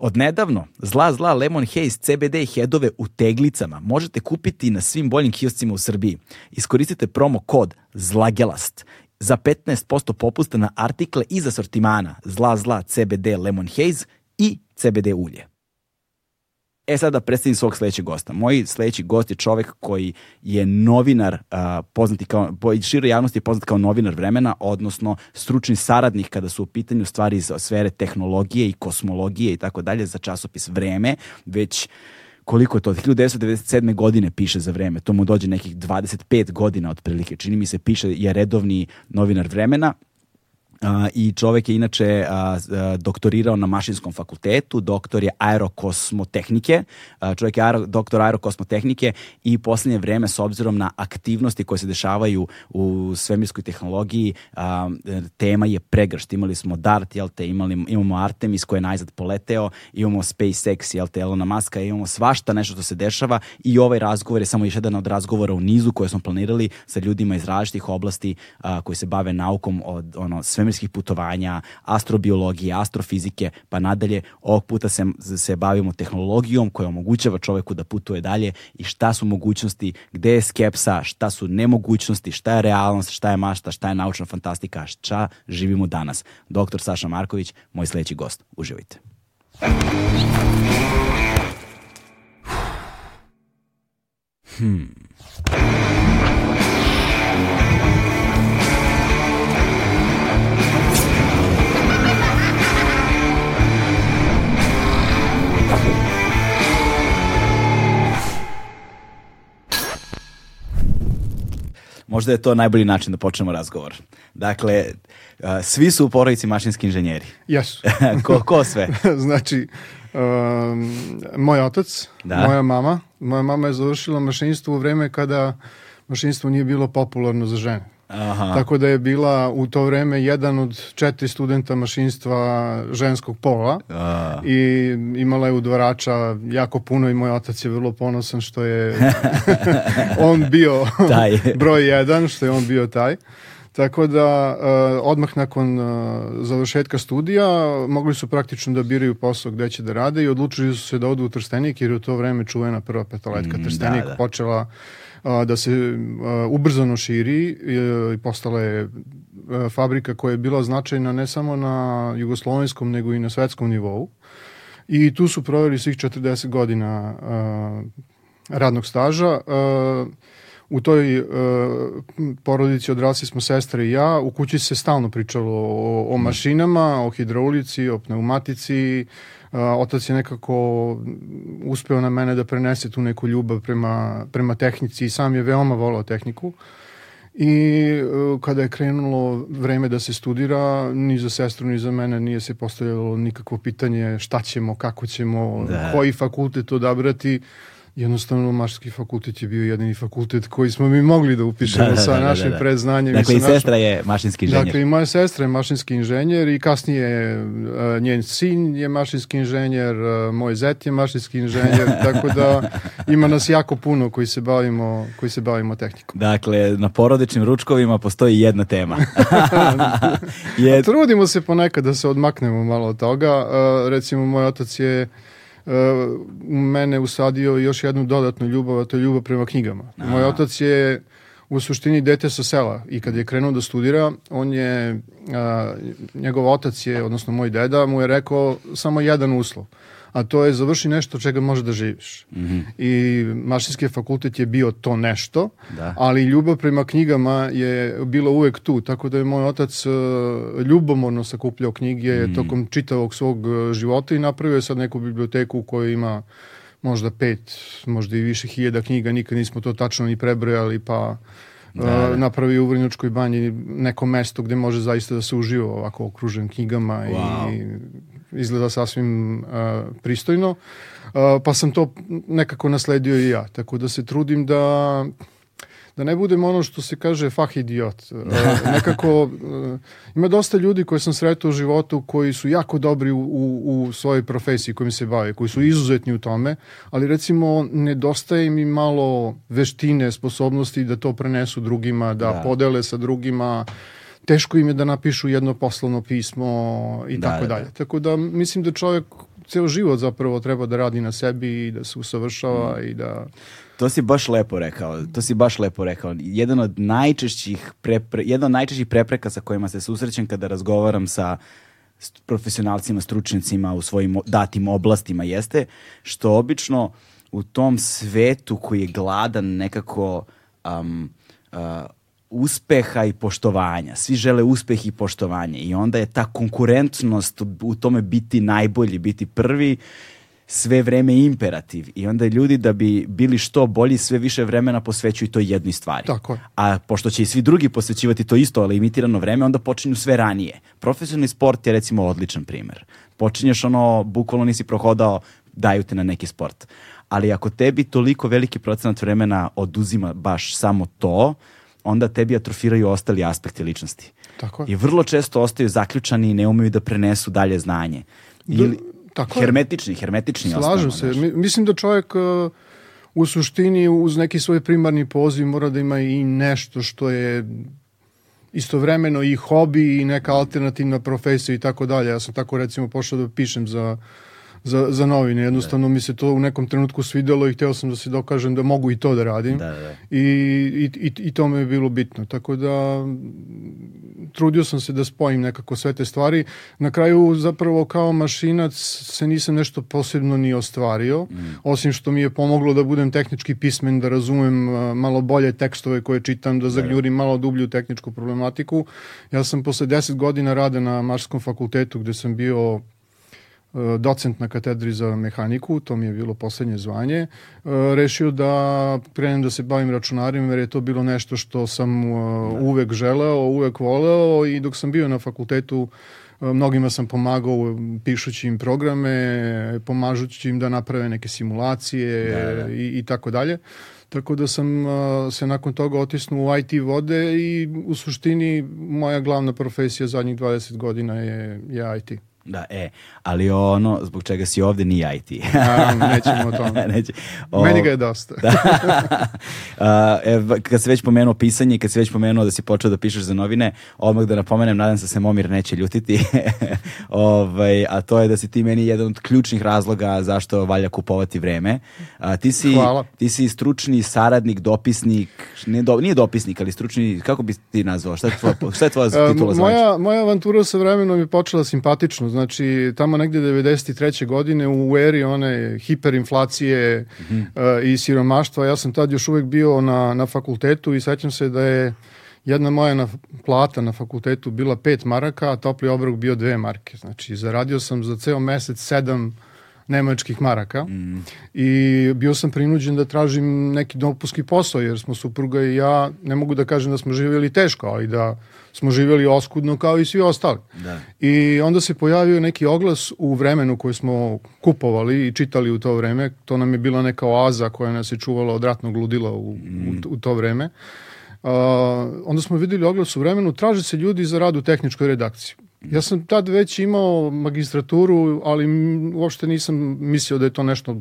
Od nedavno, zla zla Lemon Haze CBD headove u teglicama možete kupiti na svim boljim kioscima u Srbiji. Iskoristite promo kod ZLAGELAST za 15% popusta na artikle iz asortimana zla zla CBD Lemon Haze i CBD ulje. E sad da predstavim svog sledećeg gosta. Moj sledeći gost je čovek koji je novinar, uh, poznati kao, po široj javnosti je poznat kao novinar vremena, odnosno stručni saradnik kada su u pitanju stvari iz sfere tehnologije i kosmologije i tako dalje za časopis Vreme, već koliko je to, 1997. godine piše za vreme, to mu dođe nekih 25 godina otprilike, čini mi se piše, je redovni novinar vremena, I čovek je inače doktorirao na mašinskom fakultetu, doktor je aerokosmotehnike, čovek je aero, doktor aerokosmotehnike i poslednje vreme s obzirom na aktivnosti koje se dešavaju u svemirskoj tehnologiji, tema je pregršt. Imali smo DART, jel te, imali, imamo Artemis koji je najzad poleteo, imamo SpaceX, jel te, Elona Muska, imamo svašta nešto što se dešava i ovaj razgovor je samo još jedan od razgovora u nizu koje smo planirali sa ljudima iz različitih oblasti koji se bave naukom od ono, sve svemirskih putovanja, astrobiologije, astrofizike, pa nadalje. Ovog puta se, se bavimo tehnologijom koja omogućava čoveku da putuje dalje i šta su mogućnosti, gde je skepsa, šta su nemogućnosti, šta je realnost, šta je mašta, šta je naučna fantastika, šta živimo danas. Doktor Saša Marković, moj sledeći gost. Uživajte. Hmm. Možda je to najbolji način da počnemo razgovor. Dakle, svi su u porodici mašinski inženjeri. Jesu. ko, ko sve? znači, um, moj otac, da. moja mama. Moja mama je završila mašinstvo u vreme kada mašinstvo nije bilo popularno za žene. Aha. Tako da je bila u to vreme jedan od četiri studenta mašinstva ženskog pola A. i imala je udvarača jako puno i moj otac je vrlo ponosan što je on bio taj. broj jedan, što je on bio taj. Tako da uh, odmah nakon uh, završetka studija mogli su praktično da biraju posao gde će da rade i odlučili su se da odu u Trstenik jer je u to vreme čuvena prva petoletka mm, Trstenik da, da. počela da se ubrzano širi i postala je fabrika koja je bila značajna ne samo na jugoslovenskom nego i na svetskom nivou. I tu su proveli svih 40 godina radnog staža. U toj uh, porodici odrasli smo sestre i ja. U kući se stalno pričalo o, o mašinama, o hidraulici, o pneumatici, otac je nekako uspeo na mene da prenese tu neku ljubav prema, prema tehnici i sam je veoma volao tehniku. I uh, kada je krenulo vreme da se studira, ni za sestru, ni za mene nije se postavljalo nikakvo pitanje šta ćemo, kako ćemo, da. koji fakultet odabrati jednostavno Mašarski fakultet je bio jedini fakultet koji smo mi mogli da upišemo da, da, sa da, da našim da, da. predznanjem. Dakle, i, sestra je mašinski inženjer. Dakle, i moja sestra je mašinski inženjer i kasnije uh, njen sin je mašinski inženjer, uh, moj zet je mašinski inženjer, tako da ima nas jako puno koji se bavimo, koji se bavimo tehnikom. Dakle, na porodičnim ručkovima postoji jedna tema. je... Trudimo se ponekad da se odmaknemo malo od toga. Uh, recimo, moj otac je u mene usadio još jednu dodatnu ljubav, a to je ljubav prema knjigama. Aha. Moj otac je u suštini dete sa sela i kad je krenuo da studira, on je, a, njegov otac je, odnosno moj deda, mu je rekao samo jedan uslov a to je završi nešto čega možeš da živiš. Mm -hmm. I mašinski fakultet je bio to nešto, da. ali ljubav prema knjigama je bila uvek tu, tako da je moj otac uh, ljubomorno sakupljao knjige mm -hmm. tokom čitavog svog uh, života i napravio je sad neku biblioteku u kojoj ima možda pet, možda i više hiljada knjiga, nikad nismo to tačno ni prebrojali, pa da, da. napravi u Vrnjačkoj banji neko mesto gde može zaista da se uživa ovako okružen knjigama wow. i izgleda sasvim uh, pristojno. Uh, pa sam to nekako nasledio i ja, tako da se trudim da da ne budem ono što se kaže fah idiot. Uh, nekako uh, ima dosta ljudi koje sam sretao u životu koji su jako dobri u, u, u svojoj profesiji kojim se bave, koji su izuzetni u tome, ali recimo nedostaje mi malo veštine, sposobnosti da to prenesu drugima, da, da. podele sa drugima, teško im je da napišu jedno poslovno pismo i da, tako da, dalje. Da. Tako da mislim da čovjek ceo život zapravo treba da radi na sebi i da se usavršava mm. i da To si baš lepo rekao. To si baš lepo rekao. Jedan od najčešćih prepre, jedan od najčešćih prepreka sa kojima se susrećem kada razgovaram sa profesionalcima, stručnicima u svojim datim oblastima jeste što obično u tom svetu koji je gladan nekako um, uh, uspeha i poštovanja. Svi žele uspeh i poštovanje i onda je ta konkurentnost u tome biti najbolji, biti prvi sve vreme imperativ i onda ljudi da bi bili što bolji sve više vremena posvećuju to jednoj stvari. Tako je. A pošto će i svi drugi posvećivati to isto, ali limitirano vreme, onda počinju sve ranije. Profesionalni sport je recimo odličan primer. Počinješ ono, bukvalno nisi prohodao, daju te na neki sport. Ali ako tebi toliko veliki procenat vremena oduzima baš samo to, onda tebi atrofiraju ostali aspekti ličnosti. Tako je. I vrlo često ostaju zaključani i ne umeju da prenesu dalje znanje. Ili, Tako hermetični, hermetični Slažem se. Mi, mislim da čovjek uh, u suštini uz neki svoj primarni poziv mora da ima i nešto što je istovremeno i hobi i neka alternativna profesija i tako dalje. Ja sam tako recimo pošao da pišem za za, za novine. Jednostavno da. mi se to u nekom trenutku svidelo i hteo sam da se dokažem da mogu i to da radim. Da, da. I, i, i, I to me je bilo bitno. Tako da trudio sam se da spojim nekako sve te stvari. Na kraju zapravo kao mašinac se nisam nešto posebno ni ostvario, mm. osim što mi je pomoglo da budem tehnički pismen, da razumem malo bolje tekstove koje čitam, da, da zagljurim malo dublju tehničku problematiku. Ja sam posle 10 godina rada na Marskom fakultetu gde sam bio docent na katedri za mehaniku, to mi je bilo poslednje zvanje, e, rešio da krenem da se bavim računarima jer je to bilo nešto što sam e, uvek želeo, uvek voleo i dok sam bio na fakultetu mnogima sam pomagao pišući im programe, pomažući im da naprave neke simulacije da, da. i, i tako dalje. Tako da sam uh, se nakon toga otisnuo u IT vode i u suštini moja glavna profesija zadnjih 20 godina je, je IT. Da, e, ali ono zbog čega si ovde nije IT. A, nećemo o tome. Neće. O, Meni ga je dosta. da. A, e, kad se već pomenuo pisanje, kad se već pomenuo da si počeo da pišeš za novine, odmah da napomenem, nadam se da se Momir neće ljutiti, ovaj, a to je da si ti meni jedan od ključnih razloga zašto valja kupovati vreme. A, ti, si, Hvala. ti si stručni saradnik, dopisnik, ne do, nije dopisnik, ali stručni, kako bi ti nazvao? Šta je tvoja, šta je tvoja titula? moja, moja avantura sa vremenom je počela simpatično, znači tamo negde 93. godine u eri one hiperinflacije mm -hmm. uh, i siromaštva, ja sam tad još uvek bio na, na fakultetu i sećam se da je jedna moja na, plata na fakultetu bila 5 maraka, a topli obrok bio 2 marke. Znači, zaradio sam za ceo mesec 7 nemačkih maraka mm. i bio sam prinuđen da tražim neki dopuski posao jer smo supruga i ja, ne mogu da kažem da smo živjeli teško, ali da smo živjeli oskudno kao i svi ostali. Da. I onda se pojavio neki oglas u vremenu koje smo kupovali i čitali u to vreme. To nam je bila neka oaza koja nas je čuvala od ratnog ludila u, mm. u, u to vreme. Uh, onda smo videli oglas u vremenu, traže se ljudi za rad u tehničkoj redakciji. Ja sam tad već imao magistraturu, ali uopšte nisam mislio da je to nešto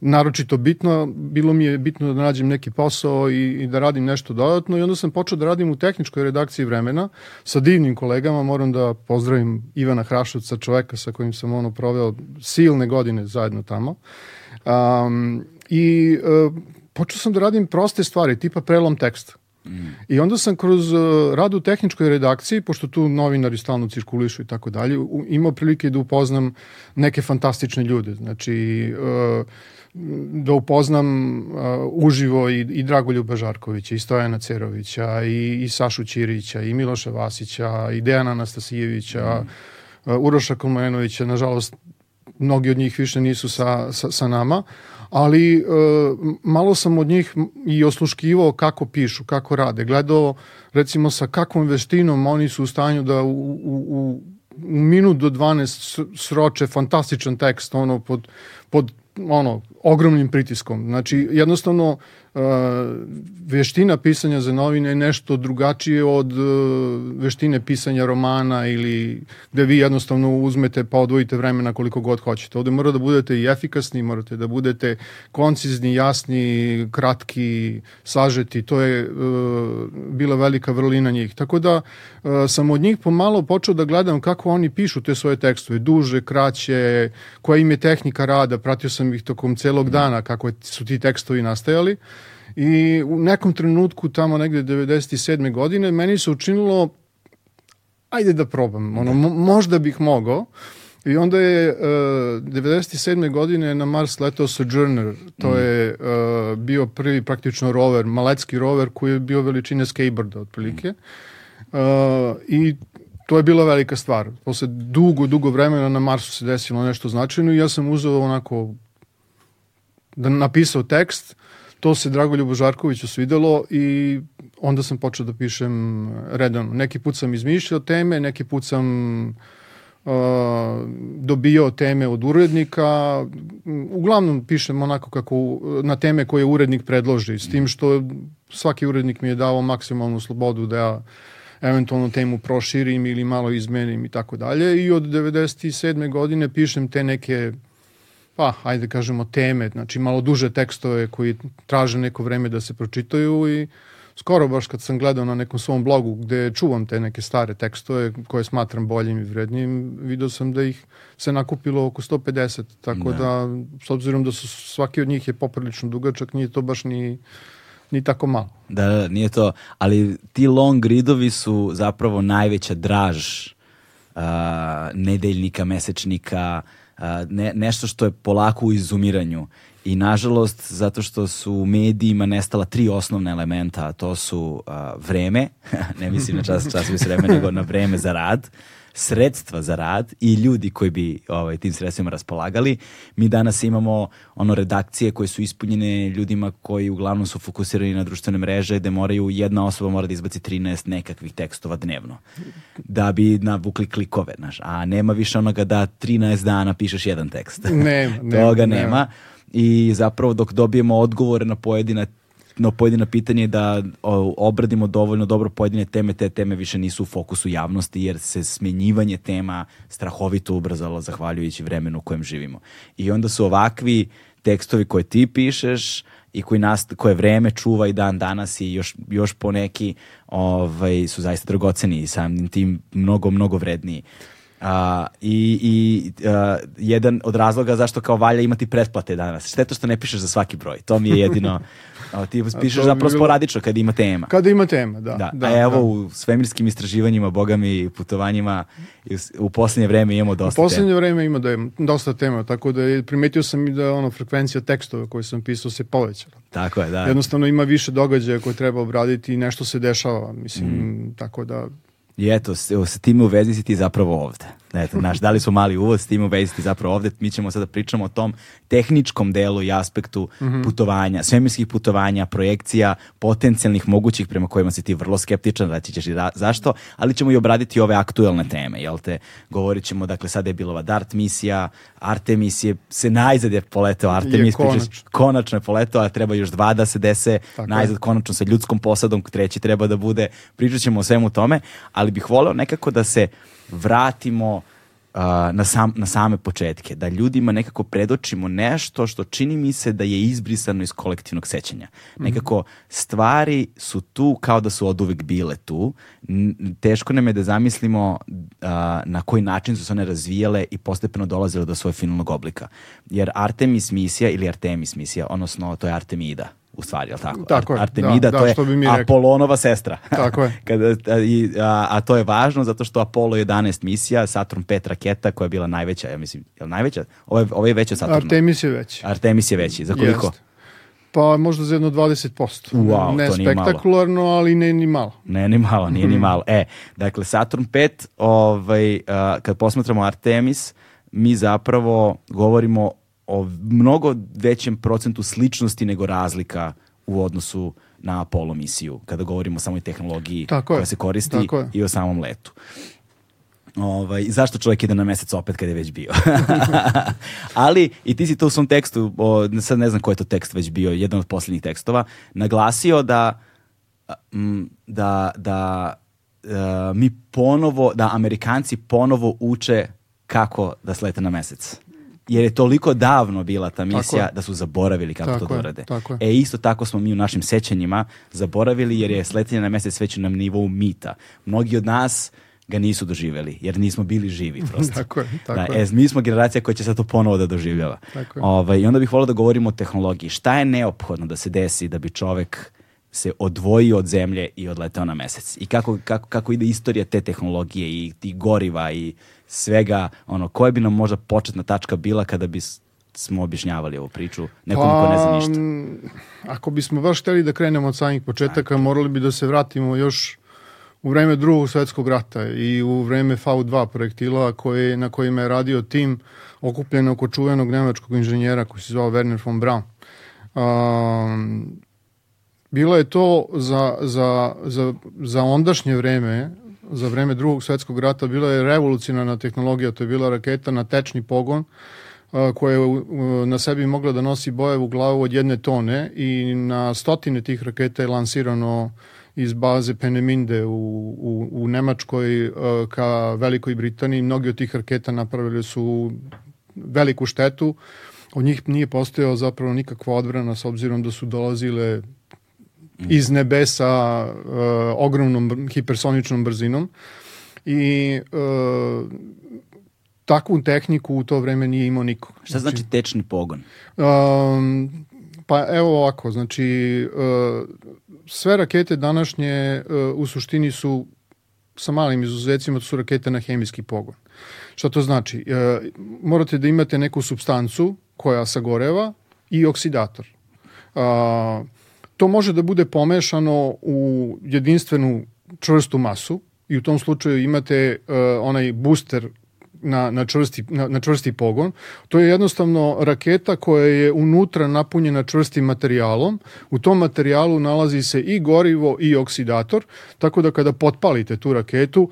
naročito bitno. Bilo mi je bitno da nađem neki posao i, i da radim nešto dodatno i onda sam počeo da radim u tehničkoj redakciji vremena sa divnim kolegama. Moram da pozdravim Ivana Hrašovca, čoveka sa kojim sam ono proveo silne godine zajedno tamo. Um, I uh, počeo sam da radim proste stvari, tipa prelom teksta. Mm. I onda sam kroz uh, rad u tehničkoj redakciji, pošto tu novinari stalno cirkulišu i tako dalje, imao prilike da upoznam neke fantastične ljude. Znači, uh, da upoznam uh, uživo i, i Dragoljuba Žarkovića, i Stojana Cerovića, i, i Sašu Ćirića, i Miloša Vasića, i Dejana Anastasijevića, mm. uh, Uroša Komlenovića, nažalost, mnogi od njih više nisu sa, sa, sa nama, ali uh, malo sam od njih i osluškivao kako pišu, kako rade, gledao recimo sa kakvom veštinom oni su u stanju da u, u, u minut do 12 sroče fantastičan tekst ono pod, pod ono ogromnim pritiskom. Znači jednostavno veština pisanja za novine je nešto drugačije od uh, veštine pisanja romana ili gde vi jednostavno uzmete pa odvojite vremena koliko god hoćete. Ovde mora da budete i efikasni, morate da budete koncizni, jasni, kratki, sažeti. To je uh, bila velika vrlina njih. Tako da sam od njih pomalo počeo da gledam kako oni pišu te svoje tekstove. Duže, kraće, koja im je tehnika rada. Pratio sam ih tokom celog dana kako su ti tekstovi nastajali. I u nekom trenutku, tamo negde 97. godine, meni se učinilo ajde da probam, ono, možda bih mogao. I onda je uh, 97. godine na Mars letao Sojourner, to mm. je uh, bio prvi praktično rover, malecki rover koji je bio veličine skateboarda otprilike. Mm. Uh, I to je bila velika stvar. Posle dugo, dugo vremena na Marsu se desilo nešto značajno i ja sam uzeo onako da napisao tekst to se Dragoljubu Žarkoviću svidelo i onda sam počeo da pišem redano. Neki put sam izmišljao teme, neki put sam uh, dobio teme od urednika. Uglavnom pišem onako kako na teme koje urednik predloži, s tim što svaki urednik mi je dao maksimalnu slobodu da ja eventualno temu proširim ili malo izmenim i tako dalje. I od 97. godine pišem te neke pa, ajde kažemo, teme, znači malo duže tekstove koji traže neko vreme da se pročitaju i skoro baš kad sam gledao na nekom svom blogu gde čuvam te neke stare tekstove koje smatram boljim i vrednijim, vidio sam da ih se nakupilo oko 150, tako da, da s obzirom da su svaki od njih je poprilično dugačak, nije to baš ni ni tako malo. Da, da, nije to, ali ti long ridovi su zapravo najveća draž uh, nedeljnika, mesečnika, uh, ne, nešto što je polako u izumiranju i nažalost zato što su u medijima nestala tri osnovna elementa, a to su a, vreme, ne mislim na čas, čas vreme, nego na vreme za rad, sredstva za rad i ljudi koji bi ovaj, tim sredstvima raspolagali. Mi danas imamo ono redakcije koje su ispunjene ljudima koji uglavnom su fokusirani na društvene mreže gde moraju, jedna osoba mora da izbaci 13 nekakvih tekstova dnevno da bi navukli klikove, znaš. a nema više onoga da 13 dana pišeš jedan tekst. Nema, Toga nema. nema. I zapravo dok dobijemo odgovore na pojedina no, pojedina pitanje da obradimo dovoljno dobro pojedine teme, te teme više nisu u fokusu javnosti jer se smenjivanje tema strahovito ubrzalo zahvaljujući vremenu u kojem živimo. I onda su ovakvi tekstovi koje ti pišeš i koji nas, koje vreme čuva i dan danas i još, još po neki ovaj, su zaista dragoceni i samim tim mnogo, mnogo vredniji. Uh, I, i uh, jedan od razloga zašto kao valja imati pretplate danas. Šteta što ne pišeš za svaki broj. To mi je jedino A ti pišeš zapravo bilo... sporadično kada ima tema. Kada ima tema, da. da. da A evo da. u svemirskim istraživanjima, bogami i putovanjima u poslednje vreme imamo dosta tema. U poslednje tema. vreme ima da dosta tema, tako da primetio sam i da ono frekvencija tekstova koje sam pisao se povećala. Tako je, da. Jednostavno ima više događaja koje treba obraditi i nešto se dešava, mislim, mm. tako da I eto, sa time u vezi si ti zapravo ovde. Eto, naš, dali smo mali uvod, s tim u vezi zapravo ovde. Mi ćemo sada pričamo o tom tehničkom delu i aspektu mm -hmm. putovanja, svemirskih putovanja, projekcija, potencijalnih mogućih prema kojima si ti vrlo skeptičan, reći ćeš i ra, zašto, ali ćemo i obraditi ove aktuelne teme, jel te? Govorit ćemo, dakle, sada je bila ova DART misija, Artemis je, se najzad je poletao, Artemis je konačno. konačno je poletao, a treba još dva da se dese, Tako najzad je. konačno sa ljudskom posadom, treći treba da bude, pričat ćemo o svemu tome, ali bih voleo nekako da se vratimo uh, na, sam, na same početke, da ljudima nekako predočimo nešto što čini mi se da je izbrisano iz kolektivnog sećanja. Mhm. Nekako stvari su tu kao da su od uvek bile tu. Teško nam je da zamislimo uh, na koji način su se one razvijale i postepeno dolazile do svojeg finalnog oblika. Jer Artemis misija ili Artemis misija, odnosno to je Artemida u stvari, je tako? Tako je, Artemida, da, to da, je Apolonova sestra. Tako je. Kada, a, i, a, a, to je važno zato što Apollo 11 misija, Saturn 5 raketa koja je bila najveća, ja mislim, je li najveća? Ovo je, ovo je veća Saturna. Artemis je veći. Artemis je veći. Za koliko? Jest. Pa možda za jedno 20%. Wow, ne to nije spektakularno, malo. ali ne ni malo. Ne ni malo, nije ni malo. E, dakle, Saturn 5, ovaj, uh, kad posmatramo Artemis, mi zapravo govorimo o mnogo većem procentu sličnosti nego razlika u odnosu na Apollo misiju, kada govorimo o samoj tehnologiji Tako koja je. se koristi i o samom letu. Ovaj, zašto čovjek ide na mesec opet kada je već bio? Ali i ti si to u svom tekstu, o, sad ne znam koji je to tekst već bio, jedan od posljednjih tekstova, naglasio da da, da uh, mi ponovo, da Amerikanci ponovo uče kako da slete na mesec. Jer je toliko davno bila ta misija da su zaboravili kako tako to da urade. E isto tako smo mi u našim sećanjima zaboravili jer je sletenje na mesec već na nivou mita. Mnogi od nas ga nisu doživjeli, jer nismo bili živi prosto. tako je, tako da, e, mi smo generacija koja će sad to ponovo da doživljava. Ovaj, I onda bih volio da govorimo o tehnologiji. Šta je neophodno da se desi da bi čovek se odvojio od zemlje i odletao na mesec? I kako, kako, kako ide istorija te tehnologije i tih goriva i svega, ono, koja bi nam možda početna tačka bila kada bi smo objašnjavali ovu priču nekom ko ne zna ništa? Pa, ako bismo baš hteli da krenemo od samih početaka, morali bi da se vratimo još u vreme drugog svetskog rata i u vreme V2 projektila koje, na kojima je radio tim okupljen oko čuvenog nemačkog inženjera koji se zvao Werner von Braun. Um, bilo je to za, za, za, za ondašnje vreme, za vreme drugog svetskog rata, bila je revolucionarna tehnologija, to je bila raketa na tečni pogon, koja je na sebi mogla da nosi bojevu glavu od jedne tone i na stotine tih raketa je lansirano iz baze Peneminde u, u, u Nemačkoj ka Velikoj Britaniji. Mnogi od tih raketa napravili su veliku štetu. Od njih nije postojao zapravo nikakva odbrana s obzirom da su dolazile iz nebesa uh, ogromnom hipersoničnom brzinom i uh, takvu tehniku u to vreme nije imao niko. Šta znači, znači tečni pogon? Um, pa evo ovako, znači uh, sve rakete današnje uh, u suštini su sa malim izuzecima, to su rakete na hemijski pogon. Šta to znači? Uh, morate da imate neku substancu koja sagoreva i oksidator. Uh, to može da bude pomešano u jedinstvenu čvrstu masu i u tom slučaju imate uh, onaj booster na, na, čvrsti, na, na čvrsti pogon. To je jednostavno raketa koja je unutra napunjena čvrstim materijalom. U tom materijalu nalazi se i gorivo i oksidator, tako da kada potpalite tu raketu,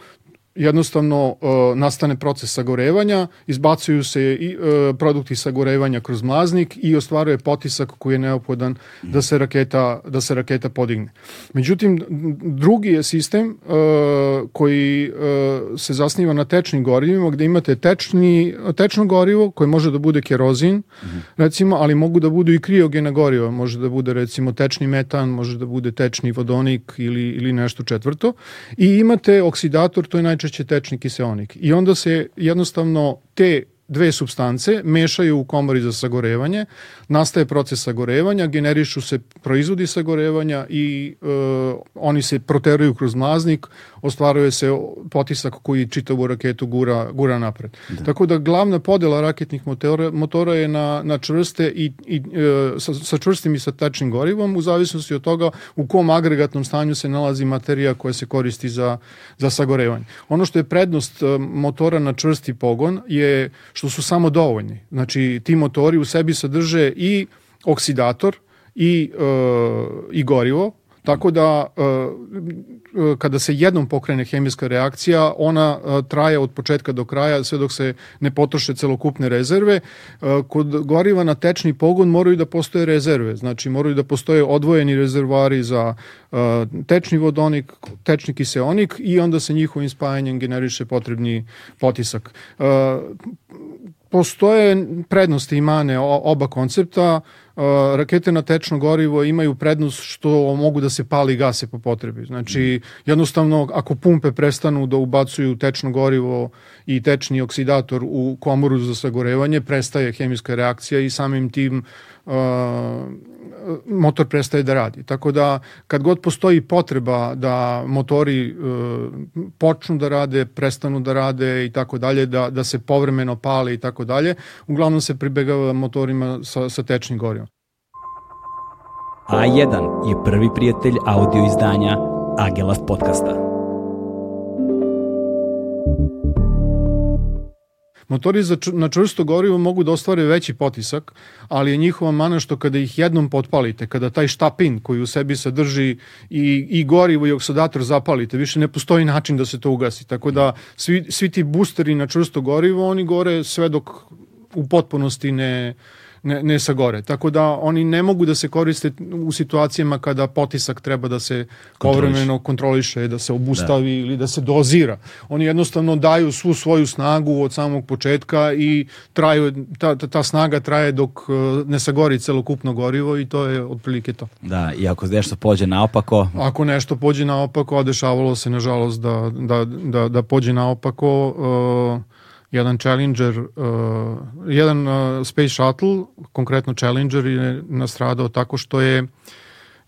jednostavno uh, nastane proces sagorevanja, izbacuju se i uh, produkti sagorevanja kroz mlaznik i ostvaruje potisak koji je neophodan da se raketa da se raketa podigne. Međutim drugi je sistem uh, koji uh, se zasniva na tečnim gorivima gde imate tečni tečno gorivo koje može da bude kerozin, mm -hmm. recimo, ali mogu da budu i kriogena goriva, može da bude recimo tečni metan, može da bude tečni vodonik ili ili nešto četvrto i imate oksidator, to je najčešće najčešće tečni kiseonik. I onda se jednostavno te dve substance mešaju u komori za sagorevanje, nastaje proces sagorevanja, generišu se proizvodi sagorevanja i e, oni se proteruju kroz mlaznik, ostvaruje se potisak koji čitavu raketu gura, gura napred. Da. Tako da glavna podela raketnih motora, motora je na, na čvrste i, i e, sa, sa čvrstim i sa tačnim gorivom u zavisnosti od toga u kom agregatnom stanju se nalazi materija koja se koristi za, za sagorevanje. Ono što je prednost e, motora na čvrsti pogon je što su samo dovoljni. Znači ti motori u sebi sadrže i oksidator i, e, i gorivo, Tako da e, e, kada se jednom pokrene hemijska reakcija, ona traje od početka do kraja sve dok se ne potroše celokupne rezerve. Kod goriva na tečni pogon moraju da postoje rezerve, znači moraju da postoje odvojeni rezervari za tečni vodonik, tečni kiseonik i onda se njihovim spajanjem generiše potrebni potisak. Postoje prednosti i mane oba koncepta. Uh, rakete na tečno gorivo imaju prednost što mogu da se pali i gase po potrebi. Znači, jednostavno, ako pumpe prestanu da ubacuju tečno gorivo i tečni oksidator u komoru za sagorevanje, prestaje hemijska reakcija i samim tim motor prestaje da radi. Tako da kad god postoji potreba da motori e, počnu da rade, prestanu da rade i tako dalje, da, da se povremeno pale i tako dalje, uglavnom se pribegava motorima sa, sa tečnim gorivom. A1 je prvi prijatelj audio izdanja Agelast podcasta. Motori za, na čvrsto gorivo mogu da ostvare veći potisak, ali je njihova mana što kada ih jednom potpalite, kada taj štapin koji u sebi sadrži i, i gorivo i oksidator zapalite, više ne postoji način da se to ugasi. Tako da svi, svi ti boosteri na čvrsto gorivo, oni gore sve dok u potpunosti ne, ne, ne sa gore. Tako da oni ne mogu da se koriste u situacijama kada potisak treba da se povremeno kontroliše, da se obustavi da. ili da se dozira. Oni jednostavno daju svu svoju snagu od samog početka i traju, ta, ta, ta snaga traje dok e, ne sagori celokupno gorivo i to je otprilike to. Da, i ako nešto pođe naopako... Ako nešto pođe naopako, a dešavalo se nažalost da, da, da, da pođe naopako, uh, jedan Challenger, uh, jedan uh, Space Shuttle, konkretno Challenger je nastradao tako što je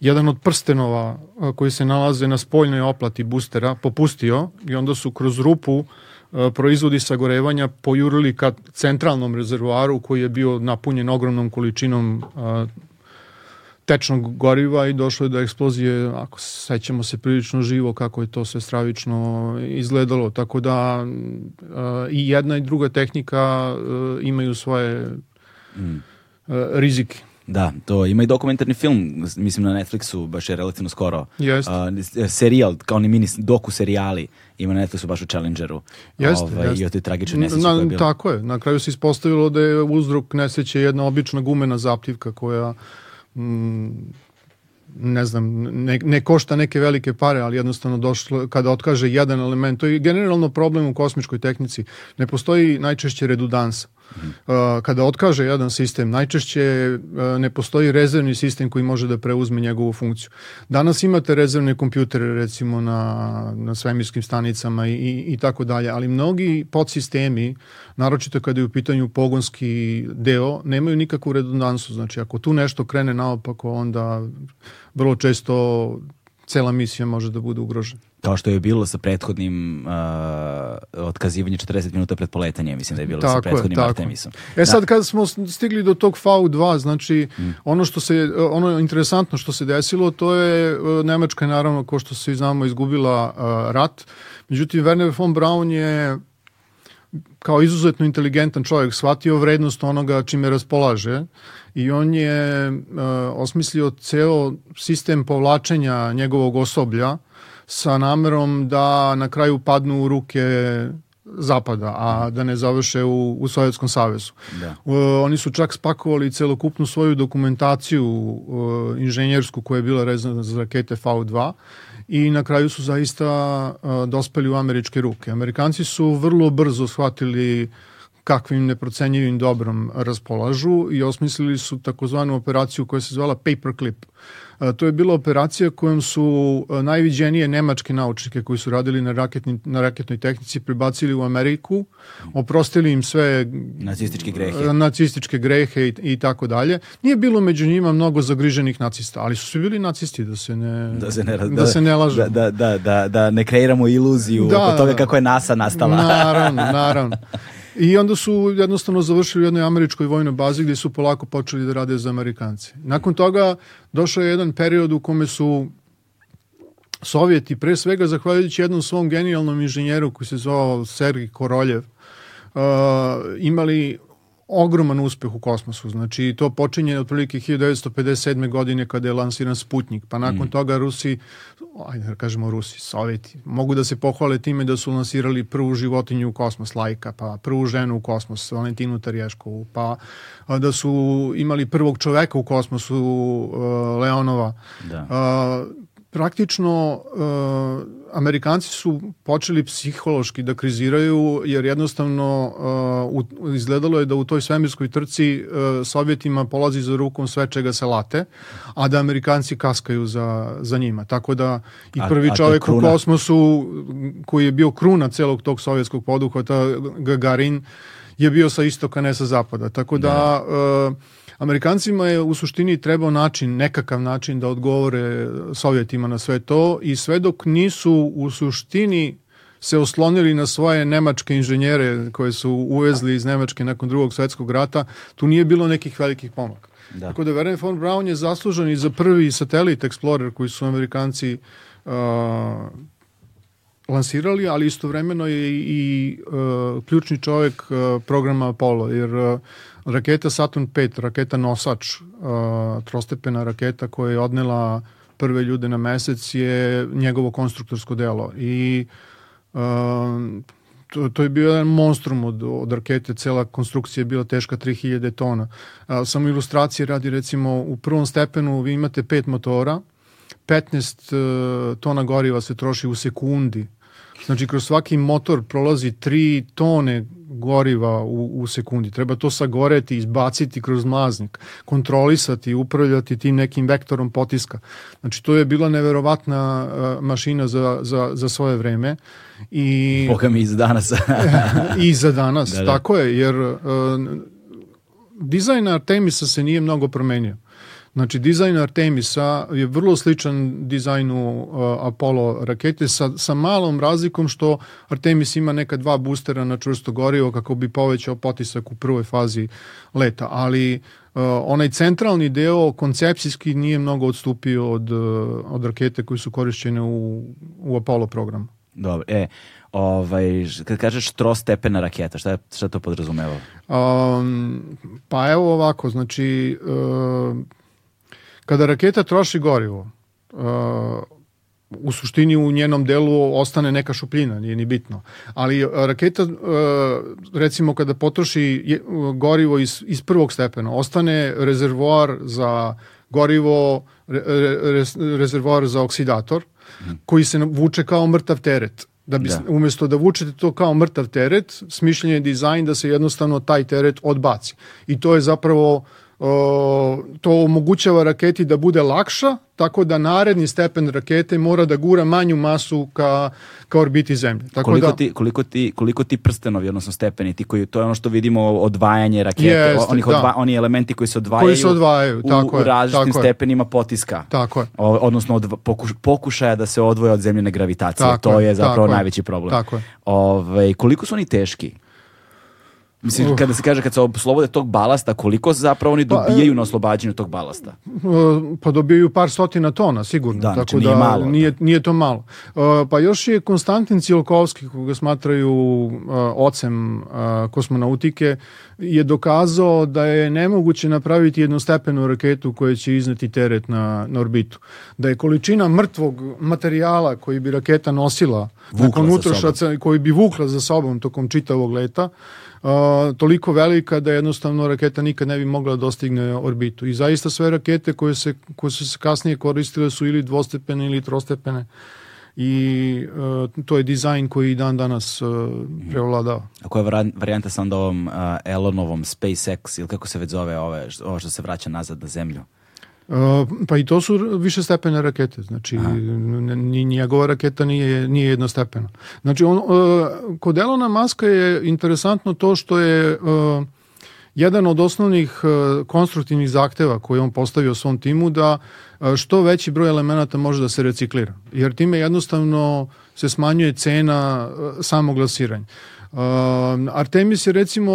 jedan od prstenova uh, koji se nalaze na spoljnoj oplati boostera popustio i onda su kroz rupu uh, proizvodi sagorevanja pojurili ka centralnom rezervoaru koji je bio napunjen ogromnom količinom uh, tečnog goriva i došlo je do eksplozije, ako sećamo se prilično živo kako je to sve stravično izgledalo, tako da uh, i jedna i druga tehnika uh, imaju svoje mm. uh, rizike. Da, to ima i dokumentarni film, mislim na Netflixu, baš je relativno skoro. Jeste. Uh, serijal, kao oni mini doku serijali, ima na Netflixu baš u Challengeru. Jeste, ovaj, jeste. I o te tragične nesreće koja je bila. Tako je, na kraju se ispostavilo da je uzrok nesreće jedna obična gumena zaptivka koja ne znam, ne, ne košta neke velike pare, ali jednostavno došlo, kada otkaže jedan element, to je generalno problem u kosmičkoj tehnici, ne postoji najčešće redundansa. Uh, kada otkaže jedan sistem, najčešće uh, ne postoji rezervni sistem koji može da preuzme njegovu funkciju. Danas imate rezervne kompjutere recimo na, na svemirskim stanicama i, i, i tako dalje, ali mnogi podsistemi, naročito kada je u pitanju pogonski deo, nemaju nikakvu redundansu. Znači ako tu nešto krene naopako, onda vrlo često cela misija može da bude ugrožena. Kao što je bilo sa prethodnim uh, otkazivanje 40 minuta pred poletanje, mislim da je bilo tako sa prethodnim je, Artemisom. E da. sad kad smo stigli do tog VU2, znači mm. ono što se, ono interesantno što se desilo, to je uh, Nemačka je naravno, ko što se znamo, izgubila uh, rat. Međutim, Werner von Braun je kao izuzetno inteligentan čovjek shvatio vrednost onoga čime raspolaže i on je uh, osmislio ceo sistem povlačenja njegovog osoblja sa namerom da na kraju padnu u ruke zapada, a da ne završe u, u Sovjetskom savezu. Da. Uh, oni su čak spakovali celokupnu svoju dokumentaciju uh, inženjersku koja je bila rezana za rakete V2 i na kraju su zaista uh, dospeli u američke ruke. Amerikanci su vrlo brzo shvatili kakvim neprocenjivim dobrom raspolažu i osmislili su takozvanu operaciju koja se zvala Paperclip. To je bila operacija kojom su najviđenije nemačke naučnike koji su radili na, raketni, na raketnoj tehnici pribacili u Ameriku, oprostili im sve nacističke grehe, nacističke grehe i, i tako dalje. Nije bilo među njima mnogo zagriženih nacista, ali su svi bili nacisti da se ne da se ne, da, da se ne lažu. Da, da, da, da, da ne kreiramo iluziju da, oko toga kako je NASA nastala. Naravno, naravno. I onda su jednostavno završili u jednoj američkoj vojnoj bazi gdje su polako počeli da rade za Amerikanci. Nakon toga došao je jedan period u kome su Sovjeti, pre svega zahvaljujući jednom svom genijalnom inženjeru koji se zvao Sergij Koroljev, uh, imali ogroman uspeh u kosmosu. Znači, to počinje otprilike 1957. godine kada je lansiran Sputnik, pa nakon mm. toga Rusi, ajde da kažemo Rusi, Sovjeti, mogu da se pohvale time da su lansirali prvu životinju u kosmos, Lajka, pa prvu ženu u kosmos, Valentinu Tarješkovu, pa da su imali prvog čoveka u kosmosu, uh, Leonova. Da. Praktično uh, Amerikanci su počeli psihološki da kriziraju jer jednostavno uh, izgledalo je da u toj svemirskoj trci uh, Sovjetima polazi za rukom sve čega se late, a da Amerikanci kaskaju za, za njima. Tako da i prvi a, a čovjek u kosmosu koji je bio kruna celog tog sovjetskog poduhvata, Gagarin, je bio sa istoka, ne sa zapada. Tako da, da. Uh, Amerikancima je u suštini trebao način, nekakav način da odgovore Sovjetima na sve to i sve dok nisu u suštini se oslonili na svoje nemačke inženjere koje su uvezli iz Nemačke nakon drugog svetskog rata, tu nije bilo nekih velikih pomaka. Da. Tako da Wernher von Braun je zaslužen i za prvi satelit Explorer koji su Amerikanci uh, lansirali, ali istovremeno je i uh, ključni čovjek uh, programa Apollo, jer uh, raketa Saturn 5, raketa nosač, uh, trostepena raketa koja je odnela prve ljude na mesec je njegovo konstruktorsko delo i uh, to, to je bio jedan monstrum od, od rakete, cela konstrukcija je bila teška 3000 tona. A, samo ilustracije radi recimo u prvom stepenu vi imate pet motora, 15 uh, tona goriva se troši u sekundi. Znači kroz svaki motor prolazi 3 tone goriva u, u sekundi. Treba to sagoreti, izbaciti kroz mlaznik, kontrolisati, upravljati tim nekim vektorom potiska. Znači to je bila neverovatna uh, mašina za, za, za svoje vreme. I, Boga mi i za danas. I za danas, da, da. tako je, jer uh, dizajn Artemisa se nije mnogo promenio. Znači, dizajn Artemisa je vrlo sličan dizajnu uh, Apollo rakete sa, sa malom razlikom što Artemis ima neka dva boostera na čvrsto gorivo kako bi povećao potisak u prvoj fazi leta, ali uh, onaj centralni deo koncepcijski nije mnogo odstupio od, uh, od rakete koje su korišćene u, u Apollo programu. Dobro, e, ovaj, kad kažeš trostepena raketa, šta, šta to podrazumeva? Um, pa evo ovako, znači, uh, Kada raketa troši gorivo, uh, u suštini u njenom delu ostane neka šupljina, nije ni bitno. Ali uh, raketa, uh, recimo kada potroši gorivo iz, iz prvog stepena, ostane rezervoar za gorivo, re, re, rezervoar za oksidator, koji se vuče kao mrtav teret. Da bi, da. umjesto da vučete to kao mrtav teret, smišljen je dizajn da se jednostavno taj teret odbaci. I to je zapravo o, to omogućava raketi da bude lakša, tako da naredni stepen rakete mora da gura manju masu ka, ka orbiti Zemlje. Tako koliko, da, ti, koliko, ti, koliko ti prstenovi, odnosno stepeni, ti koji, to je ono što vidimo odvajanje rakete, Jeste, onih odva, da. oni elementi koji se odvajaju, koji se odvajaju u, tako u različitim tako stepenima potiska. Tako je. O, odnosno od, pokuš, pokušaja da se odvoje od zemljene gravitacije. Tako to je, je zapravo najveći problem. Tako je. Ove, koliko su oni teški? Mislim, uh. kada se kaže, kad se oslobode tog balasta, koliko zapravo oni pa, dobijaju pa, na oslobađanju tog balasta? Uh, pa dobijaju par stotina tona, sigurno. Da, znači Tako nije da malo. Nije, da. nije to malo. Uh, pa još je Konstantin Ciolkovski, koga smatraju ocem kosmonautike, je dokazao da je nemoguće napraviti jednostepenu raketu koja će izneti teret na, na orbitu. Da je količina mrtvog materijala koji bi raketa nosila vukla nakon utrošaca, koji bi vukla za sobom tokom čitavog leta, toliko velika da jednostavno raketa nikad ne bi mogla da dostigne orbitu. I zaista sve rakete koje, se, koje su se kasnije koristile su ili dvostepene ili trostepene i uh, to je dizajn koji dan danas uh, prevladao. A koja je varijanta sa onda ovom uh, Elonovom SpaceX ili kako se već zove ove, ovo što se vraća nazad na zemlju? Pa i to su više stepene rakete, znači ni njegova raketa nije, nije jednostepena. Znači on, uh, kod Elona Maska je interesantno to što je uh, jedan od osnovnih uh, konstruktivnih zahteva koje on postavio svom timu da uh, što veći broj elemenata može da se reciklira, jer time jednostavno se smanjuje cena uh, samog lasiranja. Artemis je recimo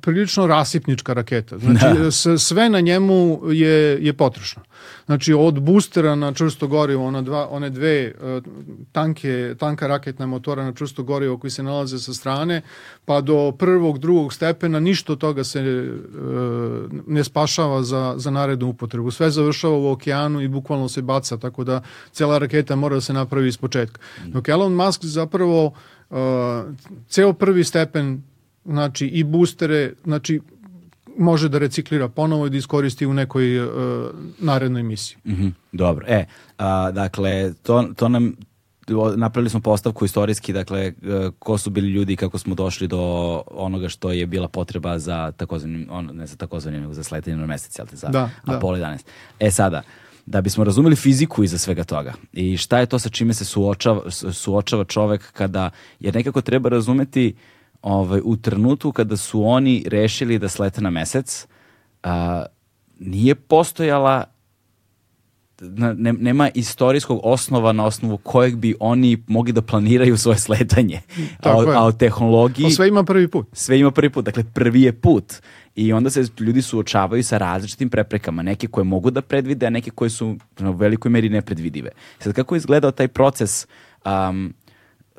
prilično rasipnička raketa. Znači, da. sve na njemu je, je potrošno. Znači, od boostera na čvrsto gorivo, ona dva, one dve uh, tanke, tanka raketna motora na čvrsto gorivo koji se nalaze sa strane, pa do prvog, drugog stepena, ništa od toga se uh, ne spašava za, za narednu upotrebu. Sve završava u okeanu i bukvalno se baca, tako da cela raketa mora da se napravi iz početka. Dok Elon Musk zapravo uh, ceo prvi stepen znači i boostere, znači može da reciklira ponovo i da iskoristi u nekoj uh, narednoj misiji. Mm -hmm, dobro. E, a, dakle, to, to nam napravili smo postavku istorijski, dakle, e, ko su bili ljudi i kako smo došli do onoga što je bila potreba za takozvanim, on, ne za takozvanim, nego za sletanje na mesec, jel te, za da, Apollo da. 11. E sada, da bismo razumeli fiziku iza svega toga i šta je to sa čime se suočava, suočava čovek kada, jer nekako treba razumeti uh, ovaj, u trenutku kada su oni rešili da slete na mesec, a, nije postojala ne, nema istorijskog osnova na osnovu kojeg bi oni mogli da planiraju svoje sletanje. a, a o tehnologiji... O sve ima prvi put. Sve ima prvi put, dakle prvi je put. I onda se ljudi suočavaju sa različitim preprekama, neke koje mogu da predvide, a neke koje su u velikoj meri nepredvidive. Sad, kako je izgledao taj proces um,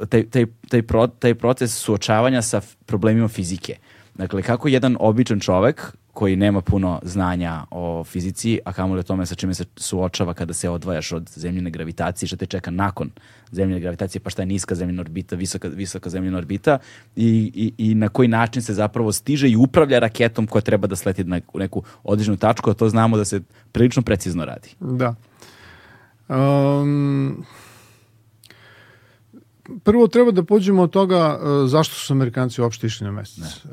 taj, taj, taj, pro, taj proces suočavanja sa problemima fizike? Dakle, kako jedan običan čovek koji nema puno znanja o fizici, a kamoli o tome sa čime se suočava kada se odvajaš od zemljine gravitacije, šta te čeka nakon zemljine gravitacije, pa šta je niska zemljina orbita, visoka, visoka zemljina orbita i, i, i na koji način se zapravo stiže i upravlja raketom koja treba da sleti na neku određenu tačku, a to znamo da se prilično precizno radi. Da. Um, prvo treba da pođemo od toga uh, zašto su Amerikanci uopšte išli na mesec. Uh,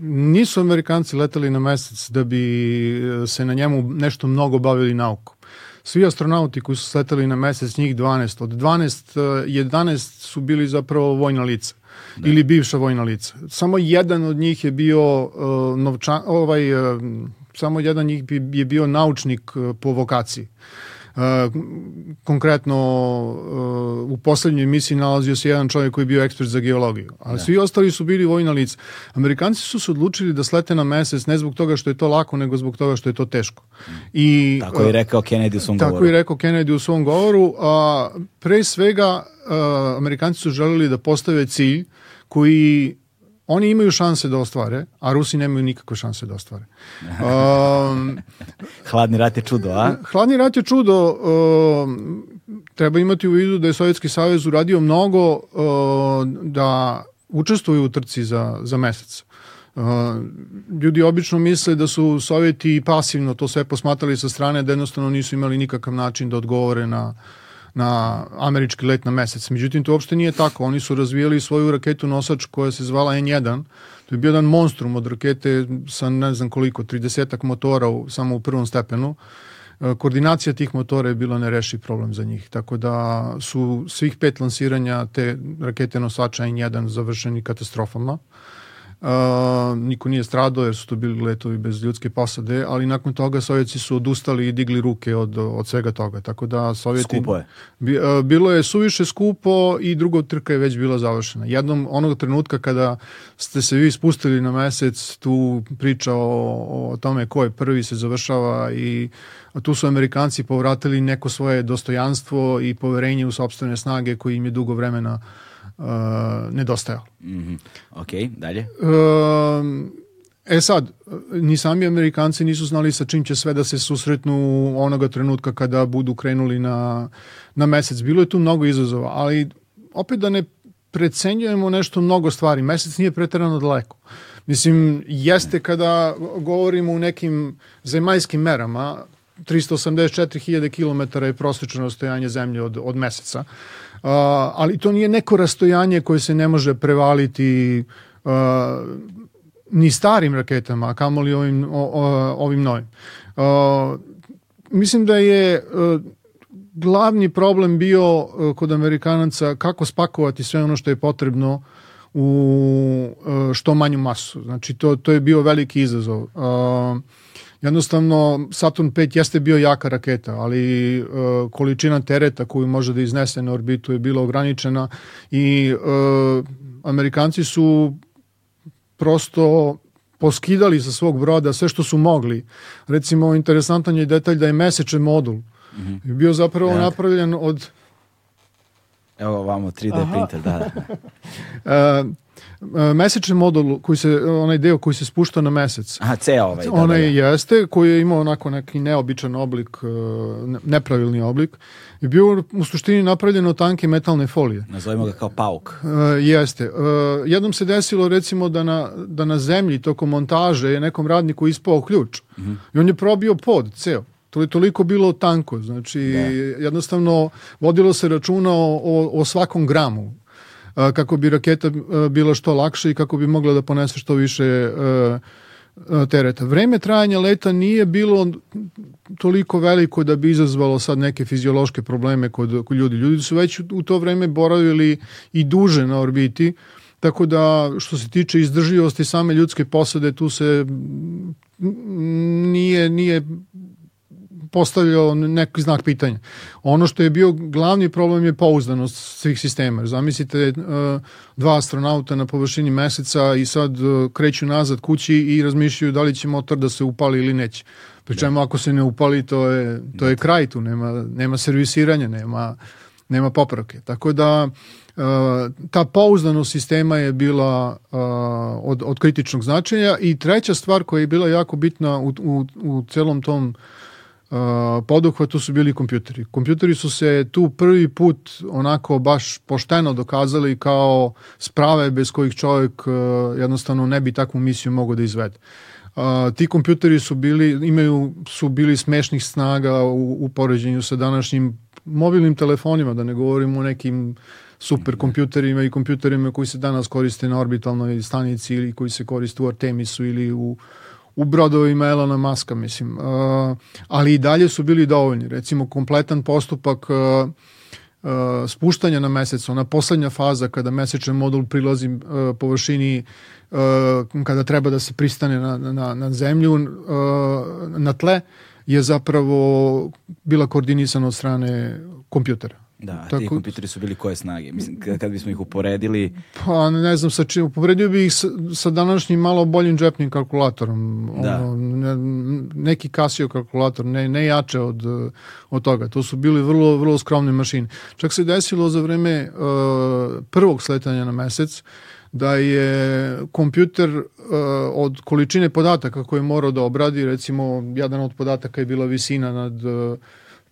nisu Amerikanci leteli na mesec da bi e, se na njemu nešto mnogo bavili naukom. Svi astronauti koji su sleteli na mesec, njih 12, od 12, 11 su bili zapravo vojna lica. Da. ili bivša vojna lica. Samo jedan od njih je bio uh, novčan, ovaj, uh, samo jedan njih je bio naučnik uh, po vokaciji. Uh, konkretno uh, u poslednjoj emisiji nalazio se jedan čovjek koji je bio ekspert za geologiju, a da. svi ostali su bili vojna lica. Amerikanci su se odlučili da slete na mesec ne zbog toga što je to lako, nego zbog toga što je to teško. I, tako je uh, rekao Kennedy u svom tako govoru. Tako je rekao Kennedy u svom govoru, a pre svega Amerikanci su želeli da postave cilj koji oni imaju šanse da ostvare, a Rusi nemaju nikakve šanse da ostvare. Um, hladni rat je čudo, a? Hladni rat je čudo. Um, treba imati u vidu da je Sovjetski savez uradio mnogo um, da učestvuju u trci za, za mesec. Uh, ljudi obično misle da su Sovjeti pasivno to sve posmatrali sa strane, da jednostavno nisu imali nikakav način da odgovore na uh, na američki let na mesec. Međutim, to uopšte nije tako. Oni su razvijali svoju raketu nosač koja se zvala N1. To je bio jedan monstrum od rakete sa ne znam koliko, 30 motora u, samo u prvom stepenu. E, koordinacija tih motora je bila nerešiv problem za njih. Tako da su svih pet lansiranja te rakete nosača N1 završeni katastrofama. Uh, Uh, niko nije stradao jer su to bili letovi bez ljudske posade, ali nakon toga Sovjeci su odustali i digli ruke od, od svega toga. Tako da Sovjeti... Skupo je. Bi, uh, bilo je suviše skupo i druga trka je već bila završena. Jednom onog trenutka kada ste se vi spustili na mesec, tu priča o, o tome ko je prvi se završava i tu su Amerikanci povratili neko svoje dostojanstvo i poverenje u sobstvene snage koji im je dugo vremena uh, uh, nedostajao. Mm -hmm. Ok, dalje. Uh, E sad, ni sami Amerikanci nisu znali sa čim će sve da se susretnu onoga trenutka kada budu krenuli na, na mesec. Bilo je tu mnogo izazova, ali opet da ne precenjujemo nešto mnogo stvari. Mesec nije preterano daleko. Mislim, jeste kada govorimo u nekim zemaljskim merama, 384.000 km je prosječno rastojanje zemlje od, od meseca. Uh, ali to nije neko rastojanje koje se ne može prevaliti uh, ni starim raketama, a kamoli ovim, ovim novim. Uh, mislim da je uh, glavni problem bio uh, kod Amerikanaca kako spakovati sve ono što je potrebno u uh, što manju masu. Znači, to, to je bio veliki izazov. Uh, Jednostavno, Saturn 5 jeste bio jaka raketa, ali uh, količina tereta koju može da iznese na orbitu je bila ograničena i uh, Amerikanci su prosto poskidali sa svog broda sve što su mogli. Recimo, interesantan je detalj da je mesečni modul mm -hmm. bio zapravo napravljen od... Evo vamo 3D Aha. printer, da. da. uh, mesečni modul koji se onaj deo koji se spušta na mesec. Aha, ceo ovaj. Da, onaj da, da. jeste koji je imao onako neki neobičan oblik, e, nepravilni oblik. Je bio u suštini napravljen od tanke metalne folije. Nazovimo ga kao pauk. Jeste. Uh, jednom se desilo recimo da na, da na zemlji tokom montaže je nekom radniku ispao ključ. -huh. I on je probio pod ceo. To je toliko bilo tanko. Znači, da. jednostavno vodilo se računa o, o, o svakom gramu kako bi raketa bila što lakša i kako bi mogla da ponese što više tereta. Vreme trajanja leta nije bilo toliko veliko da bi izazvalo sad neke fiziološke probleme kod, kod ljudi. Ljudi su već u to vreme boravili i duže na orbiti, tako da što se tiče izdržljivosti same ljudske posade, tu se nije, nije postavljao neki znak pitanja. Ono što je bio glavni problem je pouzdanost svih sistema. Zamislite dva astronauta na površini meseca i sad kreću nazad kući i razmišljaju da li će motor da se upali ili neće. Pričemu ako se ne upali to je, to je kraj tu, nema, nema servisiranja, nema, nema popravke. Tako da ta pouzdanost sistema je bila od, od kritičnog značaja i treća stvar koja je bila jako bitna u, u, u celom tom poduhvatu su bili kompjuteri. Kompjuteri su se tu prvi put onako baš pošteno dokazali kao sprave bez kojih čovjek jednostavno ne bi takvu misiju mogao da izvede. Uh, ti kompjuteri su bili, imaju, su bili smešnih snaga u, u poređenju sa današnjim mobilnim telefonima, da ne govorimo o nekim super kompjuterima i kompjuterima koji se danas koriste na orbitalnoj stanici ili koji se koriste u Artemisu ili u, u brodovima Elona Maska, mislim. Uh, ali i dalje su bili dovoljni. Recimo, kompletan postupak uh, uh, spuštanja na mesec, ona poslednja faza kada mesečni modul prilazi uh, površini uh, kada treba da se pristane na, na, na zemlju, uh, na tle, je zapravo bila koordinisana od strane kompjutera. Da, Tako, ti kompjuteri su bili koje snage? Mislim, kad bismo ih uporedili... Pa ne znam sa čim, uporedio bih ih sa, sa današnjim malo boljim džepnim kalkulatorom. Da. Ono, ne, neki Casio kalkulator, ne, ne jače od, od toga. To su bili vrlo, vrlo skromne mašine. Čak se desilo za vreme uh, prvog sletanja na mesec, da je kompjuter uh, od količine podataka koje je morao da obradi, recimo jedan od podataka je bila visina nad uh,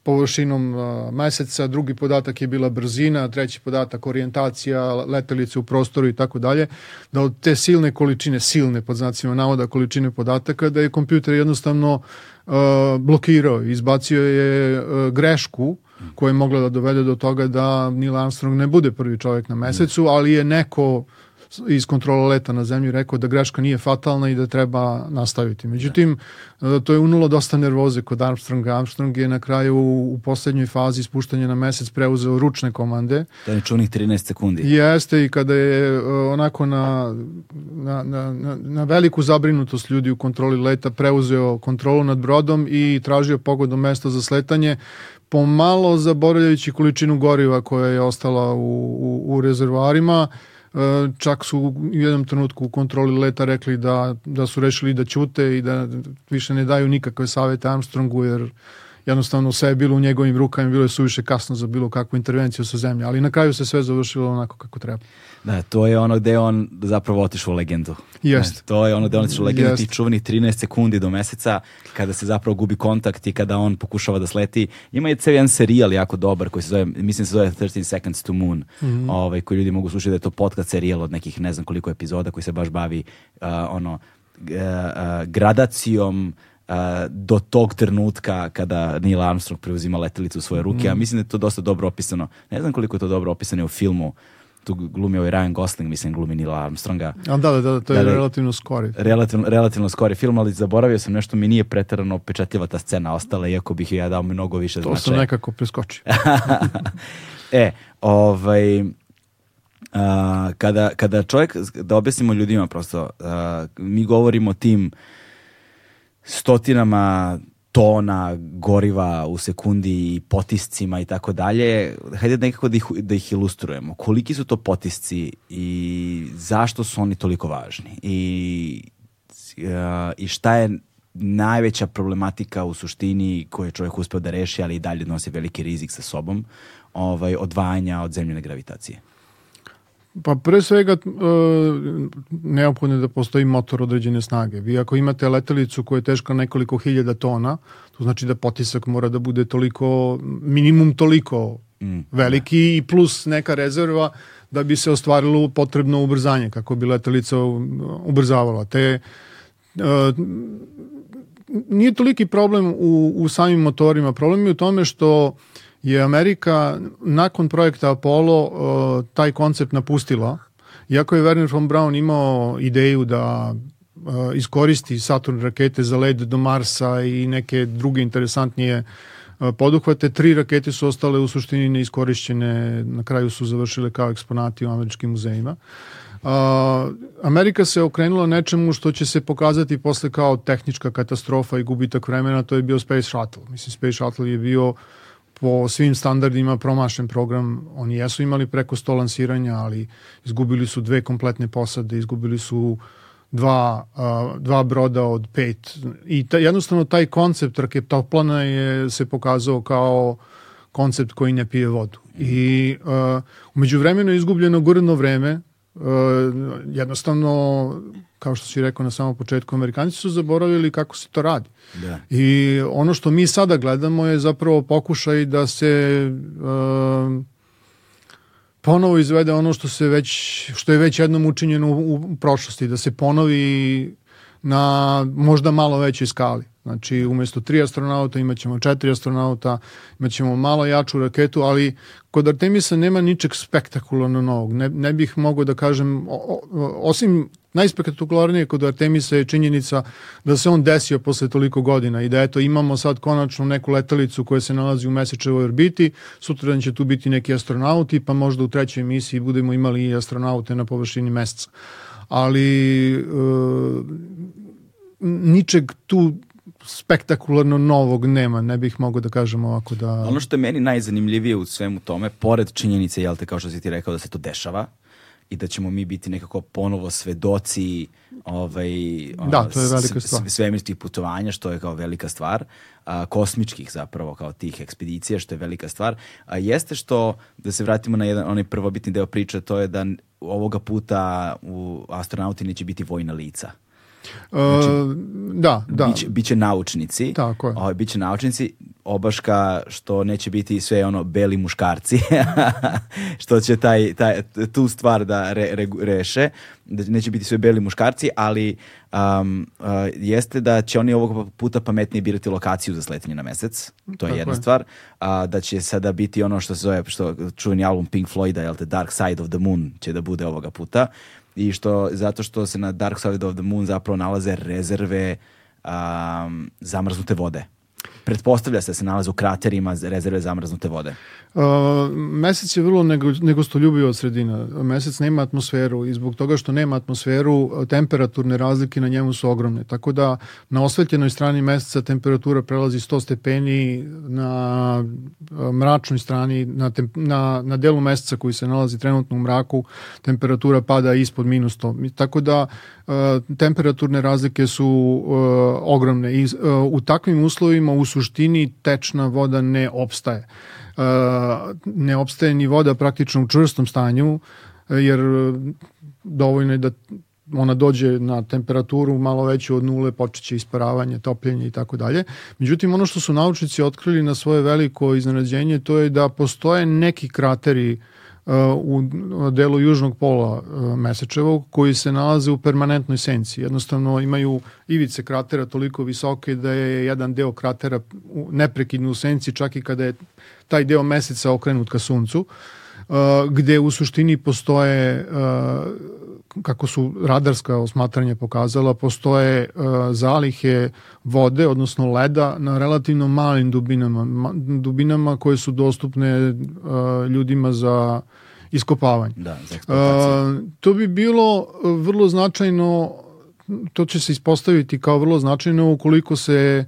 površinom meseca, drugi podatak je bila brzina, treći podatak orijentacija, letelice u prostoru i tako dalje, da od te silne količine, silne pod znacima navoda količine podataka, da je kompjuter jednostavno uh, blokirao, izbacio je uh, grešku koja je mogla da dovede do toga da Neil Armstrong ne bude prvi čovjek na mesecu, ali je neko iz kontrola leta na zemlju rekao da greška nije fatalna i da treba nastaviti. Međutim, da. to je unulo dosta nervoze kod Armstronga. Armstrong je na kraju u poslednjoj fazi spuštanja na mesec preuzeo ručne komande. Da je čunih 13 sekundi. Jeste i kada je e, onako na, na, na, na veliku zabrinutost ljudi u kontroli leta preuzeo kontrolu nad brodom i tražio pogodno mesto za sletanje pomalo zaboravljajući količinu goriva koja je ostala u, u, u rezervoarima E, čak su u jednom trenutku u kontroli leta rekli da, da su rešili da ćute i da više ne daju nikakve savete Armstrongu jer jednostavno sve je bilo u njegovim rukama i bilo je suviše kasno za bilo kakvu intervenciju sa zemlje, ali na kraju se sve završilo onako kako treba. Da, to je ono gde on zapravo otišao u legendu. Jeste. To je ono gde on otišao u legendu Jest. tih čuvenih 13 sekundi do meseca kada se zapravo gubi kontakt i kada on pokušava da sleti. Ima je ceo jedan serijal jako dobar koji se zove, mislim se zove 13 Seconds to Moon, mm -hmm. ovaj, koji ljudi mogu slušati da je to podcast serijal od nekih ne znam koliko epizoda koji se baš bavi uh, ono uh, uh, gradacijom Uh, do tog trenutka kada Neil Armstrong preuzima letelicu u svoje ruke, mm. a mislim da je to dosta dobro opisano. Ne znam koliko je to dobro opisano u filmu tu glumi ovaj Ryan Gosling, mislim, glumi Neil Armstronga. A da, da, da, to je da, relativno skori. Relativno, relativno skori film, ali zaboravio sam nešto, mi nije pretarano pečatljiva ta scena ostala, iako bih ja dao mnogo više značaja. To sam nekako preskočio. e, ovaj... Uh, kada, kada čovjek, da objasnimo ljudima prosto, uh, mi govorimo tim stotinama tona goriva u sekundi i potiscima i tako dalje. Hajde nekako da ih, da ih ilustrujemo. Koliki su to potisci i zašto su oni toliko važni? I, uh, i šta je najveća problematika u suštini koju je čovjek uspeo da reši, ali i dalje nosi veliki rizik sa sobom, ovaj, odvajanja od zemljene gravitacije? Pa pre svega e, neophodno je da postoji motor određene snage. Vi ako imate letelicu koja je teška nekoliko hiljada tona, to znači da potisak mora da bude toliko, minimum toliko mm. veliki i plus neka rezerva da bi se ostvarilo potrebno ubrzanje kako bi letelica ubrzavala. Te e, nije toliki problem u, u samim motorima, problem je u tome što je Amerika nakon projekta Apollo uh, taj koncept napustila. Iako je Werner von Braun imao ideju da uh, iskoristi Saturn rakete za led do Marsa i neke druge interesantnije uh, poduhvate, tri rakete su ostale u suštini neiskorišćene, na kraju su završile kao eksponati u američkim muzejima. Amerika se okrenula nečemu što će se pokazati posle kao tehnička katastrofa i gubitak vremena, to je bio Space Shuttle. Mislim, Space Shuttle je bio po svim standardima promašen program. Oni jesu imali preko 100 lansiranja, ali izgubili su dve kompletne posade, izgubili su dva, uh, dva broda od pet. I ta, jednostavno taj koncept raketoplana je se pokazao kao koncept koji ne pije vodu. I uh, umeđu vremenu je izgubljeno gurno vreme, uh, jednostavno kao što si rekao na samom početku, Amerikanci su zaboravili kako se to radi. Da. I ono što mi sada gledamo je zapravo pokušaj da se uh, ponovo izvede ono što se već što je već jednom učinjeno u, u prošlosti, da se ponovi na možda malo većoj skali. Znači, umesto tri astronauta imaćemo četiri astronauta, imaćemo malo jaču raketu, ali kod Artemisa nema ničeg spektakularno novog. Ne, ne bih mogao da kažem, o, o, osim najspektakularnije kod Artemisa je činjenica da se on desio posle toliko godina i da eto imamo sad konačno neku letelicu koja se nalazi u mesečevoj orbiti, sutra će tu biti neki astronauti, pa možda u trećoj emisiji budemo imali i astronaute na površini meseca. Ali e, ničeg tu spektakularno novog nema, ne bih mogao da kažem ovako da... Ono što je meni najzanimljivije u svemu tome, pored činjenice, jel te, kao što si ti rekao, da se to dešava, i da ćemo mi biti nekako ponovo svedoci ovaj, da, to je velika stvar. svemirskih putovanja, što je kao velika stvar, a, kosmičkih zapravo, kao tih ekspedicija, što je velika stvar. A, jeste što, da se vratimo na jedan, onaj prvobitni deo priče, to je da ovoga puta u astronauti neće biti vojna lica. Znači, uh, da, da. Biće, biće naučnici. Tako je. Ovaj, biće naučnici, obaška što neće biti sve ono beli muškarci, što će taj, taj, tu stvar da re, re, reše, da neće biti sve beli muškarci, ali um, uh, jeste da će oni ovog puta pametnije birati lokaciju za sletanje na mesec, to je Tako jedna je. stvar, uh, da će sada biti ono što se zove, što čuveni album Pink Floyda, jel te, Dark Side of the Moon će da bude ovoga puta, i što zato što se na Dark Side of the Moon zapravo nalaze rezerve um, zamrznute vode. Pretpostavlja se da se nalaze u kraterima rezerve zamrznute vode. Uh, mesec je vrlo nego, od sredina. Mesec nema atmosferu i zbog toga što nema atmosferu, temperaturne razlike na njemu su ogromne. Tako da na osvetljenoj strani meseca temperatura prelazi 100 stepeni, na mračnoj strani, na, tem, na, na delu meseca koji se nalazi trenutno u mraku, temperatura pada ispod minus 100. Tako da uh, temperaturne razlike su uh, ogromne i u takvim uslovima u suštini tečna voda ne opstaje ne opstaje ni voda praktično u čvrstom stanju, jer dovoljno je da ona dođe na temperaturu malo veću od nule, počeće isparavanje, topljenje i tako dalje. Međutim, ono što su naučnici otkrili na svoje veliko iznenađenje, to je da postoje neki krateri uh, u delu južnog pola uh, Mesečevog koji se nalaze u permanentnoj senci. Jednostavno imaju ivice kratera toliko visoke da je jedan deo kratera neprekidno u senci čak i kada je taj deo meseca okrenut ka suncu, uh, gde u suštini postoje uh, kako su radarska osmatranja pokazala, postoje uh, zalihe vode, odnosno leda, na relativno malim dubinama, ma, dubinama koje su dostupne uh, ljudima za iskopavanje. Da, za uh, to bi bilo vrlo značajno, to će se ispostaviti kao vrlo značajno ukoliko se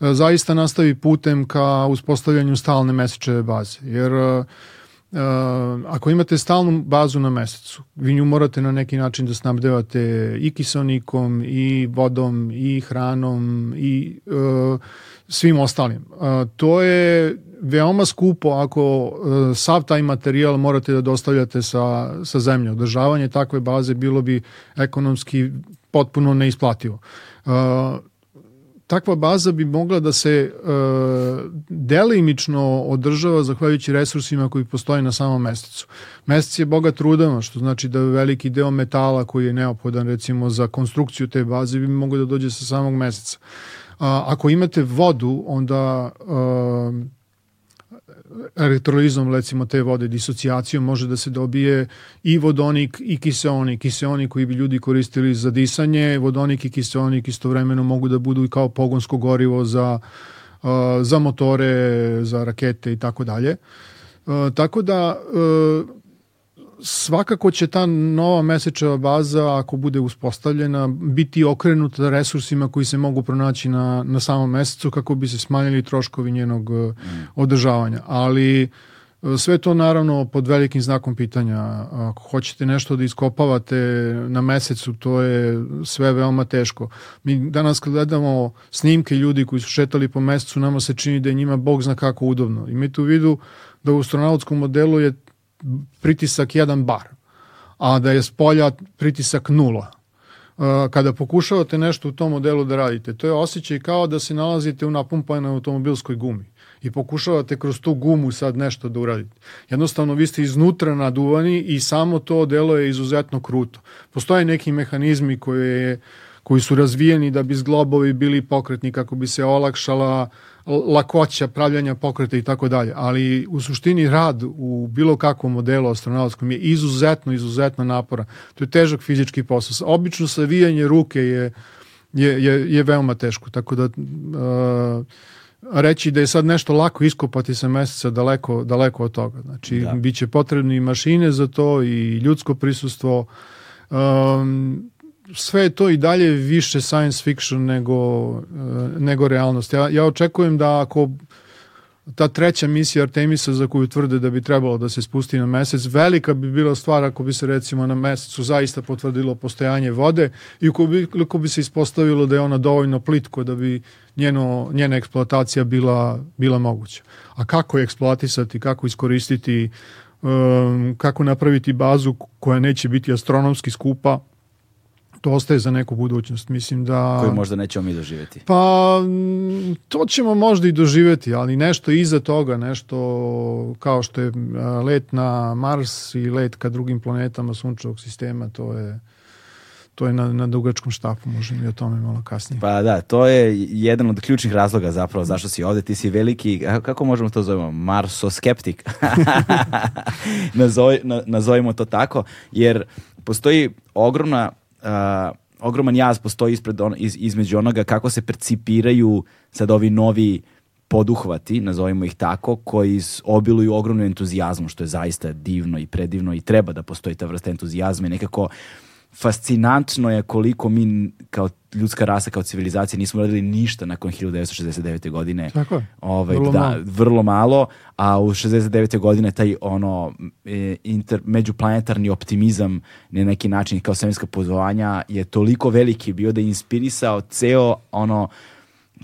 zaista nastavi putem ka uspostavljanju stalne mesečeve baze. Jer uh, ako imate stalnu bazu na mesecu, vi nju morate na neki način da snabdevate i kisonikom, i vodom, i hranom, i uh, svim ostalim. Uh, to je veoma skupo ako uh, sav taj materijal morate da dostavljate sa, sa zemlje. Održavanje takve baze bilo bi ekonomski potpuno neisplativo. Uh, takva baza bi mogla da se e, delimično održava zahvaljujući resursima koji postoje na samom mesecu. Mesec je bogat rudama, što znači da veliki deo metala koji je neophodan recimo za konstrukciju te baze bi mogao da dođe sa samog meseca. A, ako imate vodu, onda e, elektrolizom recimo te vode, disocijacijom može da se dobije i vodonik i kiseonik. Kiseonik koji bi ljudi koristili za disanje, vodonik i kiseonik istovremeno mogu da budu i kao pogonsko gorivo za, uh, za motore, za rakete i tako dalje. Tako da uh, svakako će ta nova mesečeva baza, ako bude uspostavljena, biti okrenuta resursima koji se mogu pronaći na, na samom mesecu kako bi se smanjili troškovi njenog mm. održavanja. Ali sve to naravno pod velikim znakom pitanja. Ako hoćete nešto da iskopavate na mesecu, to je sve veoma teško. Mi danas kad gledamo snimke ljudi koji su šetali po mesecu, nama se čini da je njima Bog zna kako udobno. I mi tu vidu da u astronautskom modelu je pritisak 1 bar, a da je s polja pritisak nula. Kada pokušavate nešto u tom modelu da radite, to je osjećaj kao da se nalazite u napumpanoj automobilskoj gumi i pokušavate kroz tu gumu sad nešto da uradite. Jednostavno vi ste iznutra naduvani i samo to delo je izuzetno kruto. Postoje neki mehanizmi koje, koji su razvijeni da bi zglobovi bili pokretni kako bi se olakšala uh, lakoća pravljanja pokreta i tako dalje, ali u suštini rad u bilo kakvom modelu astronautskom je izuzetno, izuzetno napora. To je težak fizički posao. Obično savijanje ruke je, je, je, je veoma teško, tako da uh, reći da je sad nešto lako iskopati sa meseca daleko, daleko od toga. Znači, da. bit će potrebni mašine za to i ljudsko prisustvo. Um, sve je to i dalje više science fiction nego, e, nego realnost. Ja, ja očekujem da ako ta treća misija Artemisa za koju tvrde da bi trebalo da se spusti na mesec, velika bi bila stvar ako bi se recimo na mesecu zaista potvrdilo postojanje vode i ako bi se ispostavilo da je ona dovoljno plitko da bi njeno, njena eksploatacija bila, bila moguća. A kako je eksploatisati, kako iskoristiti, um, kako napraviti bazu koja neće biti astronomski skupa, to ostaje za neku budućnost. Mislim da... Koju možda nećemo mi doživjeti. Pa, to ćemo možda i doživjeti, ali nešto iza toga, nešto kao što je let na Mars i let ka drugim planetama sunčevog sistema, to je to je na, na dugačkom štapu, možemo i o tome malo kasnije. Pa da, to je jedan od ključnih razloga zapravo zašto si ovde, ti si veliki, kako možemo to zovemo, marsoskeptik, Nazove, na, nazovimo to tako, jer postoji ogromna uh, ogroman jaz postoji ispred on, iz, između onoga kako se percipiraju sad ovi novi poduhvati, nazovimo ih tako, koji obiluju ogromnu entuzijazmu, što je zaista divno i predivno i treba da postoji ta vrsta entuzijazma i nekako fascinantno je koliko mi kao ljudska rasa, kao civilizacija nismo radili ništa nakon 1969. godine. Tako je. Ovaj, vrlo, da, malo. vrlo malo, a u 69. godine taj ono e, inter, međuplanetarni optimizam na neki način kao svemirska pozvanja je toliko veliki bio da je inspirisao ceo ono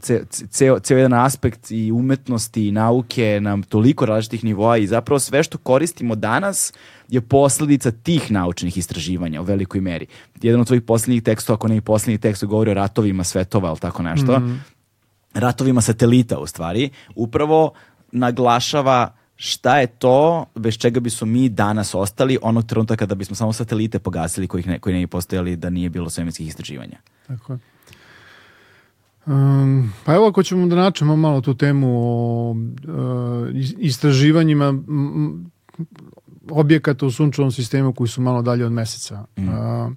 ceo, ceo, ceo jedan aspekt i umetnosti i nauke na toliko različitih nivoa i zapravo sve što koristimo danas je posledica tih naučnih istraživanja u velikoj meri. Jedan od tvojih poslednjih tekstova, ako ne i poslednji tekst, govori o ratovima svetova ili tako nešto. Mm. Ratovima satelita u stvari. Upravo naglašava šta je to bez čega bismo mi danas ostali onog trenutka kada bismo samo satelite pogasili kojih ne, koji ne bi postojali da nije bilo svemirskih istraživanja. Tako je. Um, pa evo ako ćemo da načemo malo tu temu o uh, istraživanjima objekata u sunčevom sistemu koji su malo dalje od meseca. Mm. Uh,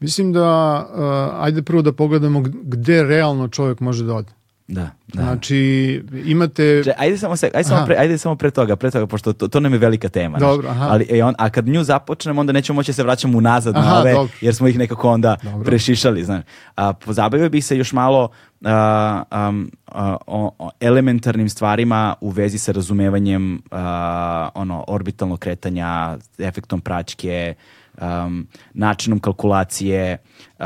mislim da, uh, ajde prvo da pogledamo gde realno čovjek može da ode. Da, da. Znači, imate... Če, ajde samo, se, ajde, samo pre, ajde samo pre toga, pre toga, pošto to, to nam je velika tema. Dobro, aha. Ali, e, on, a kad nju započnemo, onda nećemo moći da se vraćamo unazad aha, na ove, dobro. jer smo ih nekako onda dobro. prešišali. Znaš. A, pozabavio bih se još malo a, um, a, o, o elementarnim stvarima u vezi sa razumevanjem a, ono, orbitalnog kretanja, efektom praćke, um, načinom kalkulacije, uh,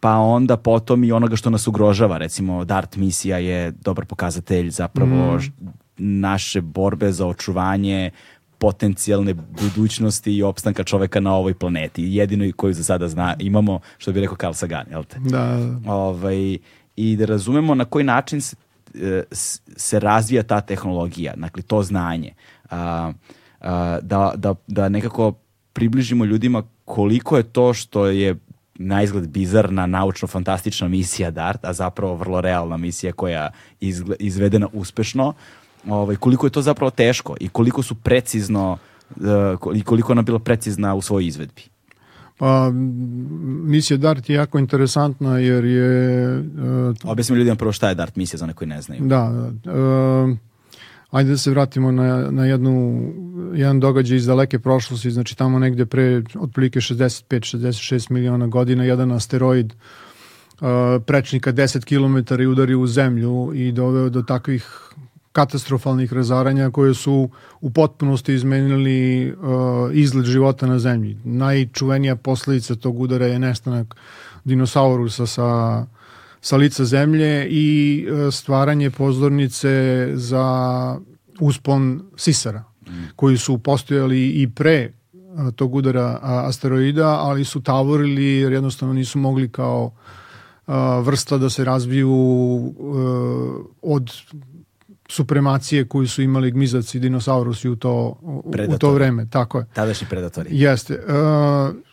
pa onda potom i onoga što nas ugrožava. Recimo, DART misija je dobar pokazatelj zapravo mm. naše borbe za očuvanje potencijalne budućnosti i opstanka čoveka na ovoj planeti. Jedino koju za sada zna, imamo, što bi rekao Carl Sagan, jel te? Da. Ovaj, I da razumemo na koji način se, e, se razvija ta tehnologija, dakle to znanje. Uh, uh, da, da, da nekako približimo ljudima koliko je to što je na izgled bizarna, naučno-fantastična misija DART, a zapravo vrlo realna misija koja je izvedena uspešno, ovaj, koliko je to zapravo teško i koliko su precizno uh, i koliko ona bila precizna u svojoj izvedbi. Pa, misija DART je jako interesantna jer je... Uh, Objasnimo ljudima prvo šta je DART misija za one koji ne znaju. Da, uh, Ajde da se vratimo na, na jednu, jedan događaj iz daleke prošlosti, znači tamo negde pre otprilike 65-66 miliona godina jedan asteroid uh, prečnika 10 km i udario u zemlju i doveo do takvih katastrofalnih razaranja koje su u potpunosti izmenili uh, izgled života na zemlji. Najčuvenija posledica tog udara je nestanak dinosaurusa sa sa lica zemlje i uh, stvaranje pozornice za uspon sisara mm. koji su postojali i pre uh, tog udara asteroida, ali su tavorili jer jednostavno nisu mogli kao uh, vrsta da se razviju od supremacije koju su imali gmizaci i dinosaurusi u to, u to vreme. Tako je. Tadašnji predatori. Jeste. Uh,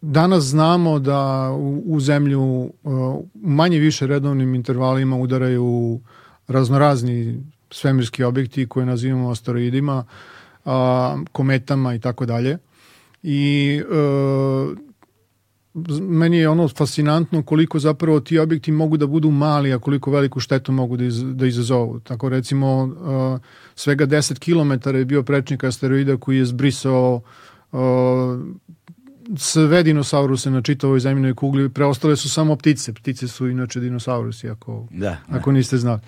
danas znamo da u, u zemlju uh, manje više redovnim intervalima udaraju raznorazni svemirski objekti koje nazivamo asteroidima, uh, kometama i tako dalje. I uh, meni je ono fascinantno koliko zapravo ti objekti mogu da budu mali, a koliko veliku štetu mogu da, iz, da izazovu. Tako recimo uh, svega 10 km je bio prečnik asteroida koji je zbrisao sve dinosauruse na čitavoj zemljinoj kugli, preostale su samo ptice. Ptice su inače dinosaurusi, ako, da, ako niste znali.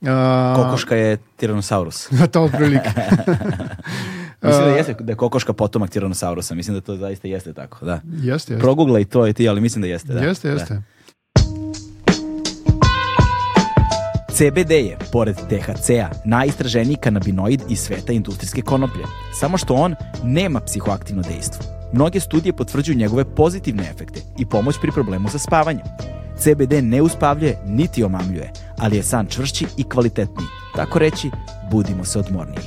Uh, Kokoška je Tyrannosaurus. to otprilike. Mislim da jeste da je kokoška potomak Tyrannosaurusa. Mislim da to zaista jeste tako, da. Jeste, jeste. Proguglaj to i ti, ali mislim da jeste, da. Jeste, jeste. Da. CBD je, pored THC-a, najistraženiji kanabinoid iz sveta industrijske konoplje. Samo što on nema psihoaktivno dejstvo. Mnoge studije potvrđuju njegove pozitivne efekte i pomoć pri problemu sa spavanjem. CBD ne uspavljuje niti omamljuje, ali je san čvršći i kvalitetniji. Tako reći, budimo se odmorniji.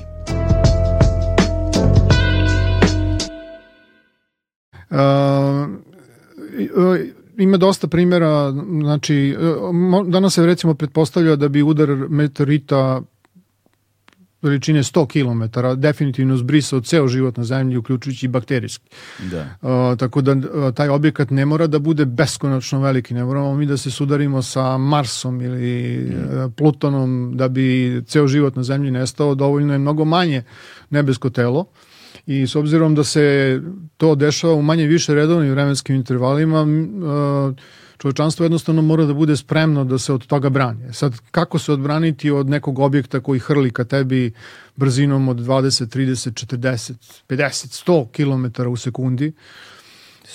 Uh, ima dosta primjera, znači, danas se recimo pretpostavlja da bi udar meteorita veličine 100 km definitivno zbrisao ceo život na zemlji, uključujući i bakterijski. Da. Uh, tako da uh, taj objekat ne mora da bude beskonačno veliki, ne moramo mi da se sudarimo sa Marsom ili mm. uh, Plutonom da bi ceo život na zemlji nestao, dovoljno je mnogo manje nebesko telo. Uh, i s obzirom da se to dešava u manje više redovnim vremenskim intervalima, čovečanstvo jednostavno mora da bude spremno da se od toga brani. E sad, kako se odbraniti od nekog objekta koji hrli ka tebi brzinom od 20, 30, 40, 50, 100 km u sekundi?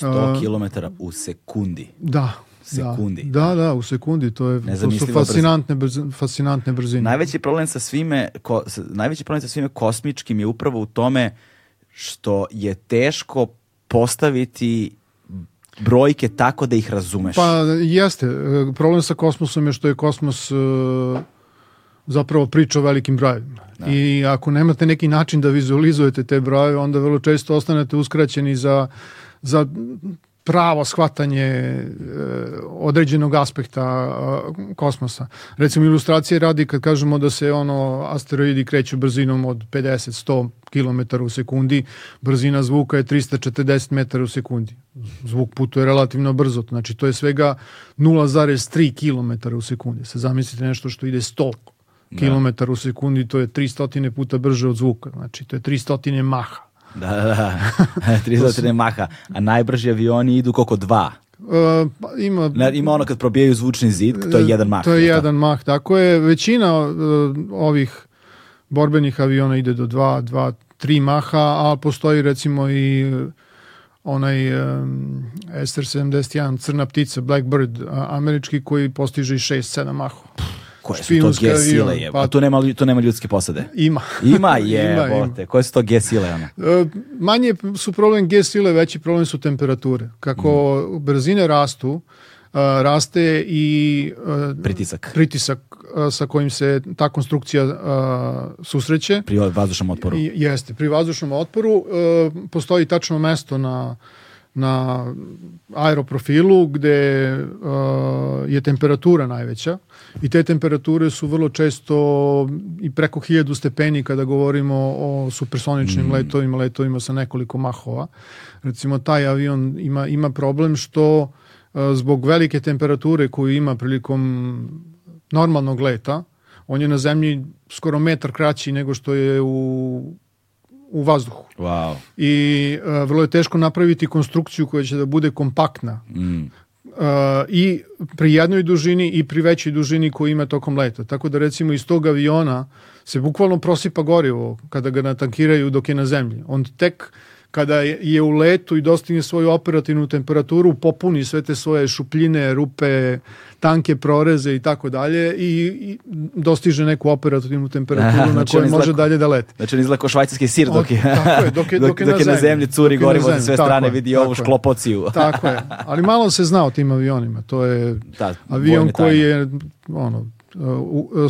100 km u sekundi? Da, sekundi. Da, da, u sekundi, to je to su fascinantne brzine. fascinantne brzine. Najveći problem sa svime ko, najveći problem sa svime kosmičkim je upravo u tome što je teško postaviti brojke tako da ih razumeš. Pa jeste. Problem sa kosmosom je što je kosmos uh, zapravo priča o velikim brojevima. Da. I ako nemate neki način da vizualizujete te brojeve, onda vrlo često ostanete uskraćeni za, za pravo shvatanje e, određenog aspekta e, kosmosa. Recimo ilustracije radi kad kažemo da se ono asteroidi kreću brzinom od 50-100 km u sekundi, brzina zvuka je 340 metara u sekundi. Zvuk putuje relativno brzo, znači to je svega 0,3 km u sekundi. Se zamislite nešto što ide 100 da. km u sekundi, to je 300 puta brže od zvuka, znači to je 300 maha. Da, da, da. 300 maha. A najbrži avioni idu koliko dva? Uh, pa ima, ima ono kad probijaju zvučni zid, to je jedan mah. To je jedan mah, tako je. Većina uh, ovih borbenih aviona ide do dva, dva, tri maha, a postoji recimo i onaj um, SR-71 crna ptica, Blackbird, američki koji postiže i 6-7 mahova. Koje su to G sile je? Pa, tu nema, tu nema ljudske posade. Ima. Ima je, bote. Koje su to G sile? Ono? E, manje su problem G sile, veći problem su temperature. Kako mm. brzine rastu, uh, raste i uh, pritisak. Pritisak uh, sa kojim se ta konstrukcija uh, susreće. Pri vazdušnom otporu. Jeste, pri vazdušnom otporu postoji tačno mesto na na aeroprofilu gde uh, je temperatura najveća i te temperature su vrlo često i preko 1000 stepeni kada govorimo o supersoničnim mm. letovima, letovima sa nekoliko mahova. Recimo taj avion ima, ima problem što uh, zbog velike temperature koju ima prilikom normalnog leta, on je na zemlji skoro metar kraći nego što je u u vazduhu. Wow. I uh, vrlo je teško napraviti konstrukciju koja će da bude kompaktna. Mm. Uh, I pri jednoj dužini i pri većoj dužini koju ima tokom leta. Tako da recimo iz tog aviona se bukvalno prosipa gorivo kada ga natankiraju dok je na zemlji. On tek kada je u letu i dostigne svoju operativnu temperaturu, popuni sve te svoje šupljine, rupe, tanke proreze i tako dalje i dostiže neku operativnu temperaturu Aha, na znači kojoj može dalje da leti. Znači on izgleda švajcarski sir dok je, tako je, dok je, dok je, dok je na, zemlji, curi gorivo sa sve strane, vidi ovu šklopociju. tako je, ali malo se zna o tim avionima. To je da, avion koji je ono,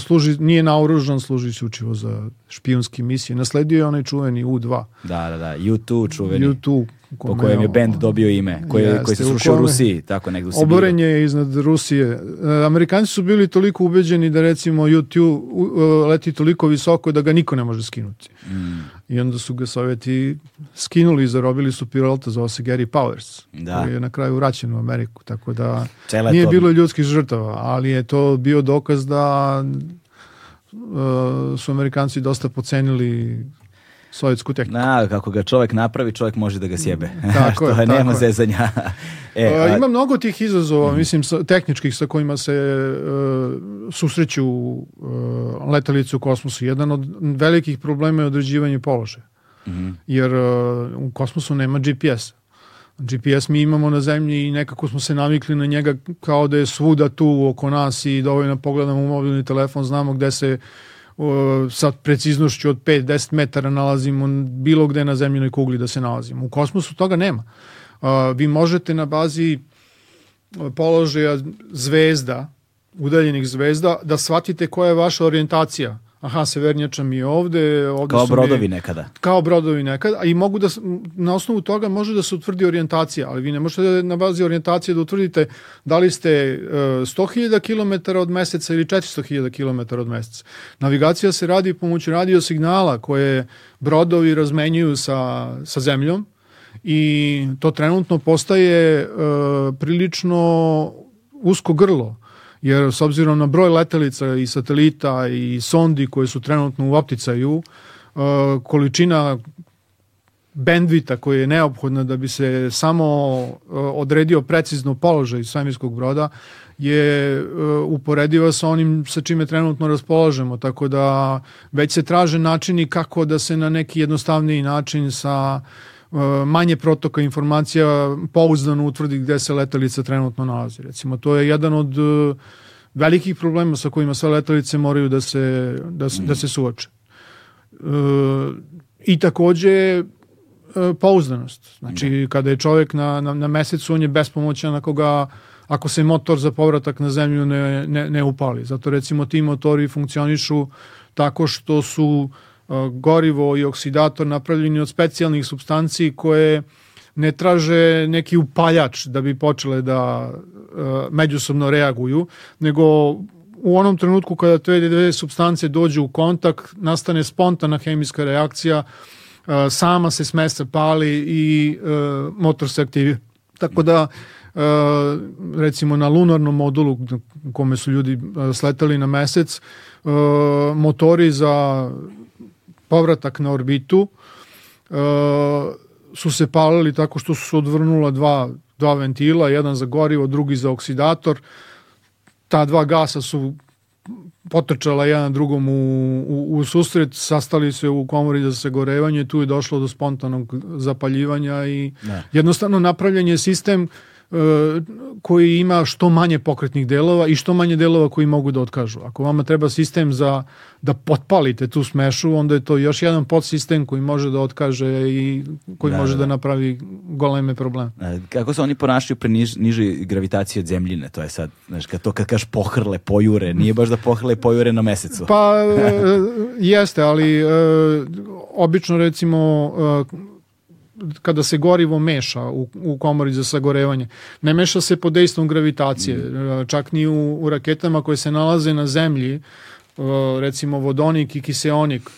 služi, nije naoružan, služi isključivo za špijunske misije. Nasledio je onaj čuveni U2. Da, da, da, U2 čuveni. U2 po kojem je bend dobio ime, koji, jeste, koji se srušio u Rusiji, tako negdje u. Oboren je iznad Rusije. E, Amerikanci su bili toliko ubeđeni da recimo YouTube e, leti toliko visoko da ga niko ne može skinuti. Mm. I onda su ga Sovjeti skinuli i zarobili su pilota, zove se Gary Powers, da. koji je na kraju vraćen u Ameriku, tako da Čele nije to... bilo ljudskih žrtava, ali je to bio dokaz da uh, su Amerikanci dosta pocenili sovjetsku tehniku. Na, kako ga čovjek napravi, čovjek može da ga sjebe. Tako Što je, nema zezanja. e, a... Ima mnogo tih izazova, mm. mislim, sa, tehničkih sa kojima se uh, susreću uh, letalice u kosmosu. Jedan od velikih problema je određivanje položaja. Mm. Jer uh, u kosmosu nema GPS. GPS mi imamo na zemlji i nekako smo se navikli na njega kao da je svuda tu oko nas i dovoljno pogledamo u mobilni telefon, znamo gde se sa preciznošću od 5-10 metara nalazimo bilo gde na zemljenoj kugli da se nalazimo. U kosmosu toga nema. Vi možete na bazi položaja zvezda, udaljenih zvezda, da shvatite koja je vaša orijentacija aha, severnjača mi je ovde. ovde kao brodovi mi, nekada. Kao brodovi nekada, a i mogu da, na osnovu toga može da se utvrdi orijentacija, ali vi ne možete da na bazi orijentacije da utvrdite da li ste uh, 100.000 km od meseca ili 400.000 km od meseca. Navigacija se radi pomoću radio signala koje brodovi razmenjuju sa, sa zemljom i to trenutno postaje uh, prilično usko grlo jer s obzirom na broj letelica i satelita i sondi koje su trenutno u opticaju, uh, količina bendvita koja je neophodna da bi se samo uh, odredio precizno položaj svemirskog broda je uh, uporediva sa onim sa čime trenutno raspolažemo, tako da već se traže načini kako da se na neki jednostavniji način sa manje protoka informacija pouzdano utvrdi gde se letelica trenutno nalazi. Recimo, to je jedan od e, velikih problema sa kojima sve letelice moraju da se, da, da se suoče. E, I takođe e, pouzdanost. Znači, da. kada je čovjek na, na, na mesecu, on je bespomoćan ako ga ako se motor za povratak na zemlju ne, ne, ne upali. Zato recimo ti motori funkcionišu tako što su uh, gorivo i oksidator napravljeni od specijalnih substanciji koje ne traže neki upaljač da bi počele da međusobno reaguju, nego u onom trenutku kada te dve substance dođu u kontakt, nastane spontana hemijska reakcija, sama se smesa pali i motor se aktivira. Tako da recimo na lunarnom modulu kome su ljudi sletali na mesec, motori za povratak na orbitu e, su se palili tako što su se odvrnula dva, dva ventila, jedan za gorivo, drugi za oksidator. Ta dva gasa su potrčala jedan drugom u, u, u susret, sastali se u komori za sagorevanje, tu je došlo do spontanog zapaljivanja i ne. jednostavno napravljen je sistem koji ima što manje pokretnih delova i što manje delova koji mogu da otkažu. Ako vama treba sistem za da potpalite tu smešu, onda je to još jedan podsistem koji može da otkaže i koji da, može da, da napravi goleme probleme. Kako se oni ponašaju pre niž, nižoj gravitaciji od zemljine? To je sad, znaš, kad to kad kažeš pohrle, pojure, nije baš da pohrle, pojure na mesecu. Pa jeste, ali e, obično recimo e, kada se gorivo meša u, u komori za sagorevanje. Ne meša se pod dejstvom gravitacije, mm. čak ni u, u raketama koje se nalaze na zemlji, recimo vodonik i kiseonik,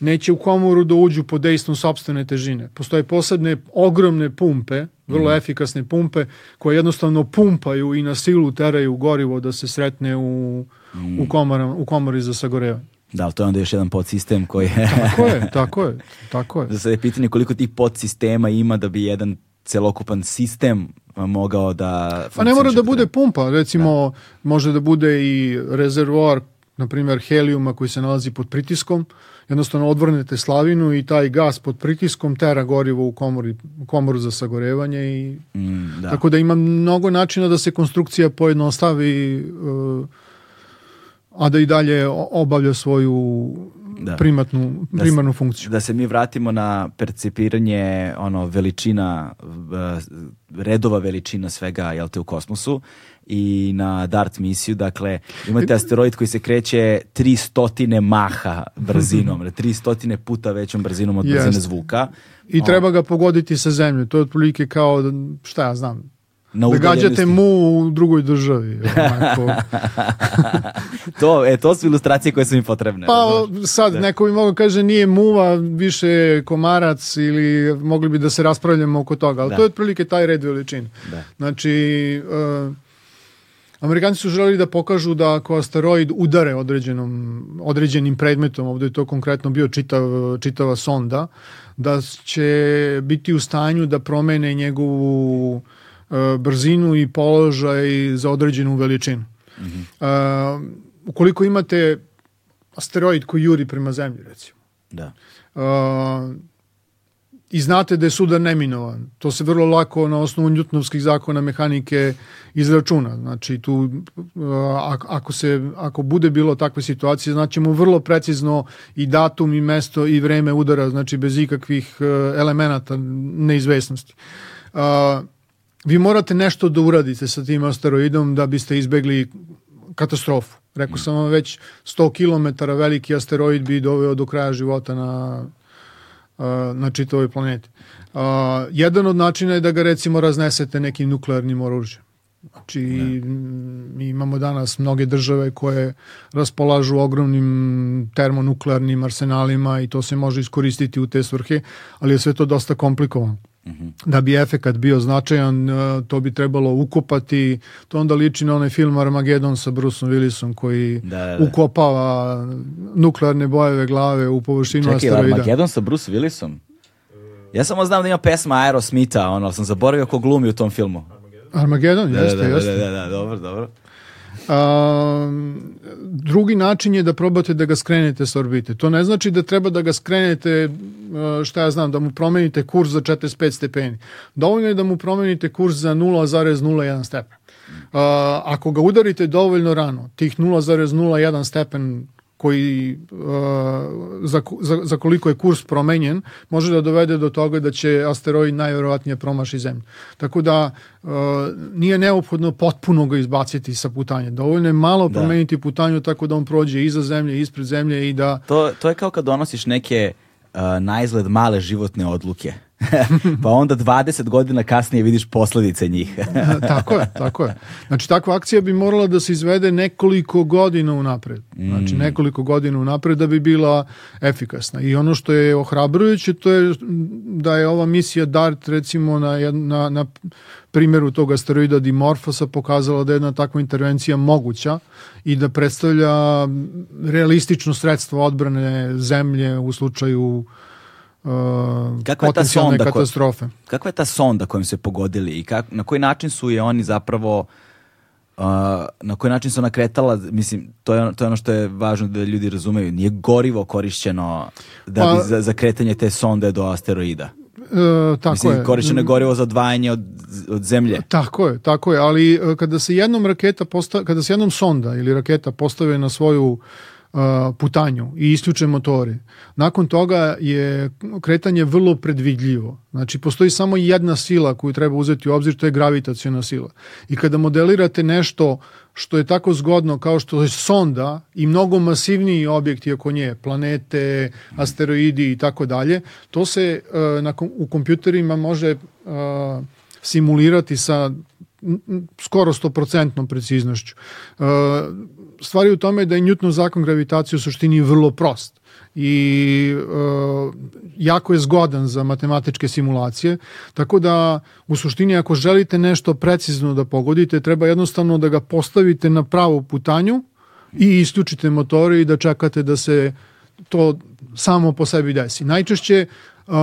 neće u komoru da uđu pod dejstvom sobstvene težine. Postoje posebne ogromne pumpe, vrlo mm. efikasne pumpe, koje jednostavno pumpaju i na silu teraju gorivo da se sretne u, mm. u, komora, u komori za sagorevanje. Da, ali to je onda još jedan podsistem koji je... tako je, tako je, tako je. Za sada je pitanje koliko tih podsistema ima da bi jedan celokupan sistem mogao da... Pa ne mora da bude pumpa, recimo da. može da bude i rezervoar, na primjer helijuma koji se nalazi pod pritiskom, jednostavno odvrnete slavinu i taj gas pod pritiskom tera gorivo u komori, komoru za sagorevanje i mm, da. tako da ima mnogo načina da se konstrukcija pojednostavi uh, a da i dalje obavlja svoju da. primatnu, primarnu da se, funkciju. Da se mi vratimo na percipiranje ono veličina redova veličina svega jel te u kosmosu i na DART misiju, dakle imate asteroid koji se kreće 300 maha brzinom, 300 puta većom brzinom od brzine yes. zvuka. I treba ga pogoditi sa zemljom, to je otprilike kao, šta ja znam, na da gađate mu u drugoj državi. to, e, to su ilustracije koje su mi potrebne. Pa sad da. neko bi mogao kaže nije muva, više komarac ili mogli bi da se raspravljamo oko toga, ali da. to je otprilike taj red veličine. Da. Znači, uh, Amerikanci su želeli da pokažu da ako asteroid udare određenom, određenim predmetom, ovde je to konkretno bio čitav, čitava sonda, da će biti u stanju da promene njegovu brzinu i položaj za određenu veličinu. Mm -hmm. uh, ukoliko imate asteroid koji juri prema zemlji, recimo, da. Uh, i znate da je sudar neminovan. To se vrlo lako na osnovu njutnovskih zakona mehanike izračuna. Znači tu ako se ako bude bilo takve situacije, znaćemo vrlo precizno i datum i mesto i vreme udara, znači bez ikakvih elemenata neizvesnosti. Uh, vi morate nešto da uradite sa tim asteroidom da biste izbegli katastrofu. Rekao sam vam već 100 km veliki asteroid bi doveo do kraja života na, na čitovoj planeti. Jedan od načina je da ga recimo raznesete nekim nuklearnim oružjem. Znači, ne. mi imamo danas mnoge države koje raspolažu ogromnim termonuklearnim arsenalima i to se može iskoristiti u te svrhe, ali je sve to dosta komplikovano. Da bi efekat bio značajan, e, to bi trebalo ukopati. To onda liči na onaj film Armageddon sa Bruceom Willisom koji da, da, da. ukopava nuklearne bojeve glave u površinu Čekaj, asteroida. Čekaj, Armageddon sa Bruce Willisom? Ja samo znam da ima pesma Aerosmitha, ono, sam zaboravio ko glumi u tom filmu. Armageddon, da, jeste, da, da, jeste. Da, da, da, dobro, dobro. A, drugi način je da probate da ga skrenete s orbite. To ne znači da treba da ga skrenete, šta ja znam, da mu promenite kurs za 45 stepeni. Dovoljno je da mu promenite kurs za 0,01 stepen. A, ako ga udarite dovoljno rano, tih 0,01 stepen koji uh, za, za, za koliko je kurs promenjen može da dovede do toga da će asteroid najverovatnije promaši zemlju. Tako da uh, nije neophodno potpuno ga izbaciti sa putanja. Dovoljno je malo da. promeniti putanju tako da on prođe iza zemlje, ispred zemlje i da... To, to je kao kad donosiš neke na izgled male životne odluke pa onda 20 godina kasnije vidiš posledice njih. tako je, tako je. Znači takva akcija bi morala da se izvede nekoliko godina unapred. Znači mm. nekoliko godina unapred da bi bila efikasna. I ono što je ohrabrujuće to je da je ova misija DART recimo na, na, na primjeru tog asteroida Dimorfosa pokazala da je jedna takva intervencija moguća i da predstavlja realistično sredstvo odbrane zemlje u slučaju uh, kakva je ta sonda katastrofe. Ko, kakva je ta sonda kojom se pogodili i kak, na koji način su je oni zapravo Uh, na koji način se ona kretala, mislim, to je, ono, to je ono što je važno da ljudi razumeju. Nije gorivo korišćeno da bi pa, za, za kretanje te sonde do asteroida. Uh, tako Mislim, je. korišćeno je gorivo za odvajanje od, od zemlje. Tako je, tako je, ali e, kada se jednom raketa posta, kada se jednom sonda ili raketa postave na svoju putanju i isključe motori. Nakon toga je kretanje vrlo predvidljivo. Znači, postoji samo jedna sila koju treba uzeti u obzir, to je gravitacijona sila. I kada modelirate nešto što je tako zgodno kao što je sonda i mnogo masivniji objekti oko nje, planete, asteroidi i tako dalje, to se uh, na, u kompjuterima može uh, simulirati sa skoro 100% preciznošću. Uh, stvari u tome da je Newtonov zakon gravitacije u suštini vrlo prost i uh, jako je zgodan za matematičke simulacije, tako da u suštini ako želite nešto precizno da pogodite, treba jednostavno da ga postavite na pravu putanju, i isključite motore i da čekate da se to samo po sebi desi. Najčešće uh,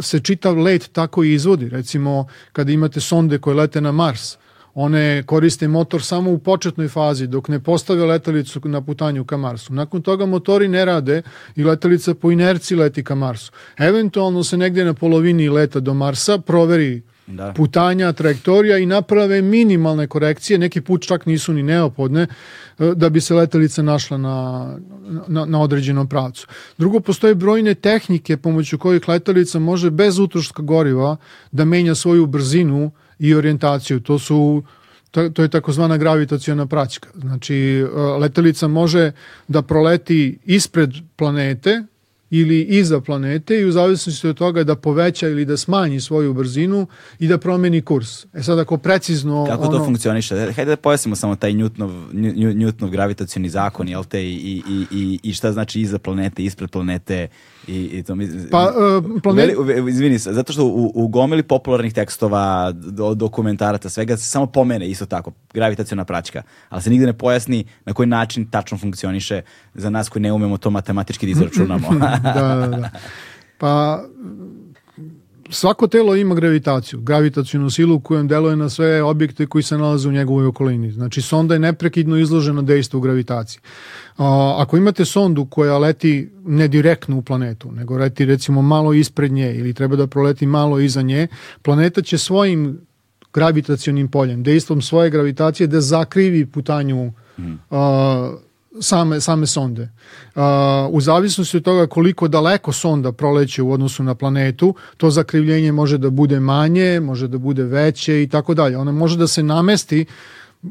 se čitav let tako i izvodi. Recimo, kada imate sonde koje lete na Mars, one koriste motor samo u početnoj fazi dok ne postave letelicu na putanju ka Marsu. Nakon toga motori ne rade i letelica po inerciji leti ka Marsu. Eventualno se negdje na polovini leta do Marsa proveri da. putanja, trajektorija i naprave minimalne korekcije, neki put čak nisu ni neophodne, e, da bi se letelica našla na, na, na određenom pravcu. Drugo, postoje brojne tehnike pomoću kojih letelica može bez utroška goriva da menja svoju brzinu i orijentaciju. To su to, je takozvana gravitaciona praćka. Znači, e, letelica može da proleti ispred planete ili iza planete i u zavisnosti od toga da poveća ili da smanji svoju brzinu i da promeni kurs. E sad ako precizno... Kako ono... to funkcioniše? Hajde da pojasnimo samo taj Newtonov, Newtonov gravitacioni zakon, jel te, i, i, i, i šta znači iza planete, ispred planete, I, i to mi, pa, uh, planet... izvini se, zato što u, u gomili popularnih tekstova, do, dokumentarata, svega se samo pomene isto tako, gravitacijona praćka, ali se nigde ne pojasni na koji način tačno funkcioniše za nas koji ne umemo to matematički da izračunamo. da, da, da. Pa svako telo ima gravitaciju, gravitacijnu silu kojom deluje na sve objekte koji se nalaze u njegovoj okolini. Znači, sonda je neprekidno izložena dejstvu gravitacije. A, ako imate sondu koja leti ne direktno u planetu, nego leti recimo malo ispred nje ili treba da proleti malo iza nje, planeta će svojim gravitacionim poljem, dejstvom svoje gravitacije da zakrivi putanju mm. a, same, same sonde. Uh, u zavisnosti od toga koliko daleko sonda proleće u odnosu na planetu, to zakrivljenje može da bude manje, može da bude veće i tako dalje. Ona može da se namesti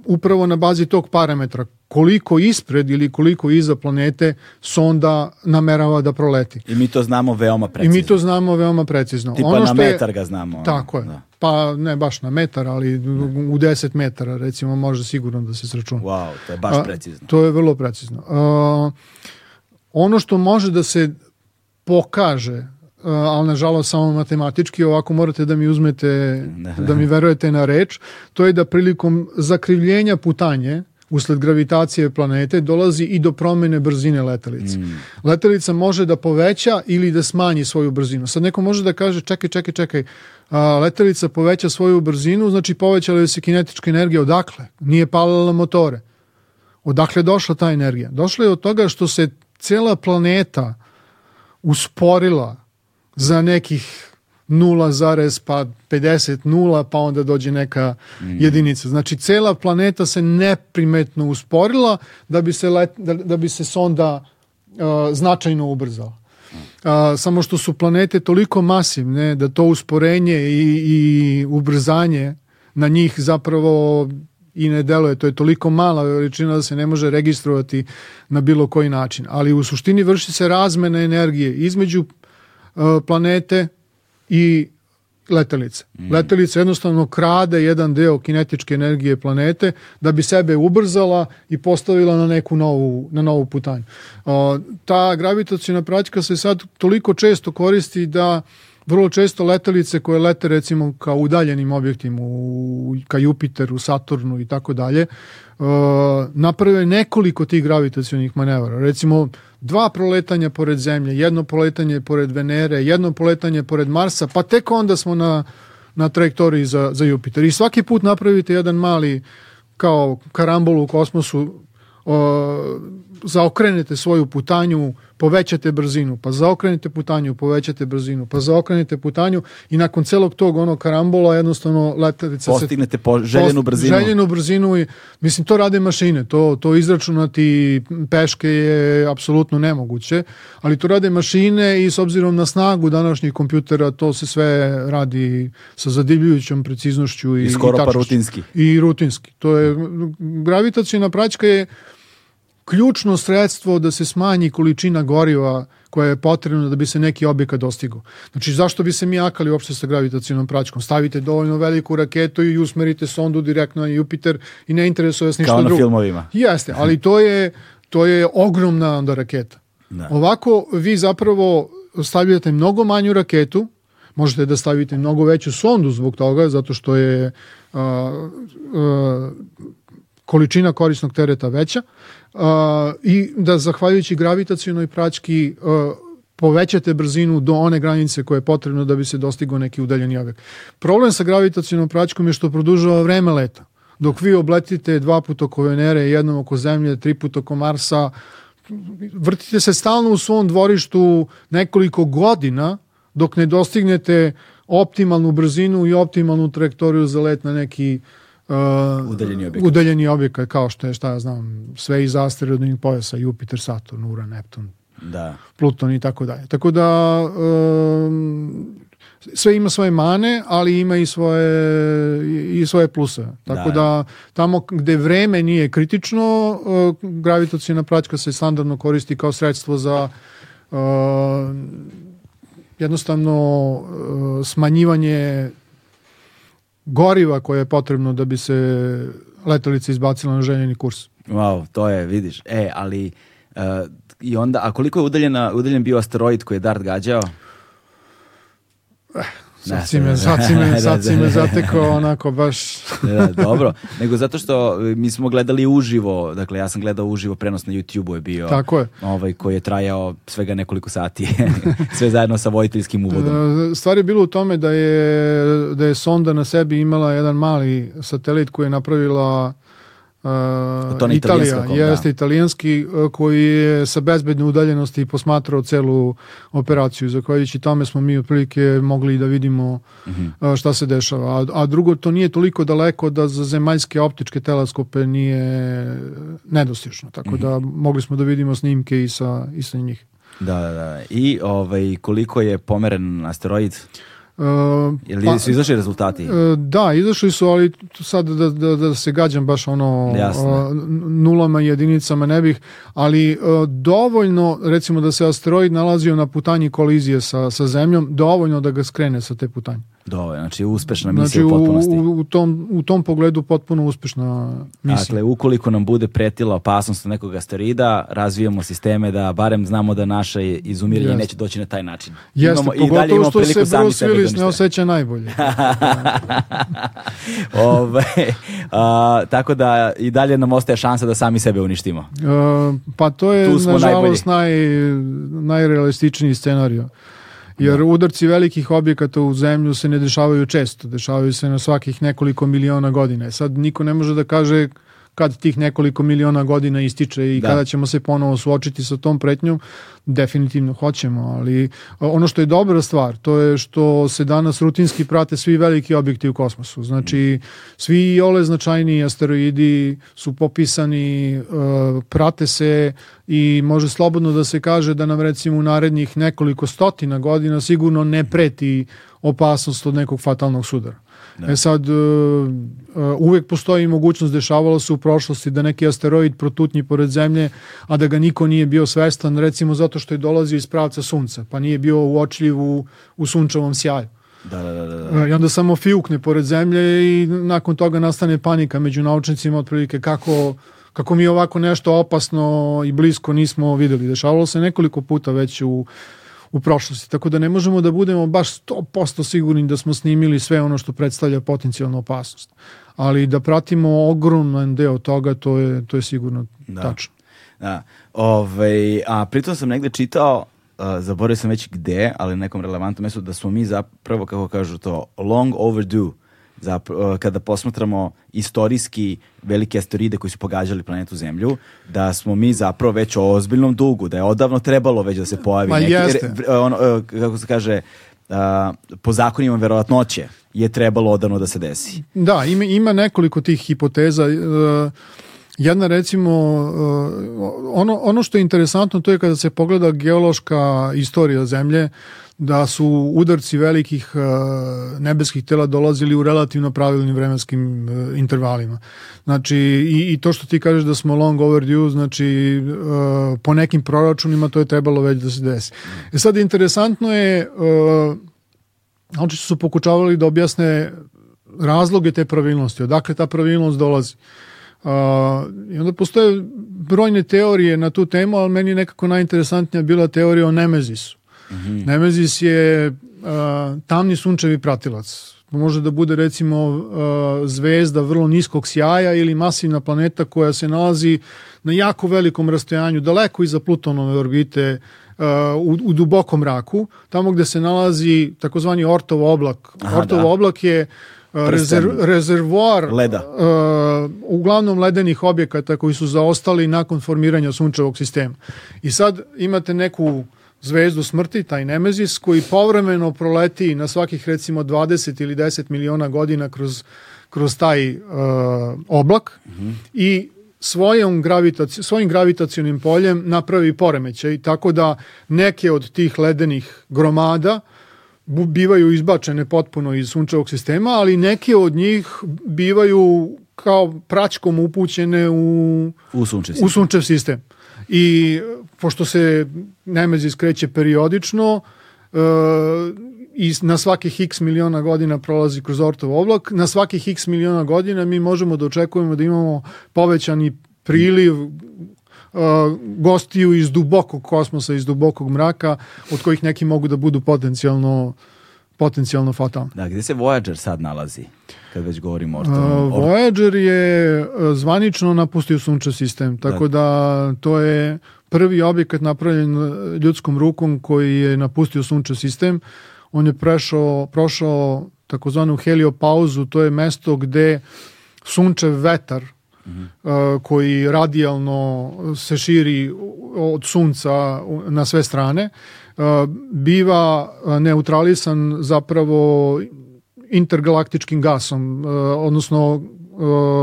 upravo na bazi tog parametra koliko ispred ili koliko iza planete sonda namerava da proleti. I mi to znamo veoma precizno. I mi to znamo veoma precizno. Tipa ono na metar je, ga znamo. Tako je. Da. Pa ne baš na metar, ali ne. u 10 metara recimo može sigurno da se sračuna. Wow, to je baš precizno. A, to je vrlo precizno. A, ono što može da se pokaže ali nažalost samo matematički, ovako morate da mi uzmete, ne, ne. da mi verujete na reč, to je da prilikom zakrivljenja putanje, usled gravitacije planete dolazi i do promene brzine letelice. Mm. Letelica može da poveća ili da smanji svoju brzinu. Sad neko može da kaže čekaj, čekaj, čekaj, a, letelica poveća svoju brzinu, znači povećala je se kinetička energija. Odakle? Nije palila motore. Odakle je došla ta energija? Došla je od toga što se cela planeta usporila za nekih 0, pa 50 nula, pa onda dođe neka mm. jedinica. Znači, cela planeta se neprimetno usporila da bi se, let, da, da bi se sonda uh, značajno ubrzala. Uh, samo što su planete toliko masivne da to usporenje i, i ubrzanje na njih zapravo i ne deluje. To je toliko mala veličina da se ne može registrovati na bilo koji način. Ali u suštini vrši se razmena energije između uh, planete i letelice. Mm. Letelica jednostavno krade jedan deo kinetičke energije planete da bi sebe ubrzala i postavila na neku novu, na novu putanju. O, ta gravitacijna praćka se sad toliko često koristi da vrlo često letelice koje lete recimo ka udaljenim objektima u, ka Jupiteru, Saturnu i tako dalje naprave nekoliko tih gravitacionih manevara. Recimo dva proletanja pored Zemlje, jedno proletanje pored Venere, jedno proletanje pored Marsa, pa tek onda smo na, na trajektoriji za, za Jupiter. I svaki put napravite jedan mali kao karambol u kosmosu, zaokrenete svoju putanju, povećate brzinu, pa zaokrenete putanju, povećate brzinu, pa zaokrenete putanju i nakon celog tog onog karambola jednostavno letelica postignete po željenu brzinu. Željenu brzinu i mislim to rade mašine, to to izračunati peške je apsolutno nemoguće, ali to rade mašine i s obzirom na snagu današnjih kompjutera to se sve radi sa zadivljujućom preciznošću i, I skoro i pa rutinski. I rutinski. To je gravitacijna praćka je ključno sredstvo da se smanji količina goriva koja je potrebna da bi se neki objekat dostigao. Znači, zašto bi se mi akali uopšte sa gravitacijnom praćkom? Stavite dovoljno veliku raketu i usmerite sondu direktno na Jupiter i ne interesuje vas ništa drugo. Kao na filmovima. Jeste, ali to je, to je ogromna onda raketa. Da. Ovako vi zapravo stavljate mnogo manju raketu, možete da stavite mnogo veću sondu zbog toga, zato što je uh, uh, količina korisnog tereta veća i da zahvaljujući gravitacionoj praćki povećate brzinu do one granice koje je potrebno da bi se dostigao neki udaljeni objekt. Problem sa gravitacionom praćkom je što produžava vreme leta. Dok vi obletite dva puta oko Venere, jednom oko Zemlje, tri puta oko Marsa, vrtite se stalno u svom dvorištu nekoliko godina dok ne dostignete optimalnu brzinu i optimalnu trajektoriju za let na neki uh, udaljeni, objekat. udaljeni objekat, kao što je, šta ja znam, sve iz asteroidnih pojasa, Jupiter, Saturn, Uran, Neptun, da. Pluton i tako dalje. Tako da um, sve ima svoje mane, ali ima i svoje i svoje pluse. Tako da, da tamo gde vreme nije kritično, uh, gravitacijna praćka se standardno koristi kao sredstvo za uh, jednostavno uh, smanjivanje goriva koje je potrebno da bi se letelica izbacila na željeni kurs. Wow, to je, vidiš. E, ali uh, i onda, a koliko je udaljena, udaljen bio asteroid koji je Dart gađao? Eh, Sad si me, sad si me, sad si me zatekao onako baš... da, dobro, nego zato što e, mi smo gledali uživo, dakle ja sam gledao uživo prenos na YouTube-u je bio. Tako je. Ovaj, koji je trajao svega nekoliko sati, sve zajedno sa vojiteljskim uvodom. E, stvar je bilo u tome da je, da je sonda na sebi imala jedan mali satelit koji je napravila Uh, to Italija, kom, jeste da. italijanski uh, koji je sa bezbedne udaljenosti posmatrao celu operaciju. Zahvaljujući tome smo mi otprilike mogli da vidimo uh mhm. -huh. uh, šta se dešava. A, a drugo, to nije toliko daleko da za zemaljske optičke teleskope nije nedostižno. Tako -huh. da mhm. mogli smo da vidimo snimke i sa, i sa njih. Da, da, da. I ovaj, koliko je pomeren asteroid? Uh, Jel pa, su izašli rezultati? Uh, da, izašli su, ali sad da, da, da se gađam baš ono uh, nulama i jedinicama ne bih, ali uh, dovoljno, recimo da se asteroid nalazio na putanji kolizije sa, sa zemljom, dovoljno da ga skrene sa te putanje. Dovoljno, znači uspešna misija znači, u potpunosti. U, u, tom, u tom pogledu potpuno uspešna misija. Dakle, ukoliko nam bude pretila opasnost nekog asteroida, razvijamo sisteme da barem znamo da naše izumiranje neće doći na taj način. Jeste, imamo, pogotovo i dalje imamo što se Bruce Willis ne osjeća najbolje. Ove, a, tako da i dalje nam ostaje šansa da sami sebe uništimo. Uh, pa to je, nažalost, naj, najrealističniji scenario. Jer da. udarci velikih objekata u zemlju se ne dešavaju često, dešavaju se na svakih nekoliko miliona godina. Sad niko ne može da kaže kad tih nekoliko miliona godina ističe i da. kada ćemo se ponovo suočiti sa tom pretnjom, definitivno hoćemo, ali ono što je dobra stvar, to je što se danas rutinski prate svi veliki objekti u kosmosu. Znači, svi ole značajni asteroidi su popisani, e, prate se i može slobodno da se kaže da nam recimo u narednih nekoliko stotina godina sigurno ne preti opasnost od nekog fatalnog sudara. Da. E sad, uh, uh, uvek postoji mogućnost, dešavalo se u prošlosti da neki asteroid protutnji pored zemlje, a da ga niko nije bio svestan, recimo zato što je dolazio iz pravca sunca, pa nije bio uočljiv u, u sunčevom sjaju. Da, da, da, da. I onda samo fiukne pored zemlje i nakon toga nastane panika među naučnicima otprilike kako, kako mi ovako nešto opasno i blisko nismo videli. Dešavalo se nekoliko puta već u u prošlosti. Tako da ne možemo da budemo baš 100% sigurni da smo snimili sve ono što predstavlja potencijalnu opasnost. Ali da pratimo ogroman deo toga, to je, to je sigurno da. tačno. Da. Ove, ovaj, a pritom sam negde čitao Uh, zaboravio sam već gde, ali na nekom relevantnom mestu, da smo mi zapravo, kako kažu to, long overdue zapravo, kada posmatramo istorijski velike asteroide koji su pogađali planetu Zemlju, da smo mi zapravo već o ozbiljnom dugu, da je odavno trebalo već da se pojavi Ma neki, jeste. ono, e, kako se kaže, uh, po zakonima verovatnoće je trebalo odavno da se desi. Da, ima, ima nekoliko tih hipoteza. Jedna recimo, ono, ono što je interesantno to je kada se pogleda geološka istorija Zemlje, da su udarci velikih uh, nebeskih tela dolazili u relativno pravilnim vremenskim uh, intervalima. Znači, i, i to što ti kažeš da smo long overdue, znači, uh, po nekim proračunima to je trebalo već da se desi. E sad, interesantno je, oni su pokučavali da objasne razloge te pravilnosti, odakle ta pravilnost dolazi. Uh, I onda postoje brojne teorije na tu temu, ali meni nekako najinteresantnija bila teorija o Nemezisu. -hmm. Nemezis je uh, tamni sunčevi pratilac. može da bude recimo uh, zvezda vrlo niskog sjaja ili masivna planeta koja se nalazi na jako velikom rastojanju, daleko iza Plutonove orbite, uh, u, u dubokom mraku, tamo gde se nalazi takozvani Ortov oblak. Aha, Ortov da. oblak je uh, rezerv, rezervoar Leda. Uh, uglavnom ledenih objekata koji su zaostali nakon formiranja sunčevog sistema. I sad imate neku zvezdu smrti, taj Nemezis, koji povremeno proleti na svakih recimo 20 ili 10 miliona godina kroz, kroz taj uh, oblak mm -hmm. i svojom gravitaci, svojim gravitacionim poljem napravi poremećaj, tako da neke od tih ledenih gromada bivaju izbačene potpuno iz sunčevog sistema, ali neke od njih bivaju kao praćkom upućene u, u, sunčev, sistem. u sunčev sistem. I pošto se Nemezis kreće periodično, uh, i na svakih x miliona godina prolazi kroz Ortov oblak, na svakih x miliona godina mi možemo da očekujemo da imamo povećani priliv uh, gostiju iz dubokog kosmosa, iz dubokog mraka, od kojih neki mogu da budu potencijalno potencijalno fatalni. Da, gde se Voyager sad nalazi? Kad već govorimo o uh, Voyager je uh, zvanično napustio sunčev sistem, tako da. da to je prvi objekat napravljen ljudskom rukom koji je napustio sunčev sistem. On je prešao, prošao takozvanu heliopauzu, to je mesto gde sunčev vetar mm -hmm. uh, koji radijalno se širi od sunca na sve strane, uh, biva neutralisan zapravo intergalaktičkim gasom, odnosno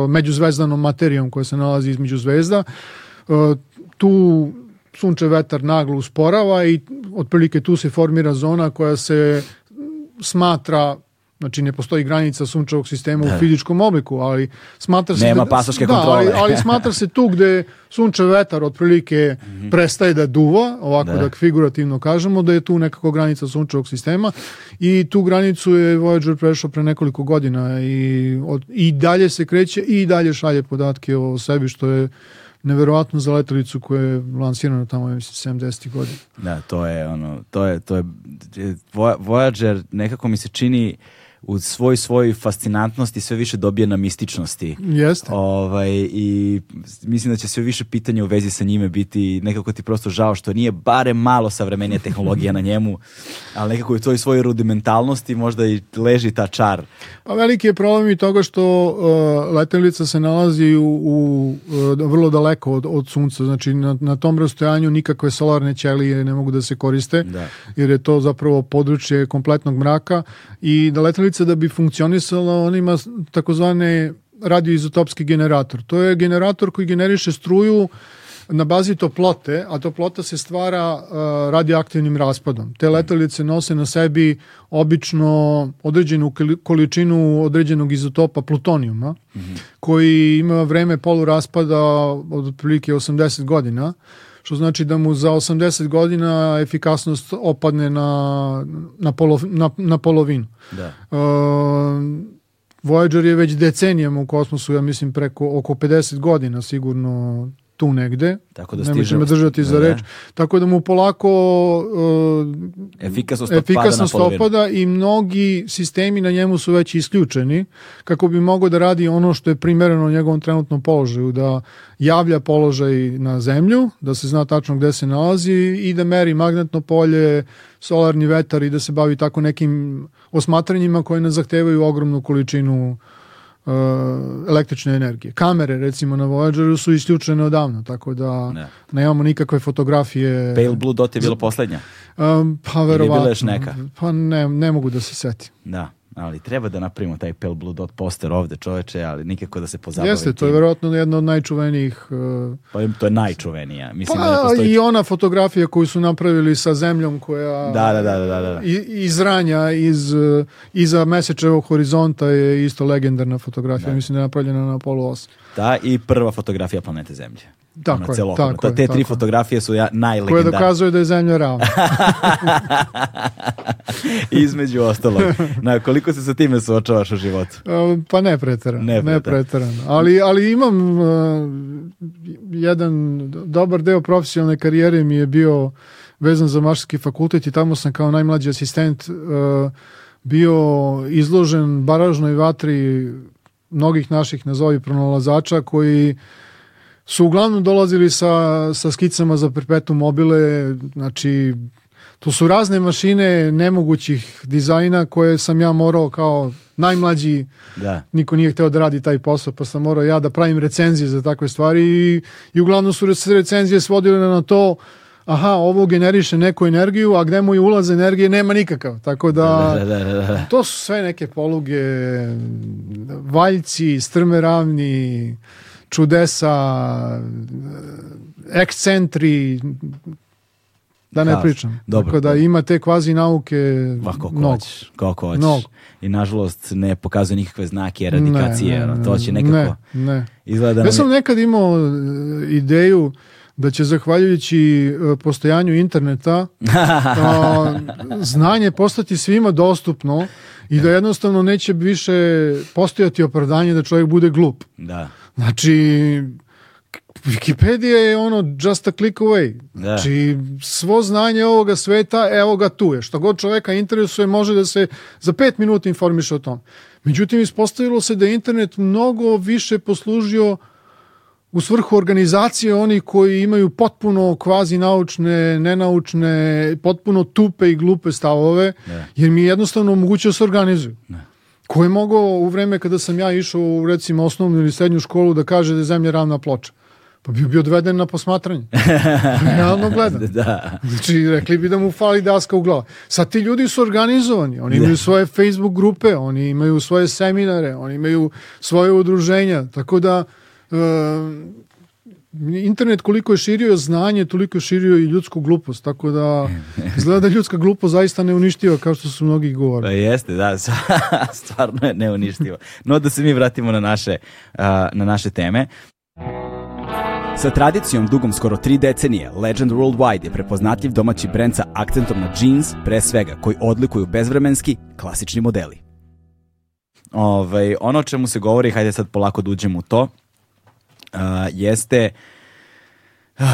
međuzvezdanom materijom koja se nalazi između zvezda. Tu sunčev vetar naglo usporava i otprilike tu se formira zona koja se smatra Znači ne postoji granica sunčevog sistema da. u fizičkom obliku, ali smatra se Nema da, pasoške da, kontrole. Ali, ali smatra se tu gde sunčev vetar otprilike mm -hmm. prestaje da duva, ovako da. da figurativno kažemo, da je tu nekako granica sunčevog sistema i tu granicu je Voyager prešao pre nekoliko godina i, od, i dalje se kreće i dalje šalje podatke o sebi što je neverovatno za letelicu koja je lansirana tamo mislim 70. godina. Da, to je ono, to je to je Voyager nekako mi se čini u svoj svoj fascinantnosti sve više dobije na mističnosti. Jeste. Ovaj, I mislim da će sve više pitanja u vezi sa njime biti nekako ti prosto žao što nije bare malo savremenija tehnologija na njemu, ali nekako je to i svoje rudimentalnosti možda i leži ta čar. Pa veliki je problem i toga što uh, letelica se nalazi u, u uh, vrlo daleko od, od sunca, znači na, na tom rastojanju nikakve solarne ćelije ne mogu da se koriste, da. jer je to zapravo područje kompletnog mraka i da letelica letelica da bi funkcionisala, on ima takozvane radioizotopski generator. To je generator koji generiše struju na bazi toplote, a toplota se stvara uh, radioaktivnim raspadom. Te letelice nose na sebi obično određenu količinu određenog izotopa plutonijuma, mm -hmm. koji ima vreme poluraspada od otprilike 80 godina, što znači da mu za 80 godina efikasnost opadne na, na, polo, na, na polovinu. Da. Uh, Voyager je već decenijama u kosmosu, ja mislim preko oko 50 godina sigurno tu negde. Tako da stiže. me držati za da, reč. Tako da mu polako uh, efikasnost, efikasnost opada, opada i mnogi sistemi na njemu su već isključeni kako bi mogao da radi ono što je primereno njegovom trenutnom položaju, da javlja položaj na zemlju, da se zna tačno gde se nalazi i da meri magnetno polje, solarni vetar i da se bavi tako nekim osmatranjima koje ne zahtevaju ogromnu količinu uh, električne energije. Kamere recimo na Voyageru su isključene odavno, tako da ne. nemamo nikakve fotografije. Pale Blue Dot je bila poslednja? Um, pa verovatno. Ili bila još neka? Pa ne, ne mogu da se setim. Da ali treba da napravimo taj Pale Blue Dot poster ovde čoveče, ali nikako da se pozabavim Jeste, to je verovatno jedna od najčuvenijih... Uh... Pa to je najčuvenija. Mislim pa da postoji... i ona fotografija koju su napravili sa zemljom koja da, da, da, da, da. da. iz uh, iza mesečevog horizonta je isto legendarna fotografija, da. mislim da je napravljena na Apollo 8. Da, i prva fotografija planete Zemlje. Tako je, tako je. Te tri fotografije su ja, najlegendarnije. Koje dokazuju da je zemlja ravna. Između ostalog. Na, koliko se sa time suočavaš u životu? Pa ne preterano. Ne, ne preterano. Ali, ali imam uh, jedan dobar deo profesionalne karijere mi je bio vezan za mašarski fakultet i tamo sam kao najmlađi asistent uh, bio izložen baražnoj vatri mnogih naših nazovi pronalazača koji su uglavnom dolazili sa, sa skicama za perpetuum mobile, znači to su razne mašine nemogućih dizajna koje sam ja morao kao najmlađi, da. niko nije hteo da radi taj posao, pa sam morao ja da pravim recenzije za takve stvari i, i uglavnom su recenzije svodile na to aha, ovo generiše neku energiju, a gde mu je ulaz energije nema nikakav. Tako da, da, da, da, da. to su sve neke poluge, valjci, strme ravni, čudesa, ekscentri, da ne pričam. Dobro. Tako da ima te kvazi nauke Ma, koliko mnogo. Hoćeš, koliko hoćeš. Mnogo. I nažalost ne pokazuje nikakve znake eradikacije. Ne, ne, to će nekako... Ne, ne. Izgleda ja sam nekad imao e, ideju da će zahvaljujući e, postojanju interneta a, znanje postati svima dostupno i da jednostavno neće više postojati opravdanje da čovjek bude glup. Da. Znači, Wikipedia je ono just a click away. Da. Znači, svo znanje ovoga sveta, evo ga tu je. Što god čoveka interesuje, može da se za pet minuta informiše o tom. Međutim, ispostavilo se da je internet mnogo više poslužio u svrhu organizacije oni koji imaju potpuno kvazi naučne, nenaučne, potpuno tupe i glupe stavove, ne. jer mi jednostavno omogućuje da se organizuju. Ne. Ko je mogao u vreme kada sam ja išao u recimo osnovnu ili srednju školu da kaže da je zemlja ravna ploča? Pa bi bio odveden na posmatranje. Realno gledam. da. Znači, rekli bi da mu fali daska u glavu. Sad ti ljudi su organizovani. Oni imaju svoje Facebook grupe, oni imaju svoje seminare, oni imaju svoje udruženja. Tako da internet koliko je širio znanje, toliko je širio i ljudsku glupost, tako da izgleda da ljudska glupost zaista ne uništiva kao što su mnogi govorili. Pa jeste, da, stvarno je neuništiva. No da se mi vratimo na naše, na naše teme. Sa tradicijom dugom skoro tri decenije, Legend Worldwide je prepoznatljiv domaći brend sa akcentom na jeans, pre svega, koji odlikuju bezvremenski, klasični modeli. Ove, ovaj, ono o čemu se govori, hajde sad polako da uđemo u to, uh, jeste uh,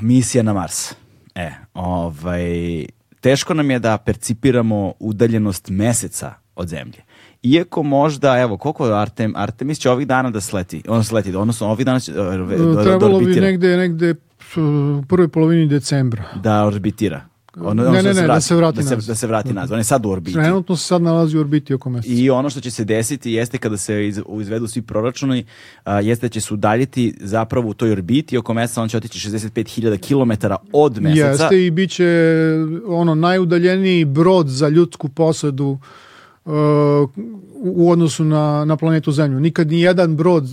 misija na Mars. E, ovaj, teško nam je da percipiramo udaljenost meseca od zemlje. Iako možda, evo, koliko je Artem, Artemis će ovih dana da sleti, on sleti, odnosno ovih dana će, do, do, Trebalo bi negde, negde u prvoj polovini decembra. Da orbitira. Ono, ne, ne, ne, da se vrati da se, da se vrati nazad. On je sad u orbiti. Trenutno se sad nalazi u orbiti oko meseca. I ono što će se desiti jeste kada se iz, izvedu svi proračuni, a, jeste da će se udaljiti zapravo u toj orbiti oko meseca, on će otići 65.000 km od meseca. Jeste i bit će ono najudaljeniji brod za ljudsku posadu uh, u odnosu na, na planetu Zemlju. Nikad ni jedan brod uh,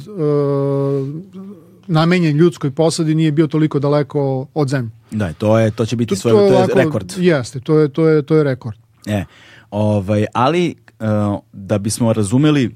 namenjen ljudskoj posadi nije bio toliko daleko od zemlje. Da, to je to će biti to, svoj to je, to je lako, rekord. Jeste, to je to je to je rekord. E, ovaj ali uh, da bismo razumeli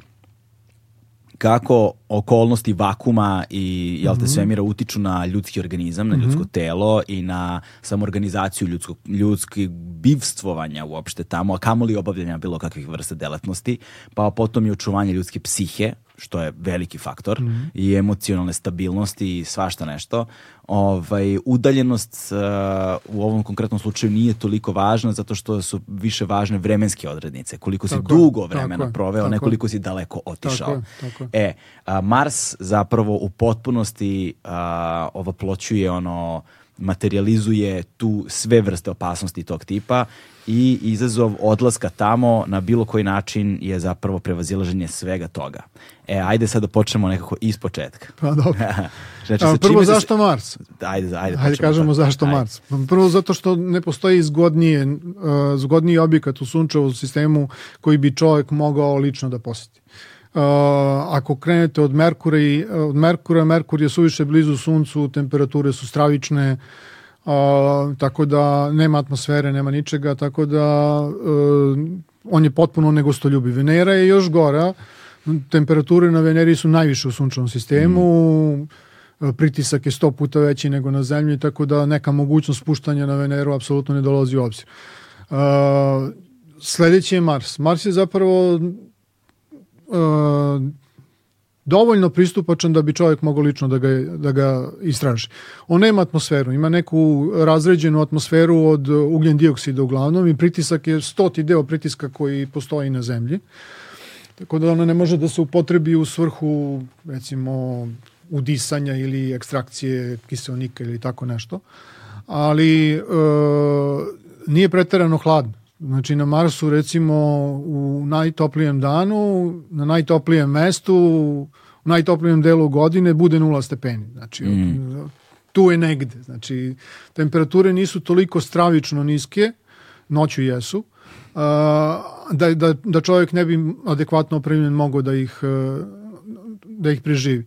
kako okolnosti vakuma i jel te -hmm. svemira utiču na ljudski organizam, na ljudsko mm -hmm. telo i na samorganizaciju ljudskog ljudskih bivstvovanja uopšte tamo, a kamoli obavljanja bilo kakvih vrsta delatnosti, pa potom i očuvanje ljudske psihe, što je veliki faktor mm -hmm. i emocionalne stabilnosti i svašta nešto. Ovaj udaljenost uh, u ovom konkretnom slučaju nije toliko važna zato što su više važne vremenske odrednice. Koliko si tako dugo vremena tako proveo, ne koliko si daleko otišao. Tako, tako. E, a, Mars zapravo u potpunosti a, ovoploćuje ono materializuje tu sve vrste opasnosti tog tipa i izazov odlaska tamo na bilo koji način je zapravo prevazilaženje svega toga. E, ajde sad da počnemo nekako iz početka. Pa dobro. znači, A, prvo zašto se... Mars? Ajde, ajde, ajde kažemo tako. zašto ajde. Mars. Prvo zato što ne postoji zgodnije, uh, zgodniji objekat u sunčevom sistemu koji bi čovjek mogao lično da poseti. Uh, ako krenete od Merkura i od Merkura, Merkur je suviše blizu suncu, temperature su stravične, uh, tako da nema atmosfere, nema ničega, tako da uh, on je potpuno negostoljubi. Venera je još gora, temperature na Veneri su najviše u sunčevom sistemu, mm pritisak je sto puta veći nego na zemlji, tako da neka mogućnost spuštanja na Veneru apsolutno ne dolazi u obzir. Uh, sledeći je Mars. Mars je zapravo uh, dovoljno pristupačan da bi čovjek mogao lično da ga, da ga istraži. On nema atmosferu, ima neku razređenu atmosferu od ugljen dioksida uglavnom i pritisak je stoti deo pritiska koji postoji na zemlji. Tako da ona ne može da se upotrebi u svrhu recimo udisanja ili ekstrakcije kiselnika ili tako nešto. Ali e, nije preterano hladno. Znači na Marsu recimo u najtoplijem danu, na najtoplijem mestu, u najtoplijem delu godine bude nula stepeni. Znači mm. tu je negde. Znači temperature nisu toliko stravično niske, noću jesu, da, da, da čovjek ne bi adekvatno opremljen mogao da ih, da ih preživi.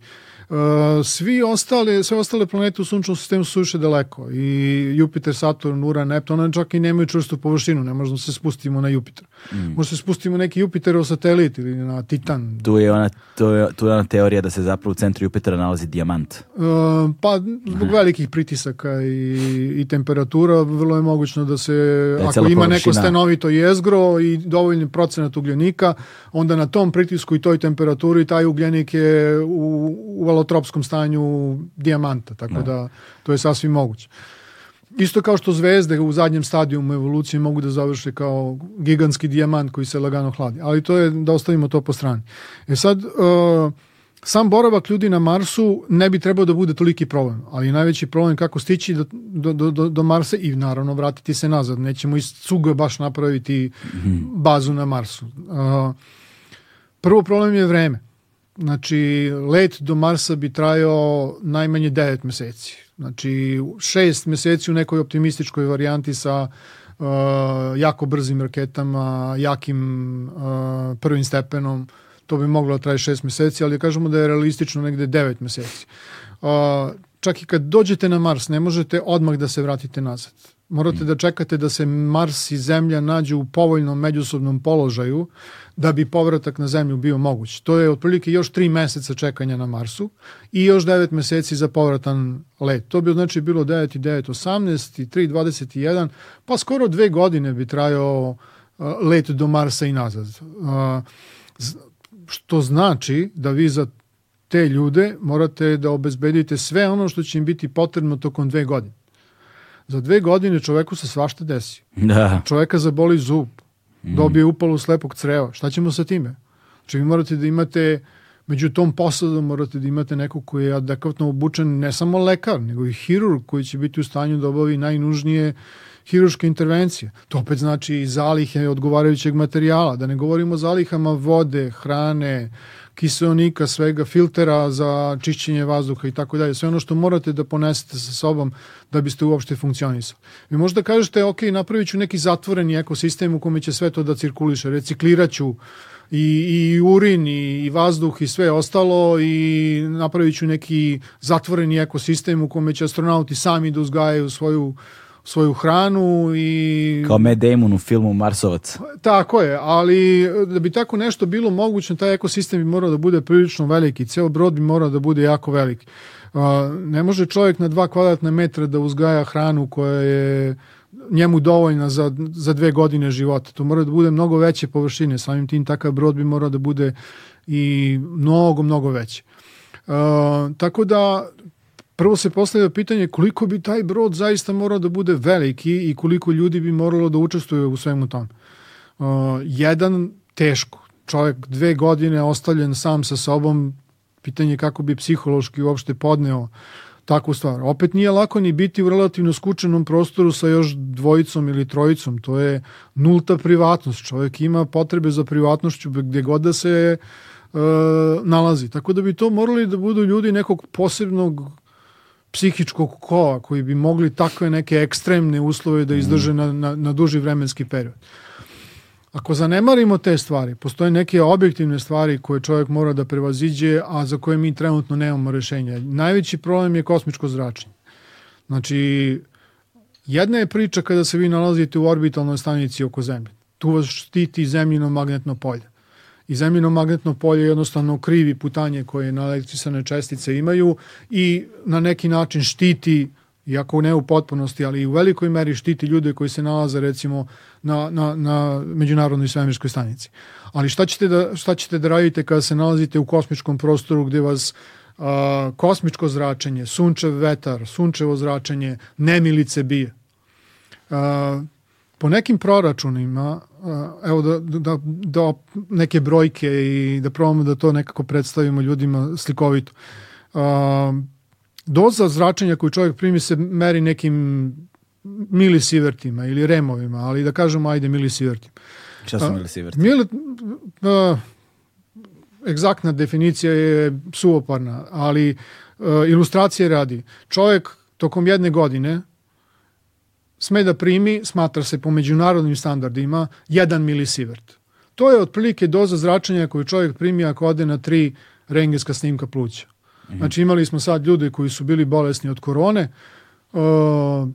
Uh, svi ostale, sve ostale planete u sunčnom sistemu su više daleko i Jupiter, Saturn, Uran, Neptun, one čak i nemaju čvrstu površinu, ne možemo da se spustimo na Jupiter. Mm. Možemo se spustimo neki Jupiterov satelit ili na Titan. Tu je ona, tu je, tu je ona teorija da se zapravo u centru Jupitera nalazi dijamant. Uh, pa zbog velikih pritisaka i, i temperatura vrlo je mogućno da se, da ako ima površina. neko stanovito jezgro i dovoljni procenat ugljenika, onda na tom pritisku i toj temperaturi taj ugljenik je u, u alotropskom stanju dijamanta, tako no. Da. da to je sasvim moguće. Isto kao što zvezde u zadnjem stadijumu evolucije mogu da završe kao gigantski dijamant koji se lagano hladi. Ali to je da ostavimo to po strani. E sad, uh, sam boravak ljudi na Marsu ne bi trebao da bude toliki problem, ali najveći problem je kako stići do, do, do, do Marsa i naravno vratiti se nazad. Nećemo iz cuga baš napraviti mhm. bazu na Marsu. Uh, prvo problem je vreme. Znači, let do Marsa bi trajao najmanje 9 meseci. Znači, šest meseci u nekoj optimističkoj varijanti sa uh, jako brzim raketama, jakim uh, prvim stepenom, to bi moglo da traje šest meseci, ali kažemo da je realistično negde 9 meseci. Uh, čak i kad dođete na Mars, ne možete odmah da se vratite nazad. Morate da čekate da se Mars i Zemlja nađu u povoljnom međusobnom položaju da bi povratak na Zemlju bio moguć. To je otprilike još tri meseca čekanja na Marsu i još devet meseci za povratan let. To bi znači bilo 9 i 9, 18 i 3, 21, pa skoro dve godine bi trajao uh, let do Marsa i nazad. Uh, što znači da vi za te ljude morate da obezbedite sve ono što će im biti potrebno tokom dve godine. Za dve godine čoveku se svašta desi. Da. Čoveka zaboli zub, mm. dobije upalu slepog creva. Šta ćemo sa time? Znači vi morate da imate među tom posadom morate da imate nekog koji je adekvatno obučen ne samo lekar, nego i hirurg koji će biti u stanju da obavi najnužnije hiruške intervencije. To opet znači i zalihe odgovarajućeg materijala, da ne govorimo o zalihama vode, hrane, kiselnika, svega, filtera za čišćenje vazduha i tako dalje. Sve ono što morate da ponesete sa sobom da biste uopšte funkcionisali. Vi možda kažete, ok, napravit ću neki zatvoreni ekosistem u kome će sve to da cirkuliše, reciklirat ću i, i urin i, i vazduh i sve ostalo i napravit ću neki zatvoreni ekosistem u kome će astronauti sami da uzgajaju svoju svoju hranu i... Kao Matt Damon u filmu Marsovac. Tako je, ali da bi tako nešto bilo moguće, taj ekosistem bi morao da bude prilično veliki, ceo brod bi morao da bude jako veliki. Ne može čovjek na dva kvadratna metra da uzgaja hranu koja je njemu dovoljna za, za dve godine života. To mora da bude mnogo veće površine, samim tim takav brod bi morao da bude i mnogo, mnogo veći. Uh, tako da prvo se postavlja pitanje koliko bi taj brod zaista morao da bude veliki i koliko ljudi bi moralo da učestvuje u svemu tom. Uh, jedan, teško. Čovjek dve godine ostavljen sam sa sobom, pitanje kako bi psihološki uopšte podneo takvu stvar. Opet nije lako ni biti u relativno skučenom prostoru sa još dvojicom ili trojicom. To je nulta privatnost. Čovjek ima potrebe za privatnošću gde god da se uh, nalazi. Tako da bi to morali da budu ljudi nekog posebnog psihičkog kola koji bi mogli takve neke ekstremne uslove da izdrže na, na, na duži vremenski period. Ako zanemarimo te stvari, postoje neke objektivne stvari koje čovjek mora da prevaziđe, a za koje mi trenutno nemamo rešenja. Najveći problem je kosmičko zračenje. Znači, jedna je priča kada se vi nalazite u orbitalnoj stanici oko Zemlje. Tu vas štiti zemljino magnetno polje i zemljino magnetno polje jednostavno krivi putanje koje na elektrisane čestice imaju i na neki način štiti iako ne u potpunosti, ali i u velikoj meri štiti ljude koji se nalaze recimo na, na, na međunarodnoj svemirskoj stanici. Ali šta ćete, da, šta ćete da radite kada se nalazite u kosmičkom prostoru gde vas a, kosmičko zračenje, sunčev vetar, sunčevo zračenje, nemilice bije? A, po nekim proračunima, evo da, da, da neke brojke i da probamo da to nekako predstavimo ljudima slikovito. Doza zračenja koju čovjek primi se meri nekim milisivertima ili removima, ali da kažemo ajde milisivertima. Šta su milisiverti? Mili, egzaktna definicija je suoparna, ali ilustracije radi. Čovjek tokom jedne godine sme da primi, smatra se po međunarodnim standardima, 1 milisivert. To je otprilike doza zračenja koju čovjek primi ako ode na tri rengenska snimka pluća. Mhm. Znači imali smo sad ljude koji su bili bolesni od korone, uh,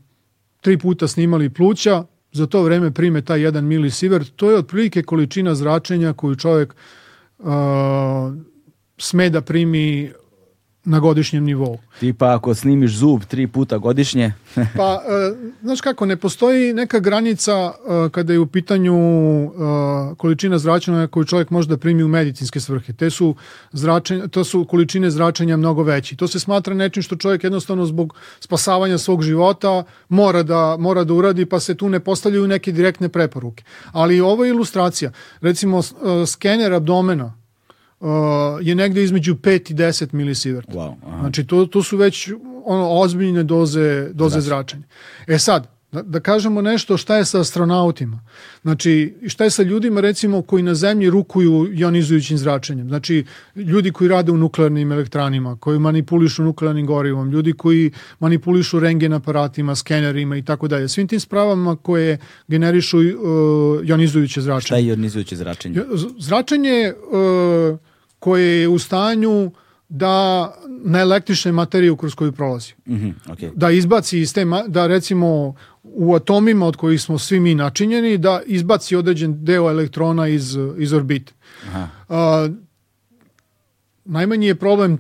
tri puta snimali pluća, za to vreme prime taj 1 milisivert, to je otprilike količina zračenja koju čovjek uh, sme da primi na godišnjem nivou. Tipa ako snimiš zub tri puta godišnje? pa, e, znaš kako, ne postoji neka granica e, kada je u pitanju e, količina zračenja koju čovjek može da primi u medicinske svrhe. Te su zračenja, to su količine zračenja mnogo veći. To se smatra nečim što čovjek jednostavno zbog spasavanja svog života mora da, mora da uradi, pa se tu ne postavljaju neke direktne preporuke. Ali ovo je ilustracija. Recimo, skener abdomena uh, je negde između 5 i 10 milisievert. Wow, znači, to, to su već ono, ozbiljne doze, doze zračenja. E sad, da, da kažemo nešto šta je sa astronautima. Znači, šta je sa ljudima recimo koji na zemlji rukuju ionizujućim zračenjem. Znači, ljudi koji rade u nuklearnim elektranima, koji manipulišu nuklearnim gorivom, ljudi koji manipulišu rengen aparatima, skenerima i tako dalje. Svim tim spravama koje generišu uh, ionizujuće zračenje. Šta je ionizujuće zračenje? Zračenje uh, koje je u stanju da na električne materiju kroz koju prolazi. Mm -hmm, okay. Da izbaci iz te, da recimo u atomima od kojih smo svi mi načinjeni, da izbaci određen deo elektrona iz, iz orbite. Aha. A, najmanji je problem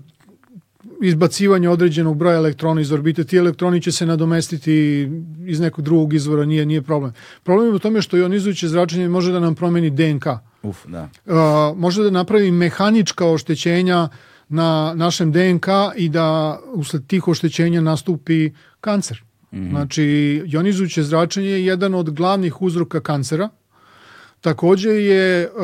izbacivanje određenog broja elektrona iz orbite. Ti elektroni će se nadomestiti iz nekog drugog izvora, nije, nije problem. Problem je u tome što ionizujuće zračenje može da nam promeni DNK. Uf, da. A, može da napravi mehanička oštećenja na našem DNK i da usled tih oštećenja nastupi kancer. Mm -hmm. Znači, ionizujuće zračenje je jedan od glavnih uzroka kancera. Takođe je uh,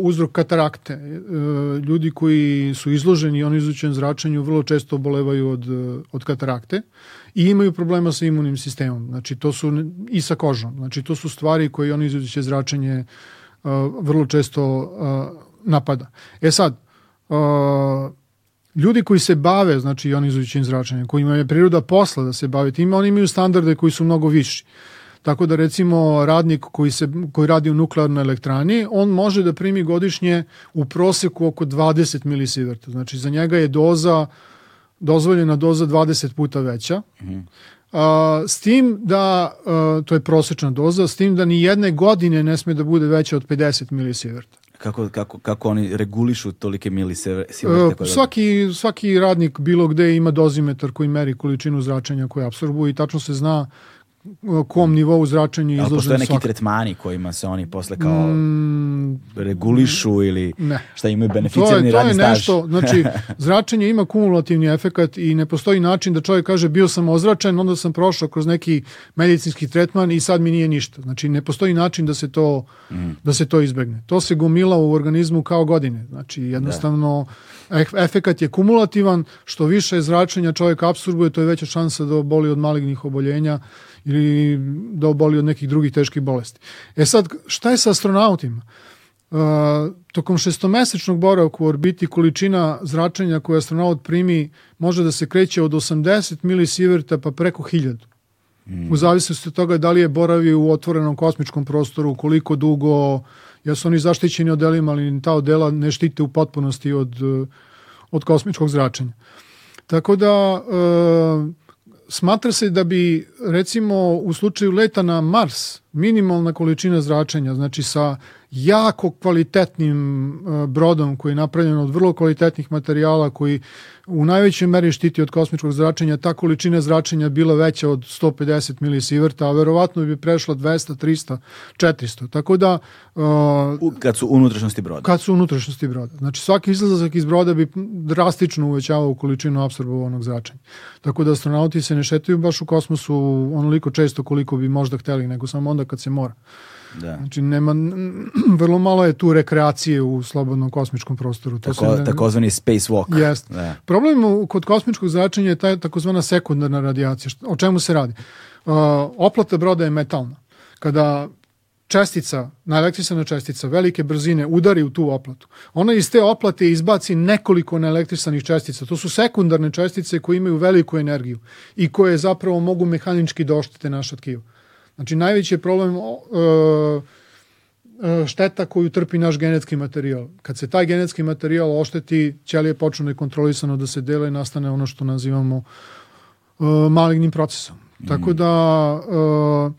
uzrok katarakte. Uh, ljudi koji su izloženi ionizujućem zračenju vrlo često obolevaju od, uh, od katarakte i imaju problema sa imunim sistemom. Znači, to su i sa kožom. Znači, to su stvari koje ionizujuće zračenje uh, vrlo često napada. E sad, uh, ljudi koji se bave znači ionizujućim zračenjem, koji imaju priroda posla da se bave tim, oni imaju standarde koji su mnogo viši. Tako da recimo radnik koji, se, koji radi u nuklearnoj elektrani, on može da primi godišnje u proseku oko 20 milisiverta. Znači za njega je doza, dozvoljena doza 20 puta veća. Mm -hmm. A, s tim da, to je prosečna doza, s tim da ni jedne godine ne sme da bude veća od 50 milisiverta. Kako, kako, kako oni regulišu tolike miliseverte? Uh, svaki, svaki radnik bilo gde ima dozimetar koji meri količinu zračenja koje absorbuje i tačno se zna kom nivou zračenja izložen Ali postoje neki tretmani kojima se oni posle kao mm, regulišu ili ne. šta imaju beneficijalni radni staž? To je nešto, znači zračenje ima kumulativni efekat i ne postoji način da čovjek kaže bio sam ozračen, onda sam prošao kroz neki medicinski tretman i sad mi nije ništa. Znači ne postoji način da se to, mm. da se to izbegne. To se gomila u organizmu kao godine. Znači jednostavno da. efekat je kumulativan, što više zračenja čovjek absorbuje, to je veća šansa da oboli od malignih oboljenja ili da oboli od nekih drugih teških bolesti. E sad, šta je sa astronautima? Uh, tokom šestomesečnog boravka u orbiti količina zračenja koju astronaut primi može da se kreće od 80 milisieverta pa preko 1000. Mm. U zavisnosti od toga da li je boravio u otvorenom kosmičkom prostoru, koliko dugo, ja su oni zaštićeni odelima, ali ta odela ne štite u potpunosti od, od kosmičkog zračenja. Tako da uh, smatra se da bi recimo u slučaju leta na Mars minimalna količina zračenja, znači sa jako kvalitetnim e, brodom koji je napravljen od vrlo kvalitetnih materijala koji u najvećoj meri štiti od kosmičkog zračenja, ta količina zračenja bila veća od 150 milisiverta, a verovatno bi prešla 200, 300, 400. Tako da... Uh, kad su unutrašnjosti broda. Kad su unutrašnjosti broda. Znači svaki izlazak iz broda bi drastično uvećavao količinu absorbovanog zračenja. Tako da astronauti se ne šetaju baš u kosmosu onoliko često koliko bi možda hteli, nego samo onda kad se mora. Da. Znači, nema, vrlo malo je tu rekreacije u slobodnom kosmičkom prostoru. To Tako, ne, takozvani space walk. Jest. Da. Problem kod kosmičkog zračenja je taj takozvana sekundarna radijacija. O čemu se radi? Uh, oplata broda je metalna. Kada čestica, naelektrisana čestica velike brzine udari u tu oplatu. Ona iz te oplate izbaci nekoliko naelektrisanih čestica. To su sekundarne čestice koje imaju veliku energiju i koje zapravo mogu mehanički da oštete naša tkiva. Znači, najveći je problem uh, šteta koju trpi naš genetski materijal. Kad se taj genetski materijal ošteti, ćelije počnu nekontrolisano da se dele i nastane ono što nazivamo uh, malignim procesom. Mm. Tako da uh,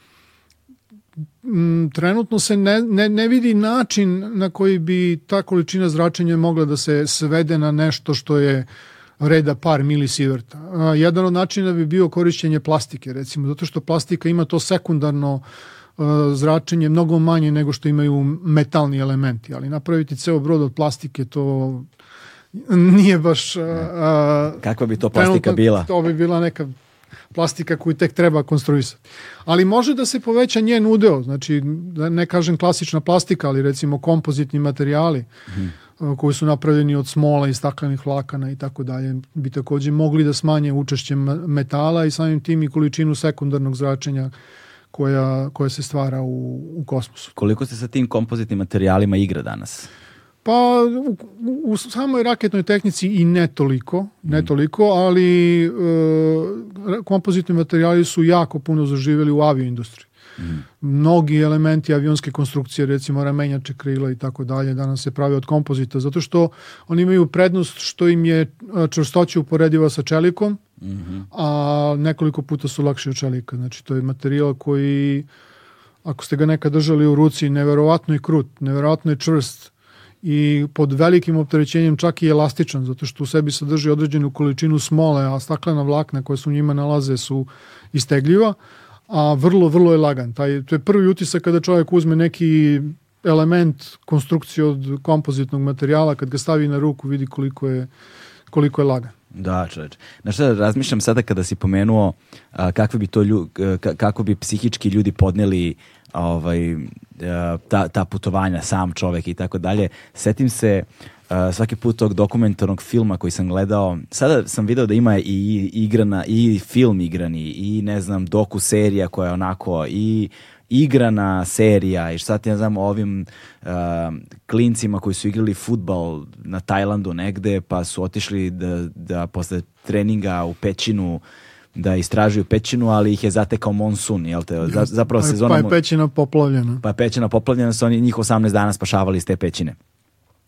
trenutno se ne, ne, ne vidi način na koji bi ta količina zračenja mogla da se svede na nešto što je uh, reda par milisiverta. Jedan od načina bi bio korišćenje plastike, recimo, zato što plastika ima to sekundarno zračenje mnogo manje nego što imaju metalni elementi, ali napraviti ceo brod od plastike to nije baš... A, Kakva bi to plastika bila? To bi bila neka plastika koju tek treba konstruisati. Ali može da se poveća njen udeo, znači da ne kažem klasična plastika, ali recimo kompozitni materijali. Hmm koji su napravljeni od smola i staklenih vlakana i tako dalje, bi takođe mogli da smanje učešće metala i samim tim i količinu sekundarnog zračenja koja, koja se stvara u, u kosmosu. Koliko se sa tim kompozitnim materijalima igra danas? Pa u, u samoj raketnoj tehnici i ne toliko, ne mm. toliko, ali e, kompozitni materijali su jako puno zaživjeli u avioindustriji. Mm. Mnogi elementi avionske konstrukcije, recimo ramenjače krila i tako dalje, danas se prave od kompozita, zato što oni imaju prednost što im je čvrstoća uporediva sa čelikom, mm -hmm. a nekoliko puta su lakši od čelika. Znači, to je materijal koji, ako ste ga nekad držali u ruci, neverovatno je krut, neverovatno je čvrst, i pod velikim opterećenjem čak i elastičan, zato što u sebi sadrži određenu količinu smole, a staklena vlakna koja se u njima nalaze su istegljiva, a vrlo, vrlo je lagan. Taj, to je prvi utisak kada čovjek uzme neki element konstrukcije od kompozitnog materijala, kad ga stavi na ruku vidi koliko je, koliko je lagan. Da, čoveč. Znaš šta, razmišljam sada kada si pomenuo a, kakve bi to lju, kako bi psihički ljudi podneli ovaj, a, ta, ta putovanja, sam čovek i tako dalje. Setim se uh, svaki put tog dokumentarnog filma koji sam gledao, sada sam video da ima i igrana, i film igrani, i ne znam, doku serija koja je onako, i igrana serija i šta ti ja znam o ovim uh, klincima koji su igrali futbal na Tajlandu negde pa su otišli da, da posle treninga u pećinu da istražuju pećinu, ali ih je zatekao monsun, jel te? Zapravo pa, sezona... Pa je pećina poplavljena. Pa je pećina poplavljena, su oni njih 18 dana spašavali iz te pećine.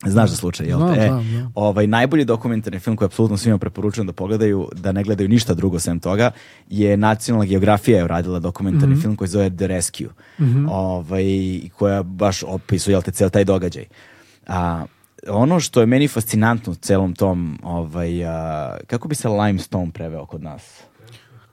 Znaš za slučaj, jel? Znam, e, znam, znam. Ovaj, najbolji dokumentarni film koji apsolutno svima preporučujem da pogledaju, da ne gledaju ništa drugo sem toga, je Nacionalna geografija je uradila dokumentarni mm -hmm. film koji zove The Rescue, mm -hmm. ovaj, koja baš opisuje, jel te, cel taj događaj. A, ono što je meni fascinantno u celom tom, ovaj, a, kako bi se limestone preveo kod nas?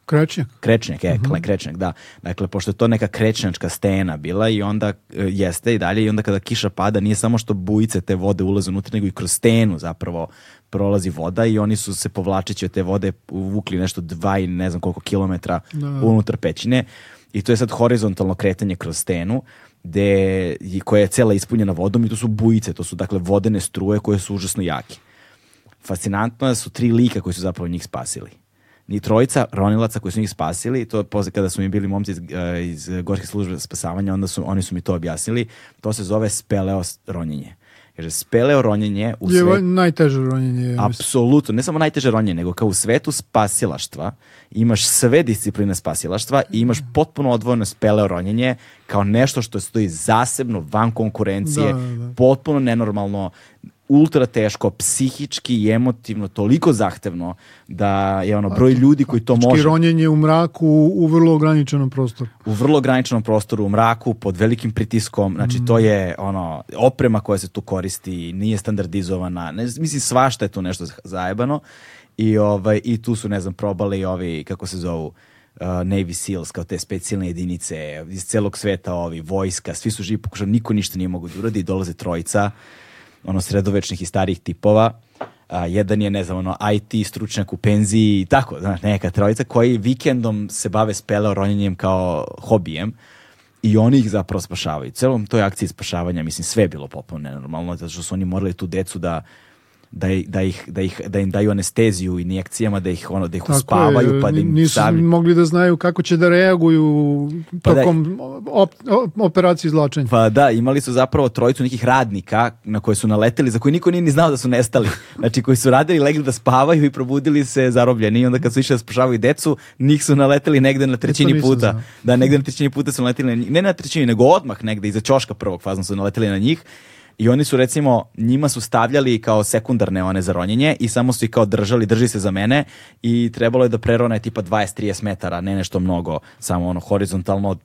Krečnjak. Krečnjak, je, uh. -huh. krečnjak, da. Dakle, pošto je to neka krečnjačka stena bila i onda e, jeste i dalje i onda kada kiša pada nije samo što bujice te vode ulaze unutra, nego i kroz stenu zapravo prolazi voda i oni su se povlačeći od te vode uvukli nešto dva i ne znam koliko kilometra da. unutar pećine i to je sad horizontalno kretanje kroz stenu gde, koja je cela ispunjena vodom i to su bujice, to su dakle vodene struje koje su užasno jake. Fascinantno je da su tri lika koji su zapravo njih spasili ni trojica ronilaca koji su njih spasili, to posle kada su mi bili momci iz, eh, iz Gorske službe spasavanja, onda su, oni su mi to objasnili, to se zove speleo ronjenje. Jer speleo ronjenje u je svet... najteže ronjenje. Apsolutno, ne samo najteže ronjenje, nego kao u svetu spasilaštva imaš sve discipline spasilaštva i imaš potpuno odvojeno speleo ronjenje kao nešto što stoji zasebno van konkurencije, da, da, da. potpuno nenormalno ultra teško, psihički i emotivno toliko zahtevno da je ono broj ljudi koji to može. ronjenje u mraku u vrlo ograničenom prostoru. U vrlo ograničenom prostoru, u mraku, pod velikim pritiskom, znači mm. to je ono, oprema koja se tu koristi, nije standardizovana, ne, mislim svašta je tu nešto zajebano i, ovaj, i tu su, ne znam, probali ovi, kako se zovu, uh, Navy Seals, kao te specijalne jedinice iz celog sveta, ovi, vojska, svi su živi pokušali, niko ništa nije mogu da uradi, dolaze trojica, ono sredovečnih i starih tipova. A, jedan je, ne znam, ono, IT stručnjak u penziji i tako, znaš, neka trojica koji vikendom se bave speleo ronjenjem kao hobijem i oni ih zapravo spašavaju. Celom toj akciji spašavanja, mislim, sve je bilo potpuno nenormalno, zato što su oni morali tu decu da da, da, ih, da, ih, da im daju anesteziju injekcijama, da ih, ono, da ih Tako uspavaju, je, pa da im nisu stavlju. mogli da znaju kako će da reaguju pa da tokom da, op, operacije izlačenja. Pa da, imali su zapravo trojicu nekih radnika na koje su naleteli, za koje niko nije ni znao da su nestali. Znači, koji su radili, legli da spavaju i probudili se zarobljeni. I onda kad su išli da spašavaju decu, njih su naleteli negde na trećini puta. Da, negde na trećini puta su naleteli na njih. Ne na trećini, nego odmah negde, iza ćoška prvog fazno su naleteli na njih I oni su recimo, njima su stavljali kao sekundarne one za ronjenje i samo su ih kao držali, drži se za mene i trebalo je da prerone tipa 20-30 metara, ne nešto mnogo, samo ono horizontalno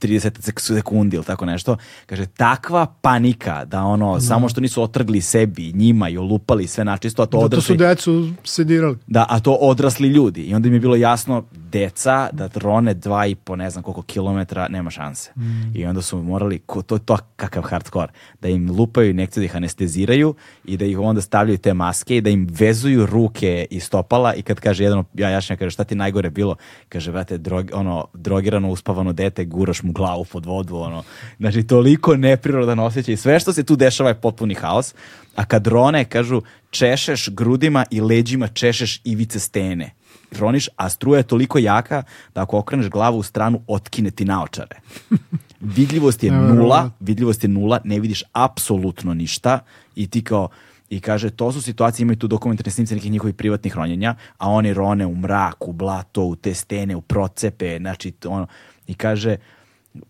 30 sekundi ili tako nešto. Kaže, takva panika da ono, no. samo što nisu otrgli sebi, njima i olupali sve načisto, a to odrasli... Da, to su decu sedirali. Da, a to odrasli ljudi. I onda mi je bilo jasno, deca, da rone dva i po ne znam koliko kilometra, nema šanse. Mm. I onda su morali, ko, to je to kakav hardcore, da im lupaju injekcije, da ih anesteziraju i da ih onda stavljaju te maske i da im vezuju ruke i stopala i kad kaže jedan, ja jašnja, kaže šta ti najgore bilo? Kaže, brate, drog, ono, drogirano, uspavano dete, guraš mu glavu pod vodu, ono. Znači, toliko neprirodan osjećaj. Sve što se tu dešava je potpuni haos. A kad rone, kažu, češeš grudima i leđima češeš ivice stene. Roniš, a struja je toliko jaka da ako okreneš glavu u stranu, otkine ti naočare. Vidljivost je nula, vidljivost je nula, ne vidiš apsolutno ništa i ti kao, i kaže to su situacije, imaju tu dokumentarne snimce nekih njihovih privatnih ronjenja, a oni rone u mraku, u blato, u te stene, u procepe, znači ono, i kaže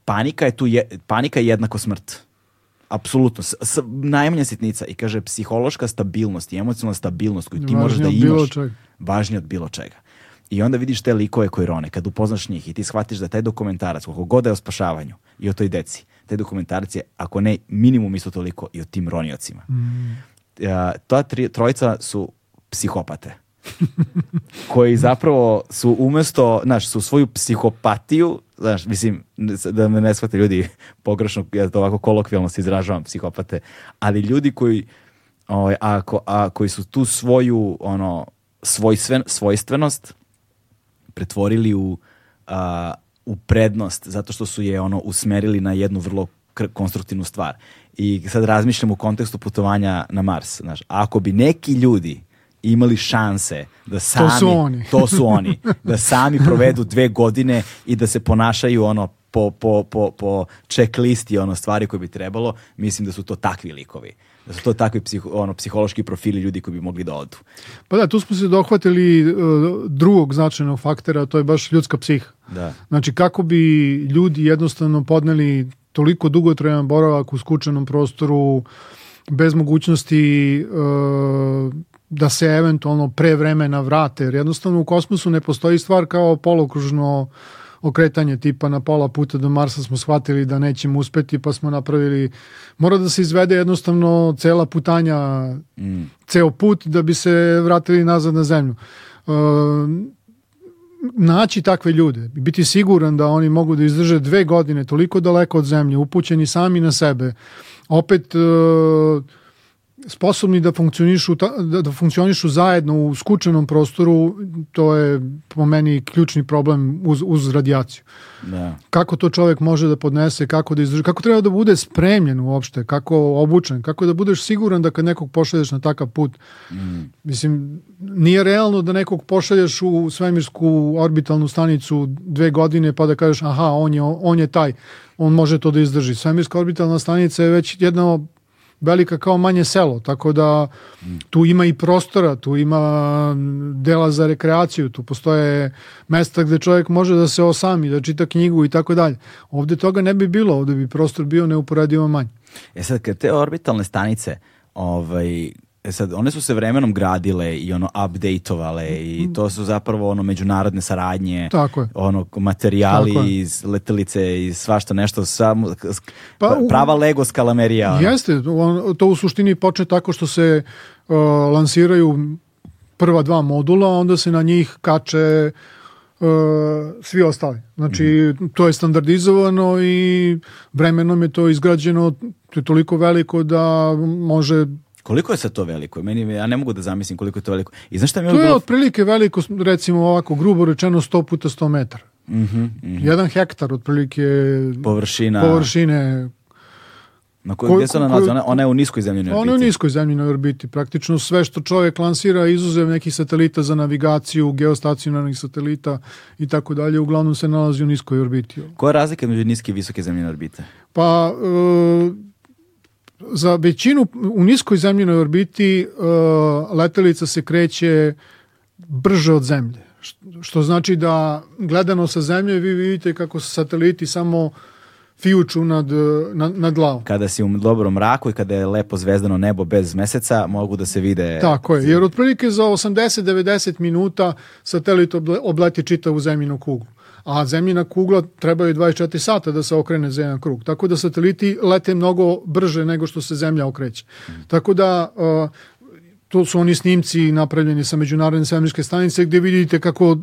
panika je tu je, panika je jednako smrt. Apsolutno, s, s, najmanja sitnica i kaže psihološka stabilnost i emocionalna stabilnost koju ti možeš da imaš važnije od bilo čega. I onda vidiš te likove koji rone, kad upoznaš njih i ti shvatiš da taj dokumentarac, koliko god je o spašavanju i o toj deci, taj dokumentarac je, ako ne, minimum isto toliko i o tim roniocima. Mm. Uh, ta tri, trojica su psihopate koji zapravo su umesto, znaš, su svoju psihopatiju, znaš, mislim, da me ne shvate ljudi pogrešno, ja to ovako kolokvijalno se izražavam, psihopate, ali ljudi koji, ovaj, ako, a, koji su tu svoju, ono, svojstven, svojstvenost pretvorili u, a, u prednost, zato što su je, ono, usmerili na jednu vrlo konstruktivnu stvar. I sad razmišljam u kontekstu putovanja na Mars, znaš, ako bi neki ljudi imali šanse da sami, to su oni, to su oni da sami provedu dve godine i da se ponašaju ono po, po, po, po checklisti ono stvari koje bi trebalo, mislim da su to takvi likovi. Da su to takvi psiho, ono, psihološki profili ljudi koji bi mogli da odu. Pa da, tu smo se dohvatili uh, drugog značajnog faktora, to je baš ljudska psiha. Da. Znači, kako bi ljudi jednostavno podneli toliko dugotrajan boravak u skučenom prostoru, bez mogućnosti uh, da se eventualno pre vremena vrate, jer jednostavno u kosmosu ne postoji stvar kao polokružno okretanje tipa na pola puta do Marsa smo shvatili da nećemo uspeti pa smo napravili, mora da se izvede jednostavno cela putanja, mm. ceo put da bi se vratili nazad na zemlju. E, naći takve ljude, biti siguran da oni mogu da izdrže dve godine toliko daleko od zemlje, upućeni sami na sebe, opet e, sposobni da funkcionišu, da, da funkcionišu zajedno u skučenom prostoru, to je po meni ključni problem uz, uz radijaciju. Da. Kako to čovjek može da podnese, kako da izdrži, kako treba da bude spremljen uopšte, kako obučen, kako da budeš siguran da kad nekog pošalješ na takav put, mm. mislim, nije realno da nekog pošalješ u svemirsku orbitalnu stanicu dve godine pa da kažeš aha, on je, on je taj, on može to da izdrži. Svemirska orbitalna stanica je već jedno velika kao manje selo, tako da tu ima i prostora, tu ima dela za rekreaciju, tu postoje mesta gde čovjek može da se osami, da čita knjigu i tako dalje. Ovde toga ne bi bilo, ovde bi prostor bio neuporedivo manji. E sad, kad te orbitalne stanice, ovaj, E sad, one su se vremenom gradile i ono updateovale i to su zapravo ono međunarodne saradnje, Tako je. ono materijali Tako iz letelice i svašta nešto, sam, pa, prava Lego skalamerija. Jeste, on, to u suštini počne tako što se uh, lansiraju prva dva modula, onda se na njih kače uh, svi ostali. Znači, mm. to je standardizovano i vremenom je to izgrađeno, to je toliko veliko da može Koliko je sad to veliko? Meni, ja ne mogu da zamislim koliko je to veliko. I znaš šta mi je to je bilo... otprilike veliko, recimo ovako, grubo rečeno 100 puta 100 metara. Mm -hmm, mm -hmm. Jedan hektar otprilike površina. površine na kojoj, gdje se ona nalazi? Ona, ona je u niskoj zemljinoj orbiti. Ona je u niskoj zemljinoj orbiti. Praktično sve što čovjek lansira, izuzev nekih satelita za navigaciju, geostacionarnih satelita i tako dalje, uglavnom se nalazi u niskoj orbiti. Koja je razlika među niske i visoke zemljine orbite? Pa, e, za većinu u niskoj zemljinoj orbiti uh, letelica se kreće brže od zemlje. Što znači da gledano sa zemlje vi vidite kako sateliti samo fijuču nad, nad, nad glavom. Kada si u dobrom mraku i kada je lepo zvezdano nebo bez meseca, mogu da se vide... Tako je, jer otprilike za 80-90 minuta satelit obleti čitavu zemljinu kuglu a zemljina kugla trebaju 24 sata da se okrene za jedan krug. Tako da sateliti lete mnogo brže nego što se zemlja okreće. Tako da uh, to su oni snimci napravljeni sa međunarodne svemirske stanice gdje vidite kako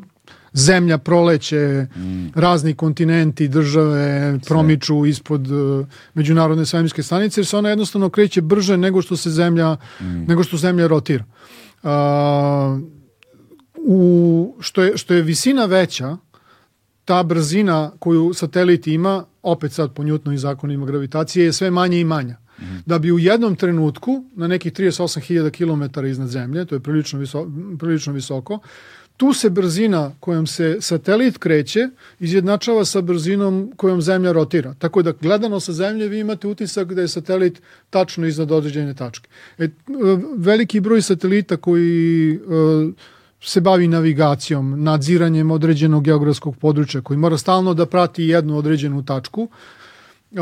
zemlja proleće, mm. razni kontinenti, države promiču ispod uh, međunarodne svemirske stanice jer se ona jednostavno kreće brže nego što se zemlja mm. nego što zemlja rotira. Uh, u, što, je, što je visina veća, ta brzina koju satelit ima, opet sad po Newtonovim zakonima gravitacije, je sve manje i manja. Mm -hmm. Da bi u jednom trenutku, na nekih 38.000 km iznad Zemlje, to je prilično, visoko, prilično visoko, tu se brzina kojom se satelit kreće izjednačava sa brzinom kojom Zemlja rotira. Tako da gledano sa Zemlje vi imate utisak da je satelit tačno iznad određene tačke. E, veliki broj satelita koji uh, se bavi navigacijom, nadziranjem određenog geografskog područja koji mora stalno da prati jednu određenu tačku, uh,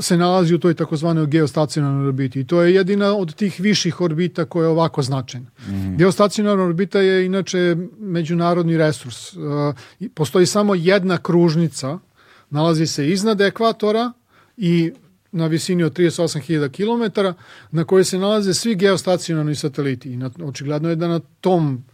se nalazi u toj takozvanoj geostacionarnoj orbiti. I to je jedina od tih viših orbita koja je ovako značajna. Mm. Geostacionarna orbita je inače međunarodni resurs. Uh, postoji samo jedna kružnica, nalazi se iznad ekvatora i na visini od 38.000 km, na kojoj se nalaze svi geostacionarni sateliti. I na, očigledno je da na tom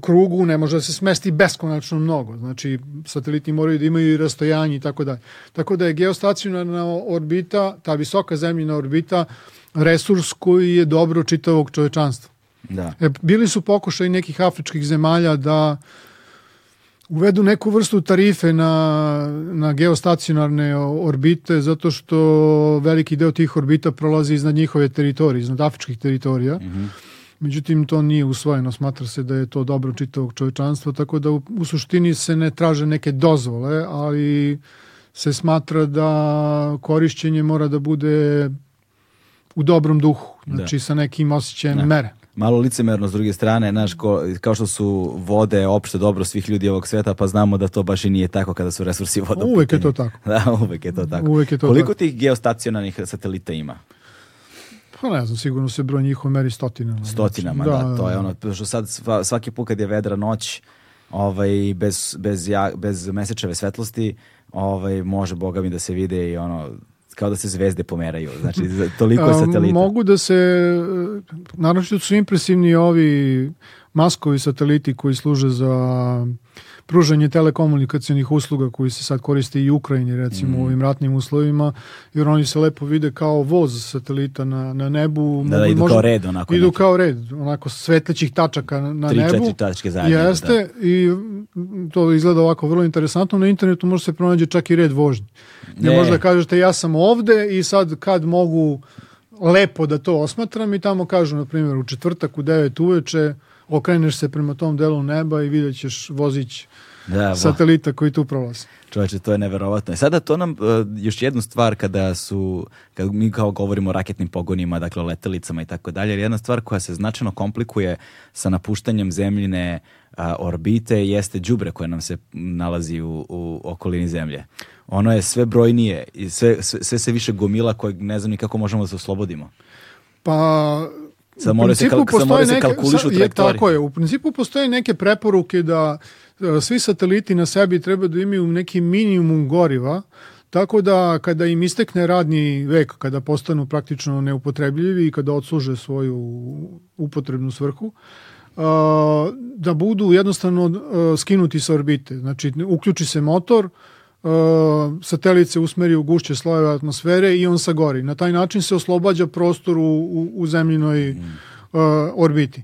krugu ne može da se smesti beskonačno mnogo. Znači, sateliti moraju da imaju i rastojanje i tako dalje. Tako da je geostacionarna orbita, ta visoka zemljina orbita, resurs koji je dobro čitavog čovečanstva. Da. E, bili su pokušaj nekih afričkih zemalja da uvedu neku vrstu tarife na, na geostacionarne orbite zato što veliki deo tih orbita prolazi iznad njihove teritorije, iznad afričkih teritorija. Mm -hmm Međutim, to nije usvojeno. Smatra se da je to dobro čitavog čovečanstva, tako da u, u suštini se ne traže neke dozvole, ali se smatra da korišćenje mora da bude u dobrom duhu, znači da. sa nekim osjećajem da. mere. Malo licemerno s druge strane, znaš, ko, kao što su vode opšte dobro svih ljudi ovog sveta, pa znamo da to baš i nije tako kada su resursi voda. Uvek je to tako. Da, uvek je to tako. Uvek je to Koliko tako. tih geostacionarnih satelita ima? Pa ne znam, sigurno se broj njihov meri stotinama. Stotinama, da, da, da to je da. ono, što sad svaki put kad je vedra noć, ovaj, bez, bez, ja, bez mesečeve svetlosti, ovaj, može, boga mi, da se vide i ono, kao da se zvezde pomeraju, znači toliko je satelita. Mogu da se, naravno su impresivni ovi maskovi sateliti koji služe za pružanje telekomunikacijnih usluga koji se sad koriste i u Ukrajini recimo mm. u ovim ratnim uslovima jer oni se lepo vide kao voz satelita na, na nebu da, da idu možda, kao red onako idu neki. kao red onako svetlećih tačaka na Tri, nebu četiri tačke zajedno jeste da. i to izgleda ovako vrlo interesantno na internetu može se pronađe čak i red vožnje ne možda kažete ja sam ovde i sad kad mogu lepo da to osmatram i tamo kažu na primjer u četvrtak u 9 uveče okreneš se prema tom delu neba i vidjet ćeš vozić da, satelita koji tu prolaze. Čovječe, to je neverovatno. I sada to nam uh, još jednu stvar kada su, kad mi kao govorimo o raketnim pogonima, dakle o letelicama i tako dalje, jedna stvar koja se značajno komplikuje sa napuštanjem zemljine a, orbite jeste đubre koje nam se nalazi u, u okolini zemlje. Ono je sve brojnije i sve, sve, sve se više gomila kojeg ne znam ni kako možemo da se oslobodimo. Pa Sad mora se, kal, sad mora se kalkulišu trajektorije. Tako je, u principu postoje neke preporuke da e, svi sateliti na sebi treba da imaju neki minimum goriva, tako da kada im istekne radni vek, kada postanu praktično neupotrebljivi i kada odsluže svoju upotrebnu svrhu, da budu jednostavno skinuti sa orbite. Znači, uključi se motor, satelit se usmeri u gušće slojeve atmosfere i on sagori. Na taj način se oslobađa prostor u, u, u zemljinoj mm. orbiti.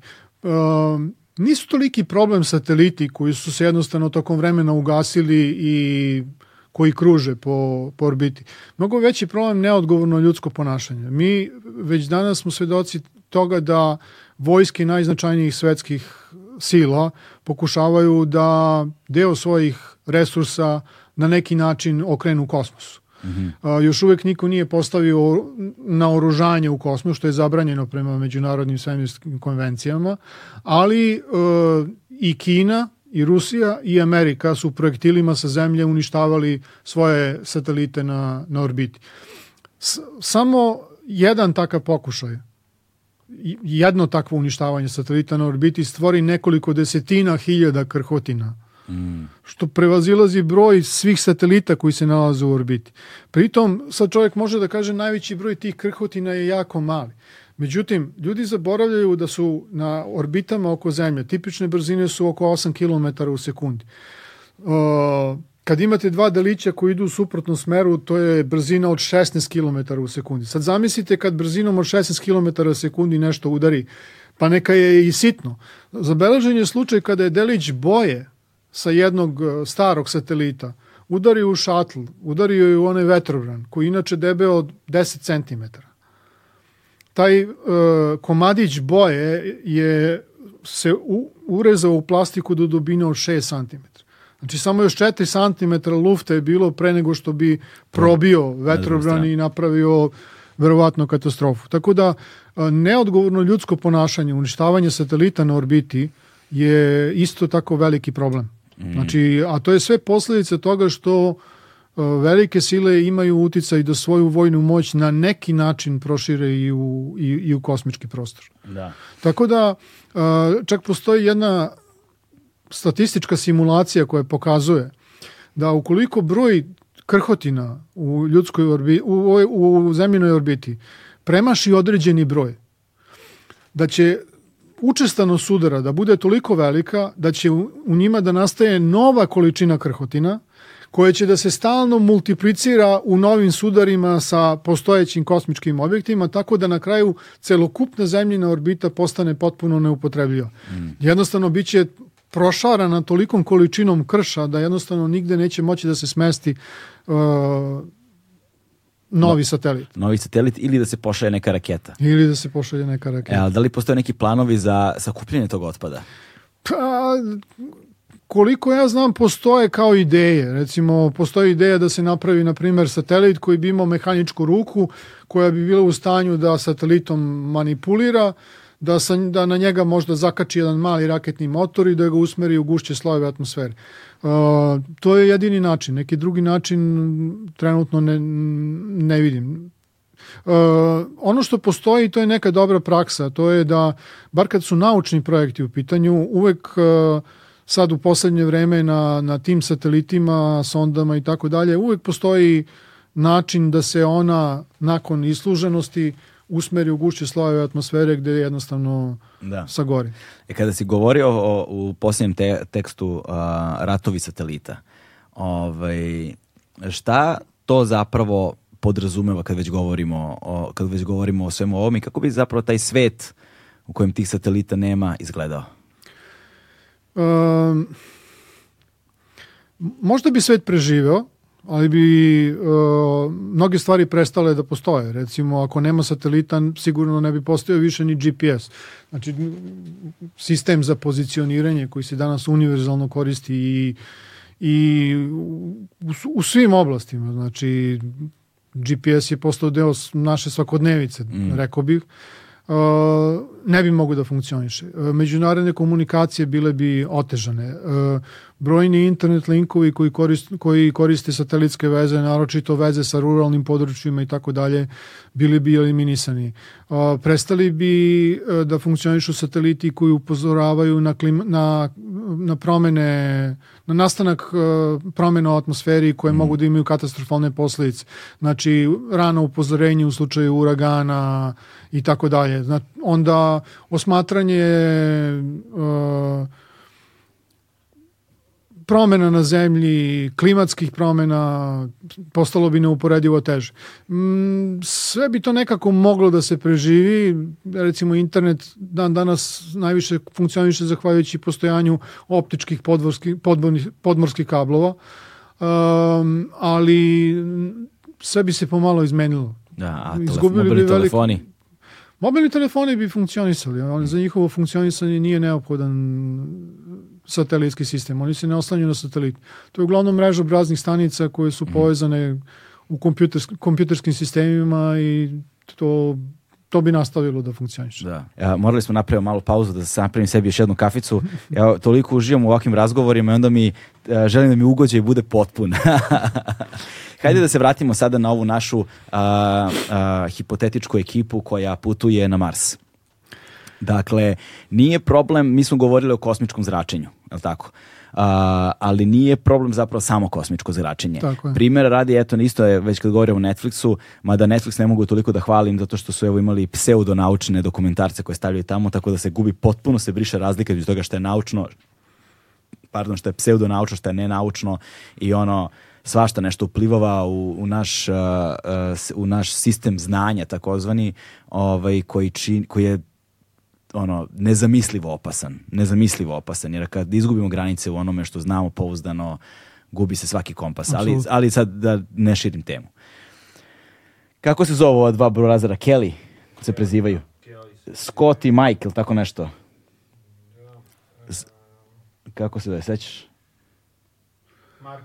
Nisu toliki problem sateliti koji su se jednostavno tokom vremena ugasili i koji kruže po, po orbiti. Mnogo veći problem neodgovorno ljudsko ponašanje. Mi već danas smo svedoci toga da vojske najznačajnijih svetskih sila pokušavaju da deo svojih resursa na neki način okrenu kosmosu. Mm -hmm. još uvek niko nije postavio na oružanje u kosmos, što je zabranjeno prema međunarodnim svemirskim konvencijama, ali e, i Kina i Rusija i Amerika su projektilima sa zemlje uništavali svoje satelite na, na orbiti. S, samo jedan takav pokušaj jedno takvo uništavanje satelita na orbiti stvori nekoliko desetina hiljada krhotina, mm. što prevazilazi broj svih satelita koji se nalaze u orbiti. Pritom, sad čovjek može da kaže najveći broj tih krhotina je jako mali. Međutim, ljudi zaboravljaju da su na orbitama oko Zemlje, tipične brzine su oko 8 km u sekundi. Uh, kad imate dva delića koji idu u suprotnom smeru, to je brzina od 16 km u sekundi. Sad zamislite kad brzinom od 16 km u sekundi nešto udari, pa neka je i sitno. Zabeležen je slučaj kada je delić boje sa jednog uh, starog satelita udario u šatl, udario je u onaj vetrobran, koji inače debeo od 10 cm taj uh, komadić boje je se u, urezao u plastiku do dubine od 6 cm. Znači samo još 4 cm lufta je bilo pre nego što bi probio vetrobran i napravio verovatno katastrofu. Tako da neodgovorno ljudsko ponašanje, uništavanje satelita na orbiti je isto tako veliki problem. Mm. Znači, a to je sve posledice toga što uh, velike sile imaju uticaj da svoju vojnu moć na neki način prošire i u, i, i u kosmički prostor. Da. Tako da čak postoji jedna statistička simulacija koja pokazuje da ukoliko broj krhotina u ljudskoj orbi, u, u zemljinoj orbiti premaši određeni broj, da će učestano sudara da bude toliko velika da će u, njima da nastaje nova količina krhotina koje će da se stalno multiplicira u novim sudarima sa postojećim kosmičkim objektima, tako da na kraju celokupna zemljina orbita postane potpuno neupotrebljiva. Mm. Jednostavno, bit će prošarana tolikom količinom krša da jednostavno nigde neće moći da se smesti uh, novi satelit. Novi satelit ili da se pošalje neka raketa. Ili da se pošalje neka raketa. E, da li postoje neki planovi za sakupljanje tog otpada? Pa, koliko ja znam, postoje kao ideje. Recimo, postoji ideja da se napravi, na primjer, satelit koji bi imao mehaničku ruku, koja bi bila u stanju da satelitom manipulira, da, sa, da na njega možda zakači jedan mali raketni motor i da ga usmeri u gušće slojeve atmosfere. Uh, to je jedini način. Neki drugi način trenutno ne, ne vidim. Uh, ono što postoji, to je neka dobra praksa, to je da, bar kad su naučni projekti u pitanju, uvek uh, sad u poslednje vreme na, na tim satelitima, sondama i tako dalje, uvek postoji način da se ona nakon isluženosti usmeri u gušće slojeve atmosfere gde je jednostavno da. sagori. E kada si govorio o, u posljednjem te, tekstu a, ratovi satelita, ovaj, šta to zapravo podrazumeva kad već govorimo o, kad već govorimo o svemu ovom i kako bi zapravo taj svet u kojem tih satelita nema izgledao? Um, možda bi svet preživeo, ali bi uh, mnoge stvari prestale da postoje. Recimo, ako nema satelita, sigurno ne bi postojao više ni GPS. Znači, sistem za pozicioniranje koji se danas univerzalno koristi i, i u, u svim oblastima. Znači, GPS je postao deo naše svakodnevice, mm. rekao bih. Ne bi mogu da funkcioniše. Međunarodne komunikacije bile bi otežane. Brojni internet linkovi koji koriste, koji koriste satelitske veze, naročito veze sa ruralnim područjima i tako dalje, bili bi eliminisani. Prestali bi da funkcionišu sateliti koji upozoravaju na, klima, na, na promene na nastanak promena u atmosferi koje mm. mogu da imaju katastrofalne posledice. Znači, rano upozorenje u slučaju uragana i tako dalje. Znači, onda osmatranje uh, promena na zemlji, klimatskih promena, postalo bi neuporedivo teže. Mm, sve bi to nekako moglo da se preživi, recimo internet dan danas najviše funkcioniše zahvaljujući postojanju optičkih podmorskih, podmorskih, podmorskih kablova, um, ali sve bi se pomalo izmenilo. Da, a Izgubili mobilni bi telefoni? Mobilni telefoni bi funkcionisali, ali za njihovo funkcionisanje nije neophodan satelitski sistem. Oni se ne oslanjaju na satelit. To je uglavnom mreža obraznih stanica koje su mm. povezane u kompjutersk, kompjuterskim sistemima i to to bi nastavilo da funkcioniše. Da. Ja, morali smo napraviti malu pauzu da se napravim sebi još jednu kaficu. Ja toliko uživam u ovakvim razgovorima i onda mi uh, želim da mi ugođaj bude potpun. Hajde da se vratimo sada na ovu našu uh, uh, hipotetičku ekipu koja putuje na Mars. Dakle, nije problem, mi smo govorili o kosmičkom zračenju, je li tako? Uh, ali nije problem zapravo samo kosmičko zračenje. Primjer radi, eto, isto je već kad govorimo o Netflixu, mada Netflix ne mogu toliko da hvalim zato što su evo imali pseudonaučne dokumentarce koje stavljaju tamo, tako da se gubi, potpuno se briše razlika između toga što je naučno, pardon, što je pseudonaučno, što je nenaučno i ono, svašta nešto uplivava u, u, naš, uh, uh, u naš sistem znanja takozvani ovaj, koji, čin, koji je ono, nezamislivo opasan. Nezamislivo opasan, jer kad izgubimo granice u onome što znamo pouzdano, gubi se svaki kompas. Ali, ali sad da ne širim temu. Kako se zove ova dva brorazera? Kelly se prezivaju. Scott i Mike, ili tako nešto? Kako se da sećaš? Mark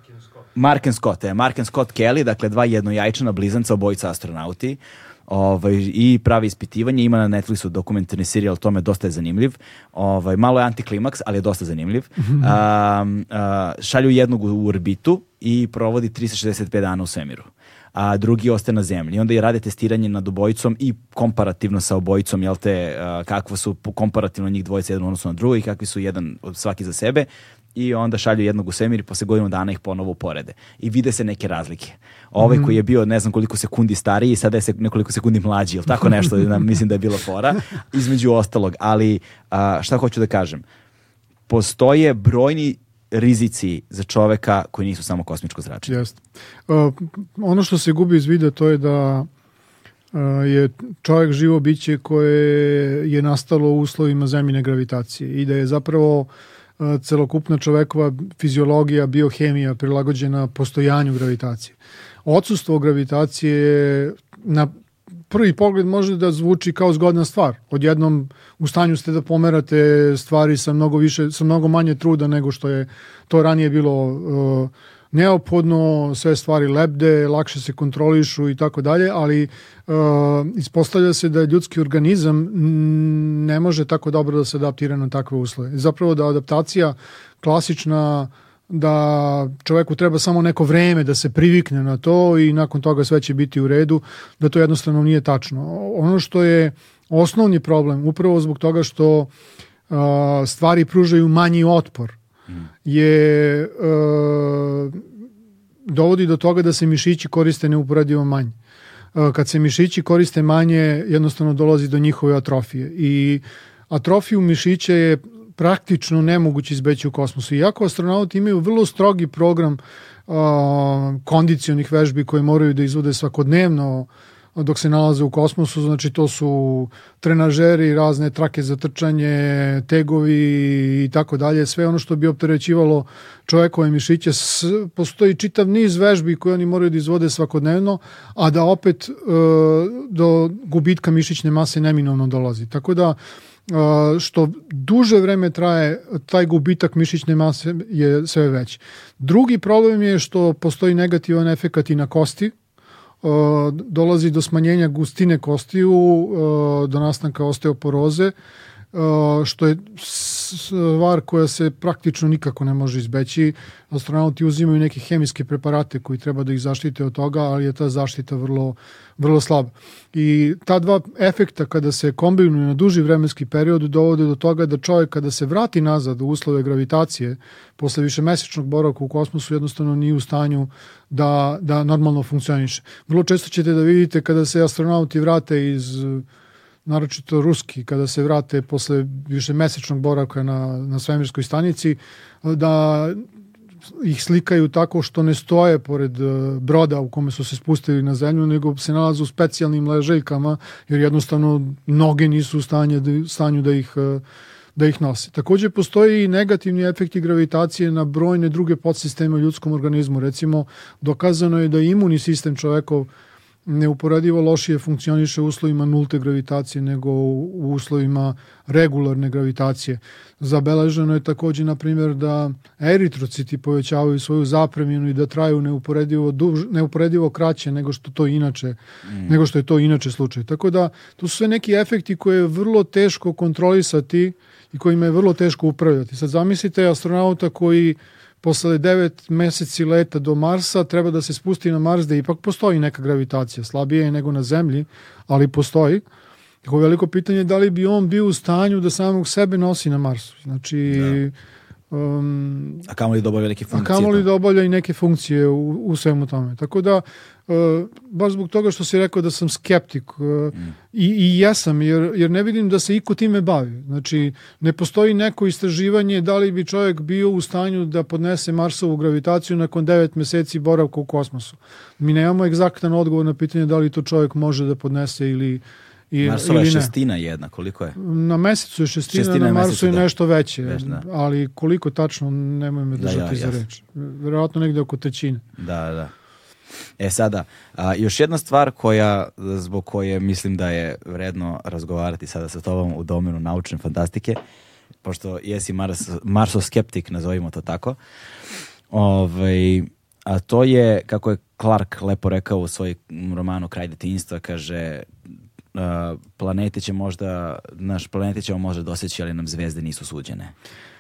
and Scott. Mark and Scott, je. Mark and Scott Kelly, dakle dva jednojajčana blizanca, obojica astronauti ovaj, i pravi ispitivanje. Ima na Netflixu dokumentarni serijal, tome dosta je zanimljiv. Ovaj, malo je antiklimaks, ali je dosta zanimljiv. Um, uh, šalju jednog u orbitu i provodi 365 dana u svemiru a drugi ostaje na zemlji. I onda i rade testiranje nad obojicom i komparativno sa obojicom, jel te, kakva su komparativno njih dvojica jedan odnosno na drugo i kakvi su jedan svaki za sebe i onda šalju jednog u svemir i posle godinu dana ih ponovo uporede. I vide se neke razlike. Ovaj mm. koji je bio ne znam koliko sekundi stariji, sada je se nekoliko sekundi mlađi, ili tako nešto, mislim da je bila fora, između ostalog. Ali a, šta hoću da kažem? Postoje brojni rizici za čoveka koji nisu samo kosmičko zračenje. Jeste. Uh, ono što se gubi iz vida to je da uh, je čovjek živo biće koje je nastalo u uslovima zemljine gravitacije i da je zapravo celokupna čovekova fiziologija, biohemija prilagođena postojanju gravitacije. Odsustvo gravitacije je na prvi pogled može da zvuči kao zgodna stvar. Odjednom u stanju ste da pomerate stvari sa mnogo više, sa mnogo manje truda nego što je to ranije bilo uh, neophodno, sve stvari lebde, lakše se kontrolišu i tako dalje, ali uh, ispostavlja se da ljudski organizam ne može tako dobro da se adaptira na takve uslove. Zapravo da adaptacija klasična da čoveku treba samo neko vreme da se privikne na to i nakon toga sve će biti u redu, da to jednostavno nije tačno. Ono što je osnovni problem, upravo zbog toga što uh, stvari pružaju manji otpor, je uh, dovodi do toga da se mišići koriste neuporadivo manje. Uh, kad se mišići koriste manje, jednostavno dolazi do njihove atrofije. I atrofiju mišića je praktično nemoguće izbeći u kosmosu. Iako astronauti imaju vrlo strogi program uh, kondicionih vežbi koje moraju da izvode svakodnevno dok se nalaze u kosmosu, znači to su trenažeri, razne trake za trčanje, tegovi i tako dalje, sve ono što bi opterećivalo čovekove mišiće. Postoji čitav niz vežbi koje oni moraju da izvode svakodnevno, a da opet e, do gubitka mišićne mase neminovno dolazi. Tako da e, što duže vreme traje, taj gubitak mišićne mase je sve veći. Drugi problem je što postoji negativan efekat i na kosti, dolazi do smanjenja gustine kostiju, do nastanka osteoporoze, što je stvar koja se praktično nikako ne može izbeći. Astronauti uzimaju neke hemijske preparate koji treba da ih zaštite od toga, ali je ta zaštita vrlo, vrlo slaba. I ta dva efekta kada se kombinuju na duži vremenski period dovode do toga da čovjek kada se vrati nazad u uslove gravitacije posle višemesečnog boravka u kosmosu jednostavno nije u stanju da, da normalno funkcioniše. Vrlo često ćete da vidite kada se astronauti vrate iz naročito ruski, kada se vrate posle više mesečnog boravka na, na svemirskoj stanici, da ih slikaju tako što ne stoje pored e, broda u kome su se spustili na zemlju, nego se nalaze u specijalnim leželjkama, jer jednostavno noge nisu u stanje, da, stanju da ih, e, da ih nose. Takođe postoji i negativni efekti gravitacije na brojne druge podsisteme u ljudskom organizmu. Recimo, dokazano je da imunni sistem čovekov neuporedivo lošije funkcioniše u uslovima nulte gravitacije nego u uslovima regularne gravitacije. Zabeleženo je takođe, na primjer, da eritrociti povećavaju svoju zapreminu i da traju neuporedivo, duž, neuporedivo kraće nego što to inače, mm. nego što je to inače slučaj. Tako da, to su sve neki efekti koje je vrlo teško kontrolisati i kojima je vrlo teško upravljati. Sad zamislite astronauta koji posle devet meseci leta do Marsa treba da se spusti na Mars da ipak postoji neka gravitacija, slabije je nego na Zemlji, ali postoji. Tako veliko pitanje je da li bi on bio u stanju da samog sebe nosi na Marsu. Znači, da Um, a kamo li da obavlja neke funkcije? A kamo li da obavlja i neke funkcije u, u svemu tome. Tako da, uh, baš zbog toga što si rekao da sam skeptik uh, mm. i, i jesam, jer, jer ne vidim da se iko time bavi. Znači, ne postoji neko istraživanje da li bi čovjek bio u stanju da podnese Marsovu gravitaciju nakon 9 meseci boravka u kosmosu. Mi nemamo egzaktan odgovor na pitanje da li to čovjek može da podnese ili I, Marsova je šestina jedna, koliko je? Na mesecu je šestina, šestina na Marsu je da. nešto veće, Već, da. ali koliko tačno, nemoj me da, držati da, ja, za reč. Verovatno negde oko trećine. Da, da. E sada, a, još jedna stvar koja, zbog koje mislim da je vredno razgovarati sada sa tobom u domenu naučne fantastike, pošto jesi Mars, marsoskeptik, nazovimo to tako, ovaj, a to je, kako je Clark lepo rekao u svoj romanu Kraj detinjstva, kaže, planete će možda, naš planete ćemo možda doseći, ali nam zvezde nisu suđene.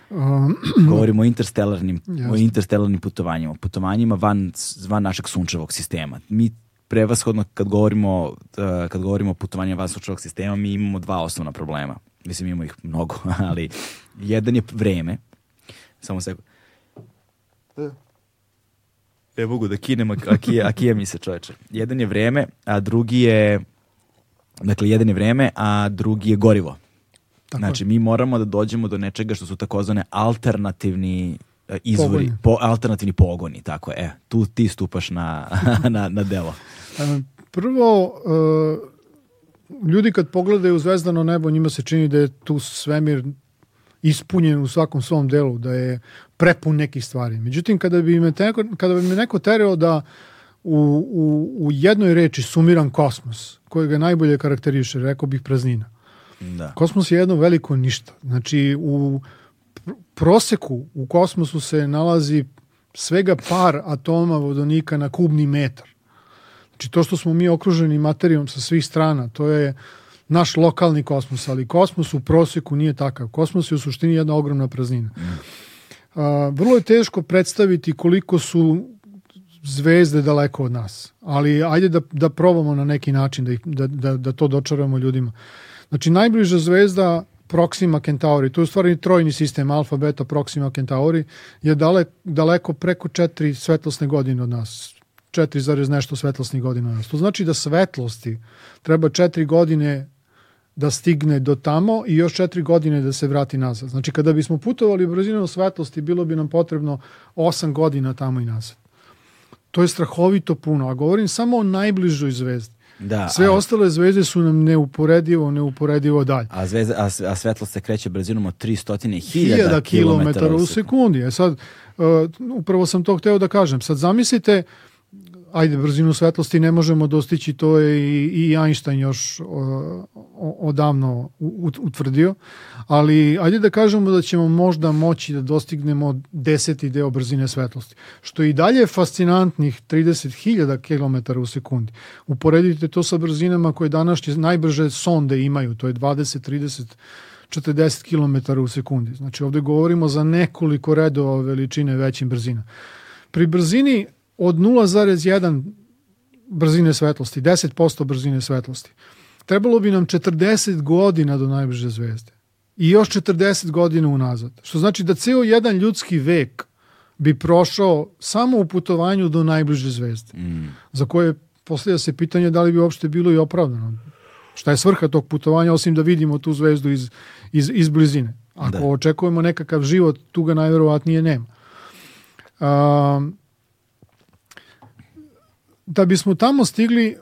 Um, Govorimo o interstellarnim, o interstellarnim putovanjima, putovanjima van, van našeg sunčevog sistema. Mi prevashodno kad govorimo, uh, kad govorimo o putovanjima van sunčevog sistema, mi imamo dva osnovna problema. Mislim, imamo ih mnogo, ali jedan je vreme. Samo se... Ne mogu da kinem, a, a, kije mi se čoveče. Jedan je vreme, a drugi je Dakle, jedan je vreme, a drugi je gorivo. Tako. Znači, mi moramo da dođemo do nečega što su takozvane alternativni uh, izvori, po, alternativni pogoni, tako je. E, tu ti stupaš na, na, na delo. E, prvo, uh, ljudi kad pogledaju zvezdano nebo, njima se čini da je tu svemir ispunjen u svakom svom delu, da je prepun nekih stvari. Međutim, kada bi me, teko, kada bi me neko tereo da u, u, u jednoj reči sumiram kosmos, koje ga najbolje karakteriše, rekao bih praznina. Da. Kosmos je jedno veliko ništa. Znači, u proseku u kosmosu se nalazi svega par atoma vodonika na kubni metar. Znači, to što smo mi okruženi materijom sa svih strana, to je naš lokalni kosmos, ali kosmos u proseku nije takav. Kosmos je u suštini jedna ogromna praznina. Mm. A, vrlo je teško predstaviti koliko su zvezde daleko od nas. Ali ajde da, da probamo na neki način da, ih, da, da, da to dočaramo ljudima. Znači, najbliža zvezda Proxima Centauri, to je u stvari trojni sistem Alfa, Beta, Proxima Centauri, je dale, daleko preko četiri svetlosne godine od nas. 4, nešto svetlosnih godina od nas. To znači da svetlosti treba četiri godine da stigne do tamo i još četiri godine da se vrati nazad. Znači, kada bismo putovali brzinom svetlosti, bilo bi nam potrebno osam godina tamo i nazad. To je strahovito puno, a govorim samo o najbližoj zvezdi. Da, Sve a... ostale zvezde su nam neuporedivo, neuporedivo dalje. A, zvezda, a, a svetlost se kreće brzinom od 300.000 km u sekundi. E sad, uh, upravo sam to hteo da kažem. Sad zamislite ajde, brzinu svetlosti ne možemo dostići, to je i, i Einstein još odavno utvrdio, ali ajde da kažemo da ćemo možda moći da dostignemo deseti deo brzine svetlosti, što je i dalje fascinantnih 30.000 km u sekundi. Uporedite to sa brzinama koje današnje najbrže sonde imaju, to je 20, 30, 40 km u sekundi. Znači ovde govorimo za nekoliko redova veličine većim brzina. Pri brzini od 0,1 brzine svetlosti, 10% brzine svetlosti, trebalo bi nam 40 godina do najbliže zvezde. I još 40 godina unazad. Što znači da ceo jedan ljudski vek bi prošao samo u putovanju do najbliže zvezde. Mm. Za koje postavlja se pitanje da li bi uopšte bilo i opravdano. Šta je svrha tog putovanja osim da vidimo tu zvezdu iz, iz, iz blizine. Ako da. očekujemo nekakav život, tu ga najverovatnije nema. Um, da bismo tamo stigli,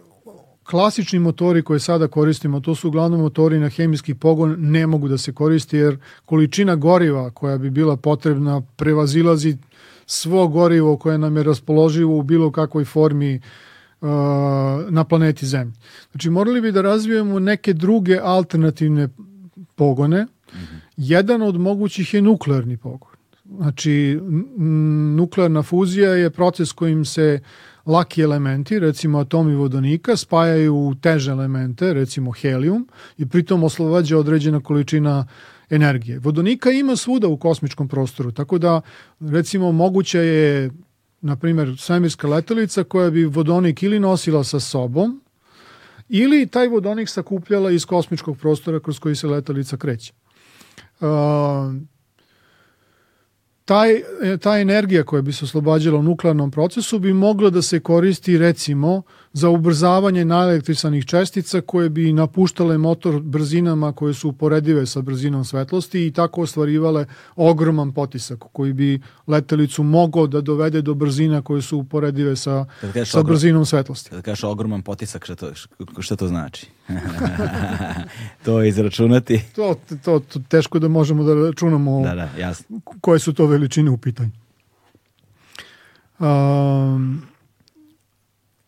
klasični motori koje sada koristimo, to su uglavnom motori na hemijski pogon, ne mogu da se koristi jer količina goriva koja bi bila potrebna prevazilazi svo gorivo koje nam je raspoloživo u bilo kakvoj formi uh, na planeti Zemlji. Znači morali bi da razvijemo neke druge alternativne pogone. Mm -hmm. Jedan od mogućih je nuklearni pogon. Znači nuklearna fuzija je proces kojim se uh, laki elementi, recimo atomi vodonika, spajaju u teže elemente, recimo helium, i pritom oslobađa određena količina energije. Vodonika ima svuda u kosmičkom prostoru, tako da recimo moguće je na primjer svemirska letelica koja bi vodonik ili nosila sa sobom ili taj vodonik sakupljala iz kosmičkog prostora kroz koji se letelica kreće. Taj, e, ta energija koja bi se oslobađala u nuklearnom procesu bi mogla da se koristi recimo za ubrzavanje naelektrisanih čestica koje bi napuštale motor brzinama koje su uporedive sa brzinom svetlosti i tako ostvarivale ogroman potisak koji bi letelicu mogao da dovede do brzina koje su uporedive sa, sa ogrom, brzinom svetlosti. Kada kažeš ogroman potisak, šta to, šta to znači? to izračunati? To, to, to, teško da možemo da računamo da, da, jasno. koje su to veličine u pitanju. Um,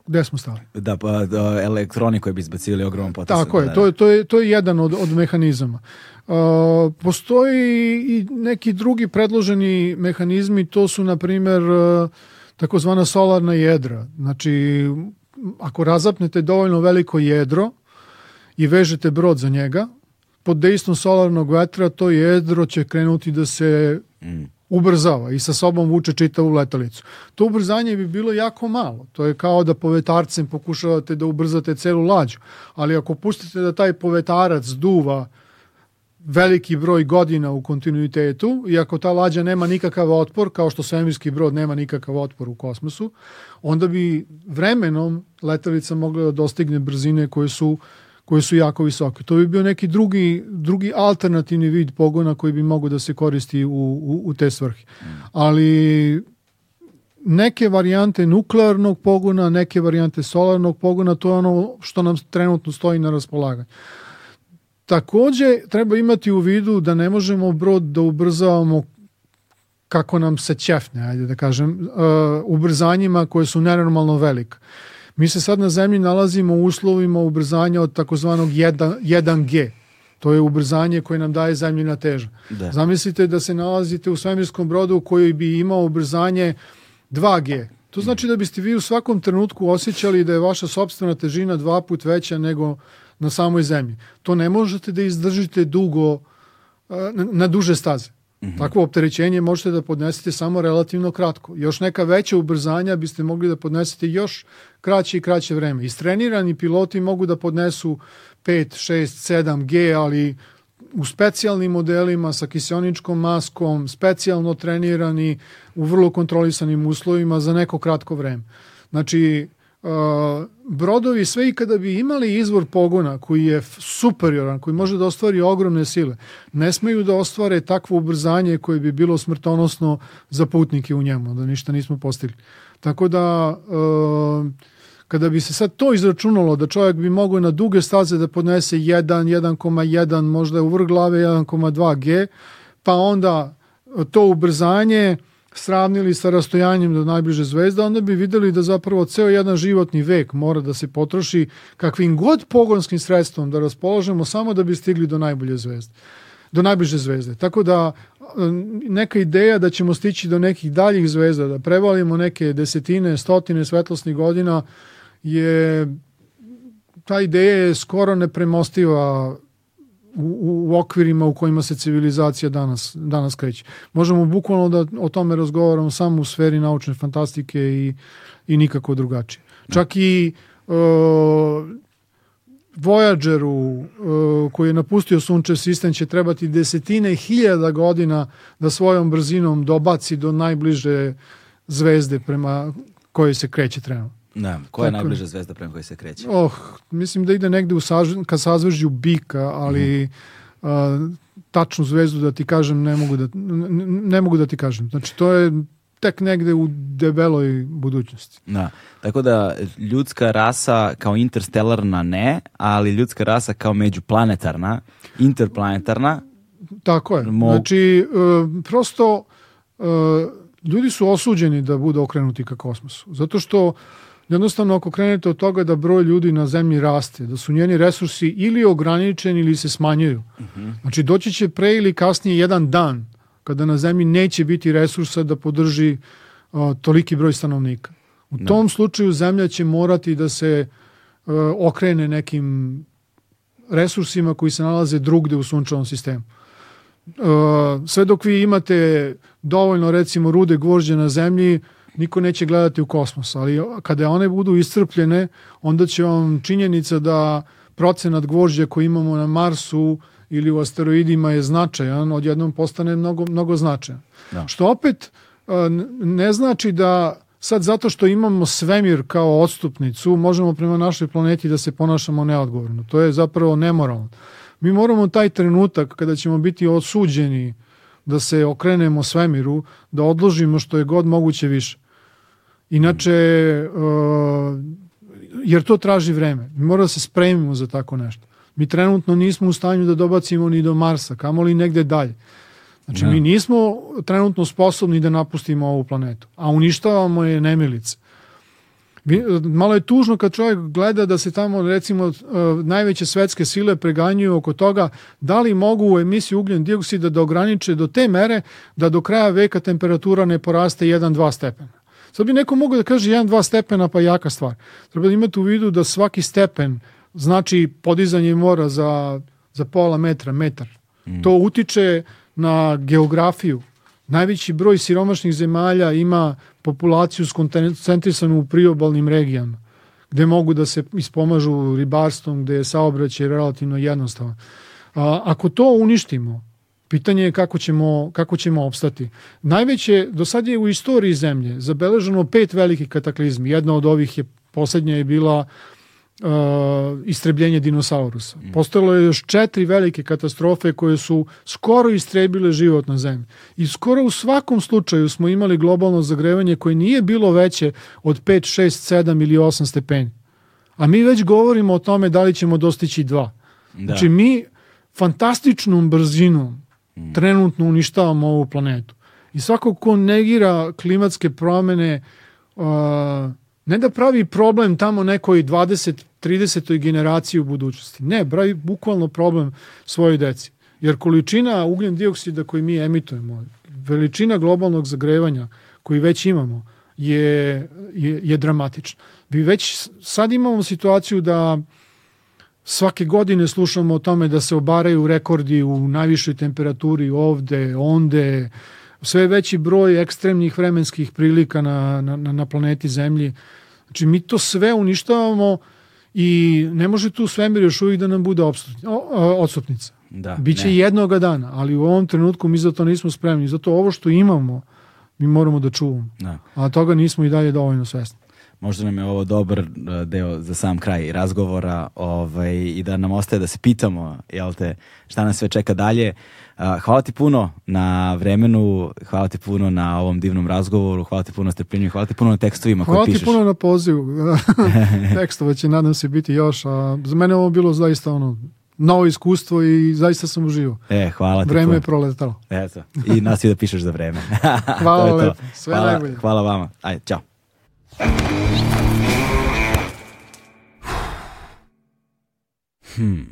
Gde smo stali? Da, pa da, elektroni koji bi izbacili ogroman potisak. Tako je, to je, to je, to je jedan od, od mehanizama. Uh, postoji i neki drugi predloženi mehanizmi, to su, na primer, uh, takozvana solarna jedra. Znači, ako razapnete dovoljno veliko jedro i vežete brod za njega, pod dejstvom solarnog vetra to jedro će krenuti da se mm ubrzava i sa sobom vuče čitavu letalicu. To ubrzanje bi bilo jako malo. To je kao da povetarcem pokušavate da ubrzate celu lađu. Ali ako pustite da taj povetarac duva veliki broj godina u kontinuitetu i ako ta lađa nema nikakav otpor, kao što svemirski brod nema nikakav otpor u kosmosu, onda bi vremenom letelica mogla da dostigne brzine koje su uh, koje su jako visoke. To bi bio neki drugi, drugi alternativni vid pogona koji bi mogo da se koristi u, u, u te svrhe. Ali neke varijante nuklearnog pogona, neke varijante solarnog pogona, to je ono što nam trenutno stoji na raspolaganju. Takođe, treba imati u vidu da ne možemo brod da ubrzavamo kako nam se ćefne, ajde da kažem, uh, ubrzanjima koje su nenormalno velike. Mi se sad na zemlji nalazimo u uslovima ubrzanja od takozvanog 1, 1G. To je ubrzanje koje nam daje zemljina teža. Da. Zamislite da se nalazite u svemirskom brodu koji bi imao ubrzanje 2G. To znači da biste vi u svakom trenutku osjećali da je vaša sobstvena težina dva put veća nego na samoj zemlji. To ne možete da izdržite dugo, na duže staze. -hmm. Takvo opterećenje možete da podnesete samo relativno kratko. Još neka veća ubrzanja biste mogli da podnesete još kraće i kraće vreme. Istrenirani piloti mogu da podnesu 5, 6, 7 G, ali u specijalnim modelima sa kiseoničkom maskom, specijalno trenirani u vrlo kontrolisanim uslovima za neko kratko vreme. Znači, brodovi sve i kada bi imali izvor pogona koji je superioran, koji može da ostvari ogromne sile, ne smeju da ostvare takvo ubrzanje koje bi bilo smrtonosno za putnike u njemu, da ništa nismo postigli. Tako da uh, kada bi se sad to izračunalo da čovjek bi mogao na duge staze da podnese 1, 1,1, možda u vrh glave 1,2 G, pa onda to ubrzanje sravnili sa rastojanjem do najbliže zvezde, onda bi videli da zapravo ceo jedan životni vek mora da se potroši kakvim god pogonskim sredstvom da raspolažemo samo da bi stigli do najbolje zvezde do najbliže zvezde. Tako da neka ideja da ćemo stići do nekih daljih zvezda, da prevalimo neke desetine, stotine svetlosnih godina je ta ideja je skoro nepremostiva u, u okvirima u kojima se civilizacija danas, danas kreće. Možemo bukvalno da o tome razgovaramo samo u sferi naučne fantastike i, i nikako drugačije. Čak i uh, Voyageru uh, koji je napustio sunče sistem će trebati desetine hiljada godina da svojom brzinom dobaci do najbliže zvezde prema kojoj se kreće trenutno. Da, koja je najbliža zvezda prema kojoj se kreće? Oh, mislim da ide negde u saž, ka sazvežđu bika, ali mm. uh, tačnu zvezdu da ti kažem ne mogu da, ne, ne mogu da ti kažem. Znači to je tek negde u debeloj budućnosti. Da, tako da ljudska rasa kao interstelarna ne, ali ljudska rasa kao međuplanetarna, interplanetarna. Tako je. Mo... Znači, uh, prosto uh, ljudi su osuđeni da budu okrenuti ka kosmosu. Zato što jednostavno ako krenete od toga da broj ljudi na zemlji raste, da su njeni resursi ili ograničeni ili se smanjuju. Uh mhm. -huh. Znači doći će pre ili kasnije jedan dan kada na zemlji neće biti resursa da podrži uh, toliki broj stanovnika. U no. Da. tom slučaju zemlja će morati da se uh, okrene nekim resursima koji se nalaze drugde u sunčevom sistemu. Uh, sve dok vi imate dovoljno recimo rude gvožđe na zemlji, niko neće gledati u kosmos, ali kada one budu iscrpljene, onda će vam činjenica da procenat gvožđa koji imamo na Marsu ili u asteroidima je značajan, odjednom postane mnogo, mnogo značajan. Da. Što opet ne znači da sad zato što imamo svemir kao odstupnicu, možemo prema našoj planeti da se ponašamo neodgovorno. To je zapravo nemoralno. Mi moramo taj trenutak kada ćemo biti osuđeni da se okrenemo svemiru, da odložimo što je god moguće više. Inače, uh, jer to traži vreme. Mi moramo da se spremimo za tako nešto. Mi trenutno nismo u stanju da dobacimo ni do Marsa, kamoli negde dalje. Znači, ne. mi nismo trenutno sposobni da napustimo ovu planetu, a uništavamo je nemilice. Malo je tužno kad čovjek gleda da se tamo recimo uh, najveće svetske sile preganjuju oko toga da li mogu u emisiju ugljen dioksida da ograniče do te mere da do kraja veka temperatura ne poraste 1-2 stepena. Sad bi neko mogao da kaže 1-2 stepena pa jaka stvar. Treba da imate u vidu da svaki stepen znači podizanje mora za, za pola metra, metar. Mm. To utiče na geografiju. Najveći broj siromašnih zemalja ima populaciju skoncentrisanu u priobalnim regijama, gde mogu da se ispomažu ribarstvom, gde je saobraćaj relativno jednostavan. A, ako to uništimo, pitanje je kako ćemo, kako ćemo opstati. Najveće, do sad je u istoriji zemlje zabeleženo pet velikih kataklizmi. Jedna od ovih je, poslednja je bila uh, istrebljenje dinosaurusa. Mm. Postojalo je još četiri velike katastrofe koje su skoro istrebile život na zemlji. I skoro u svakom slučaju smo imali globalno zagrevanje koje nije bilo veće od 5, 6, 7 ili 8 stepeni. A mi već govorimo o tome da li ćemo dostići dva. Da. Znači mi fantastičnom brzinom trenutno uništavamo ovu planetu. I svako ko negira klimatske promene uh, ne da pravi problem tamo nekoj 20 30. generaciji u budućnosti. Ne, pravi bukvalno problem svojoj deci. Jer količina ugljen dioksida koji mi emitujemo, veličina globalnog zagrevanja koji već imamo je, je, je dramatična. Vi već sad imamo situaciju da svake godine slušamo o tome da se obaraju rekordi u najvišoj temperaturi ovde, onde, sve veći broj ekstremnih vremenskih prilika na, na, na planeti Zemlji. Znači mi to sve uništavamo i ne može tu svemir još uvijek da nam bude odstupnica. Da, Biće ne. jednoga dana, ali u ovom trenutku mi za to nismo spremni. Zato ovo što imamo mi moramo da čuvamo. Da. A toga nismo i dalje dovoljno svesni. Možda nam je ovo dobar uh, deo za sam kraj razgovora ovaj, i da nam ostaje da se pitamo jel te, šta nas sve čeka dalje. Uh, hvala ti puno na vremenu, hvala ti puno na ovom divnom razgovoru, hvala ti puno na strpljenju, hvala ti puno na tekstovima koje pišeš. Hvala ti puno na pozivu. Tekstova će nadam se biti još, a za mene ovo bilo zaista ono novo iskustvo i zaista sam uživao. E, hvala ti. Vreme je proletalo. Eto, i nas da pišeš za vreme. hvala lepo, sve hvala, najbolje. Hvala vama. Ajde, čao. Hmm.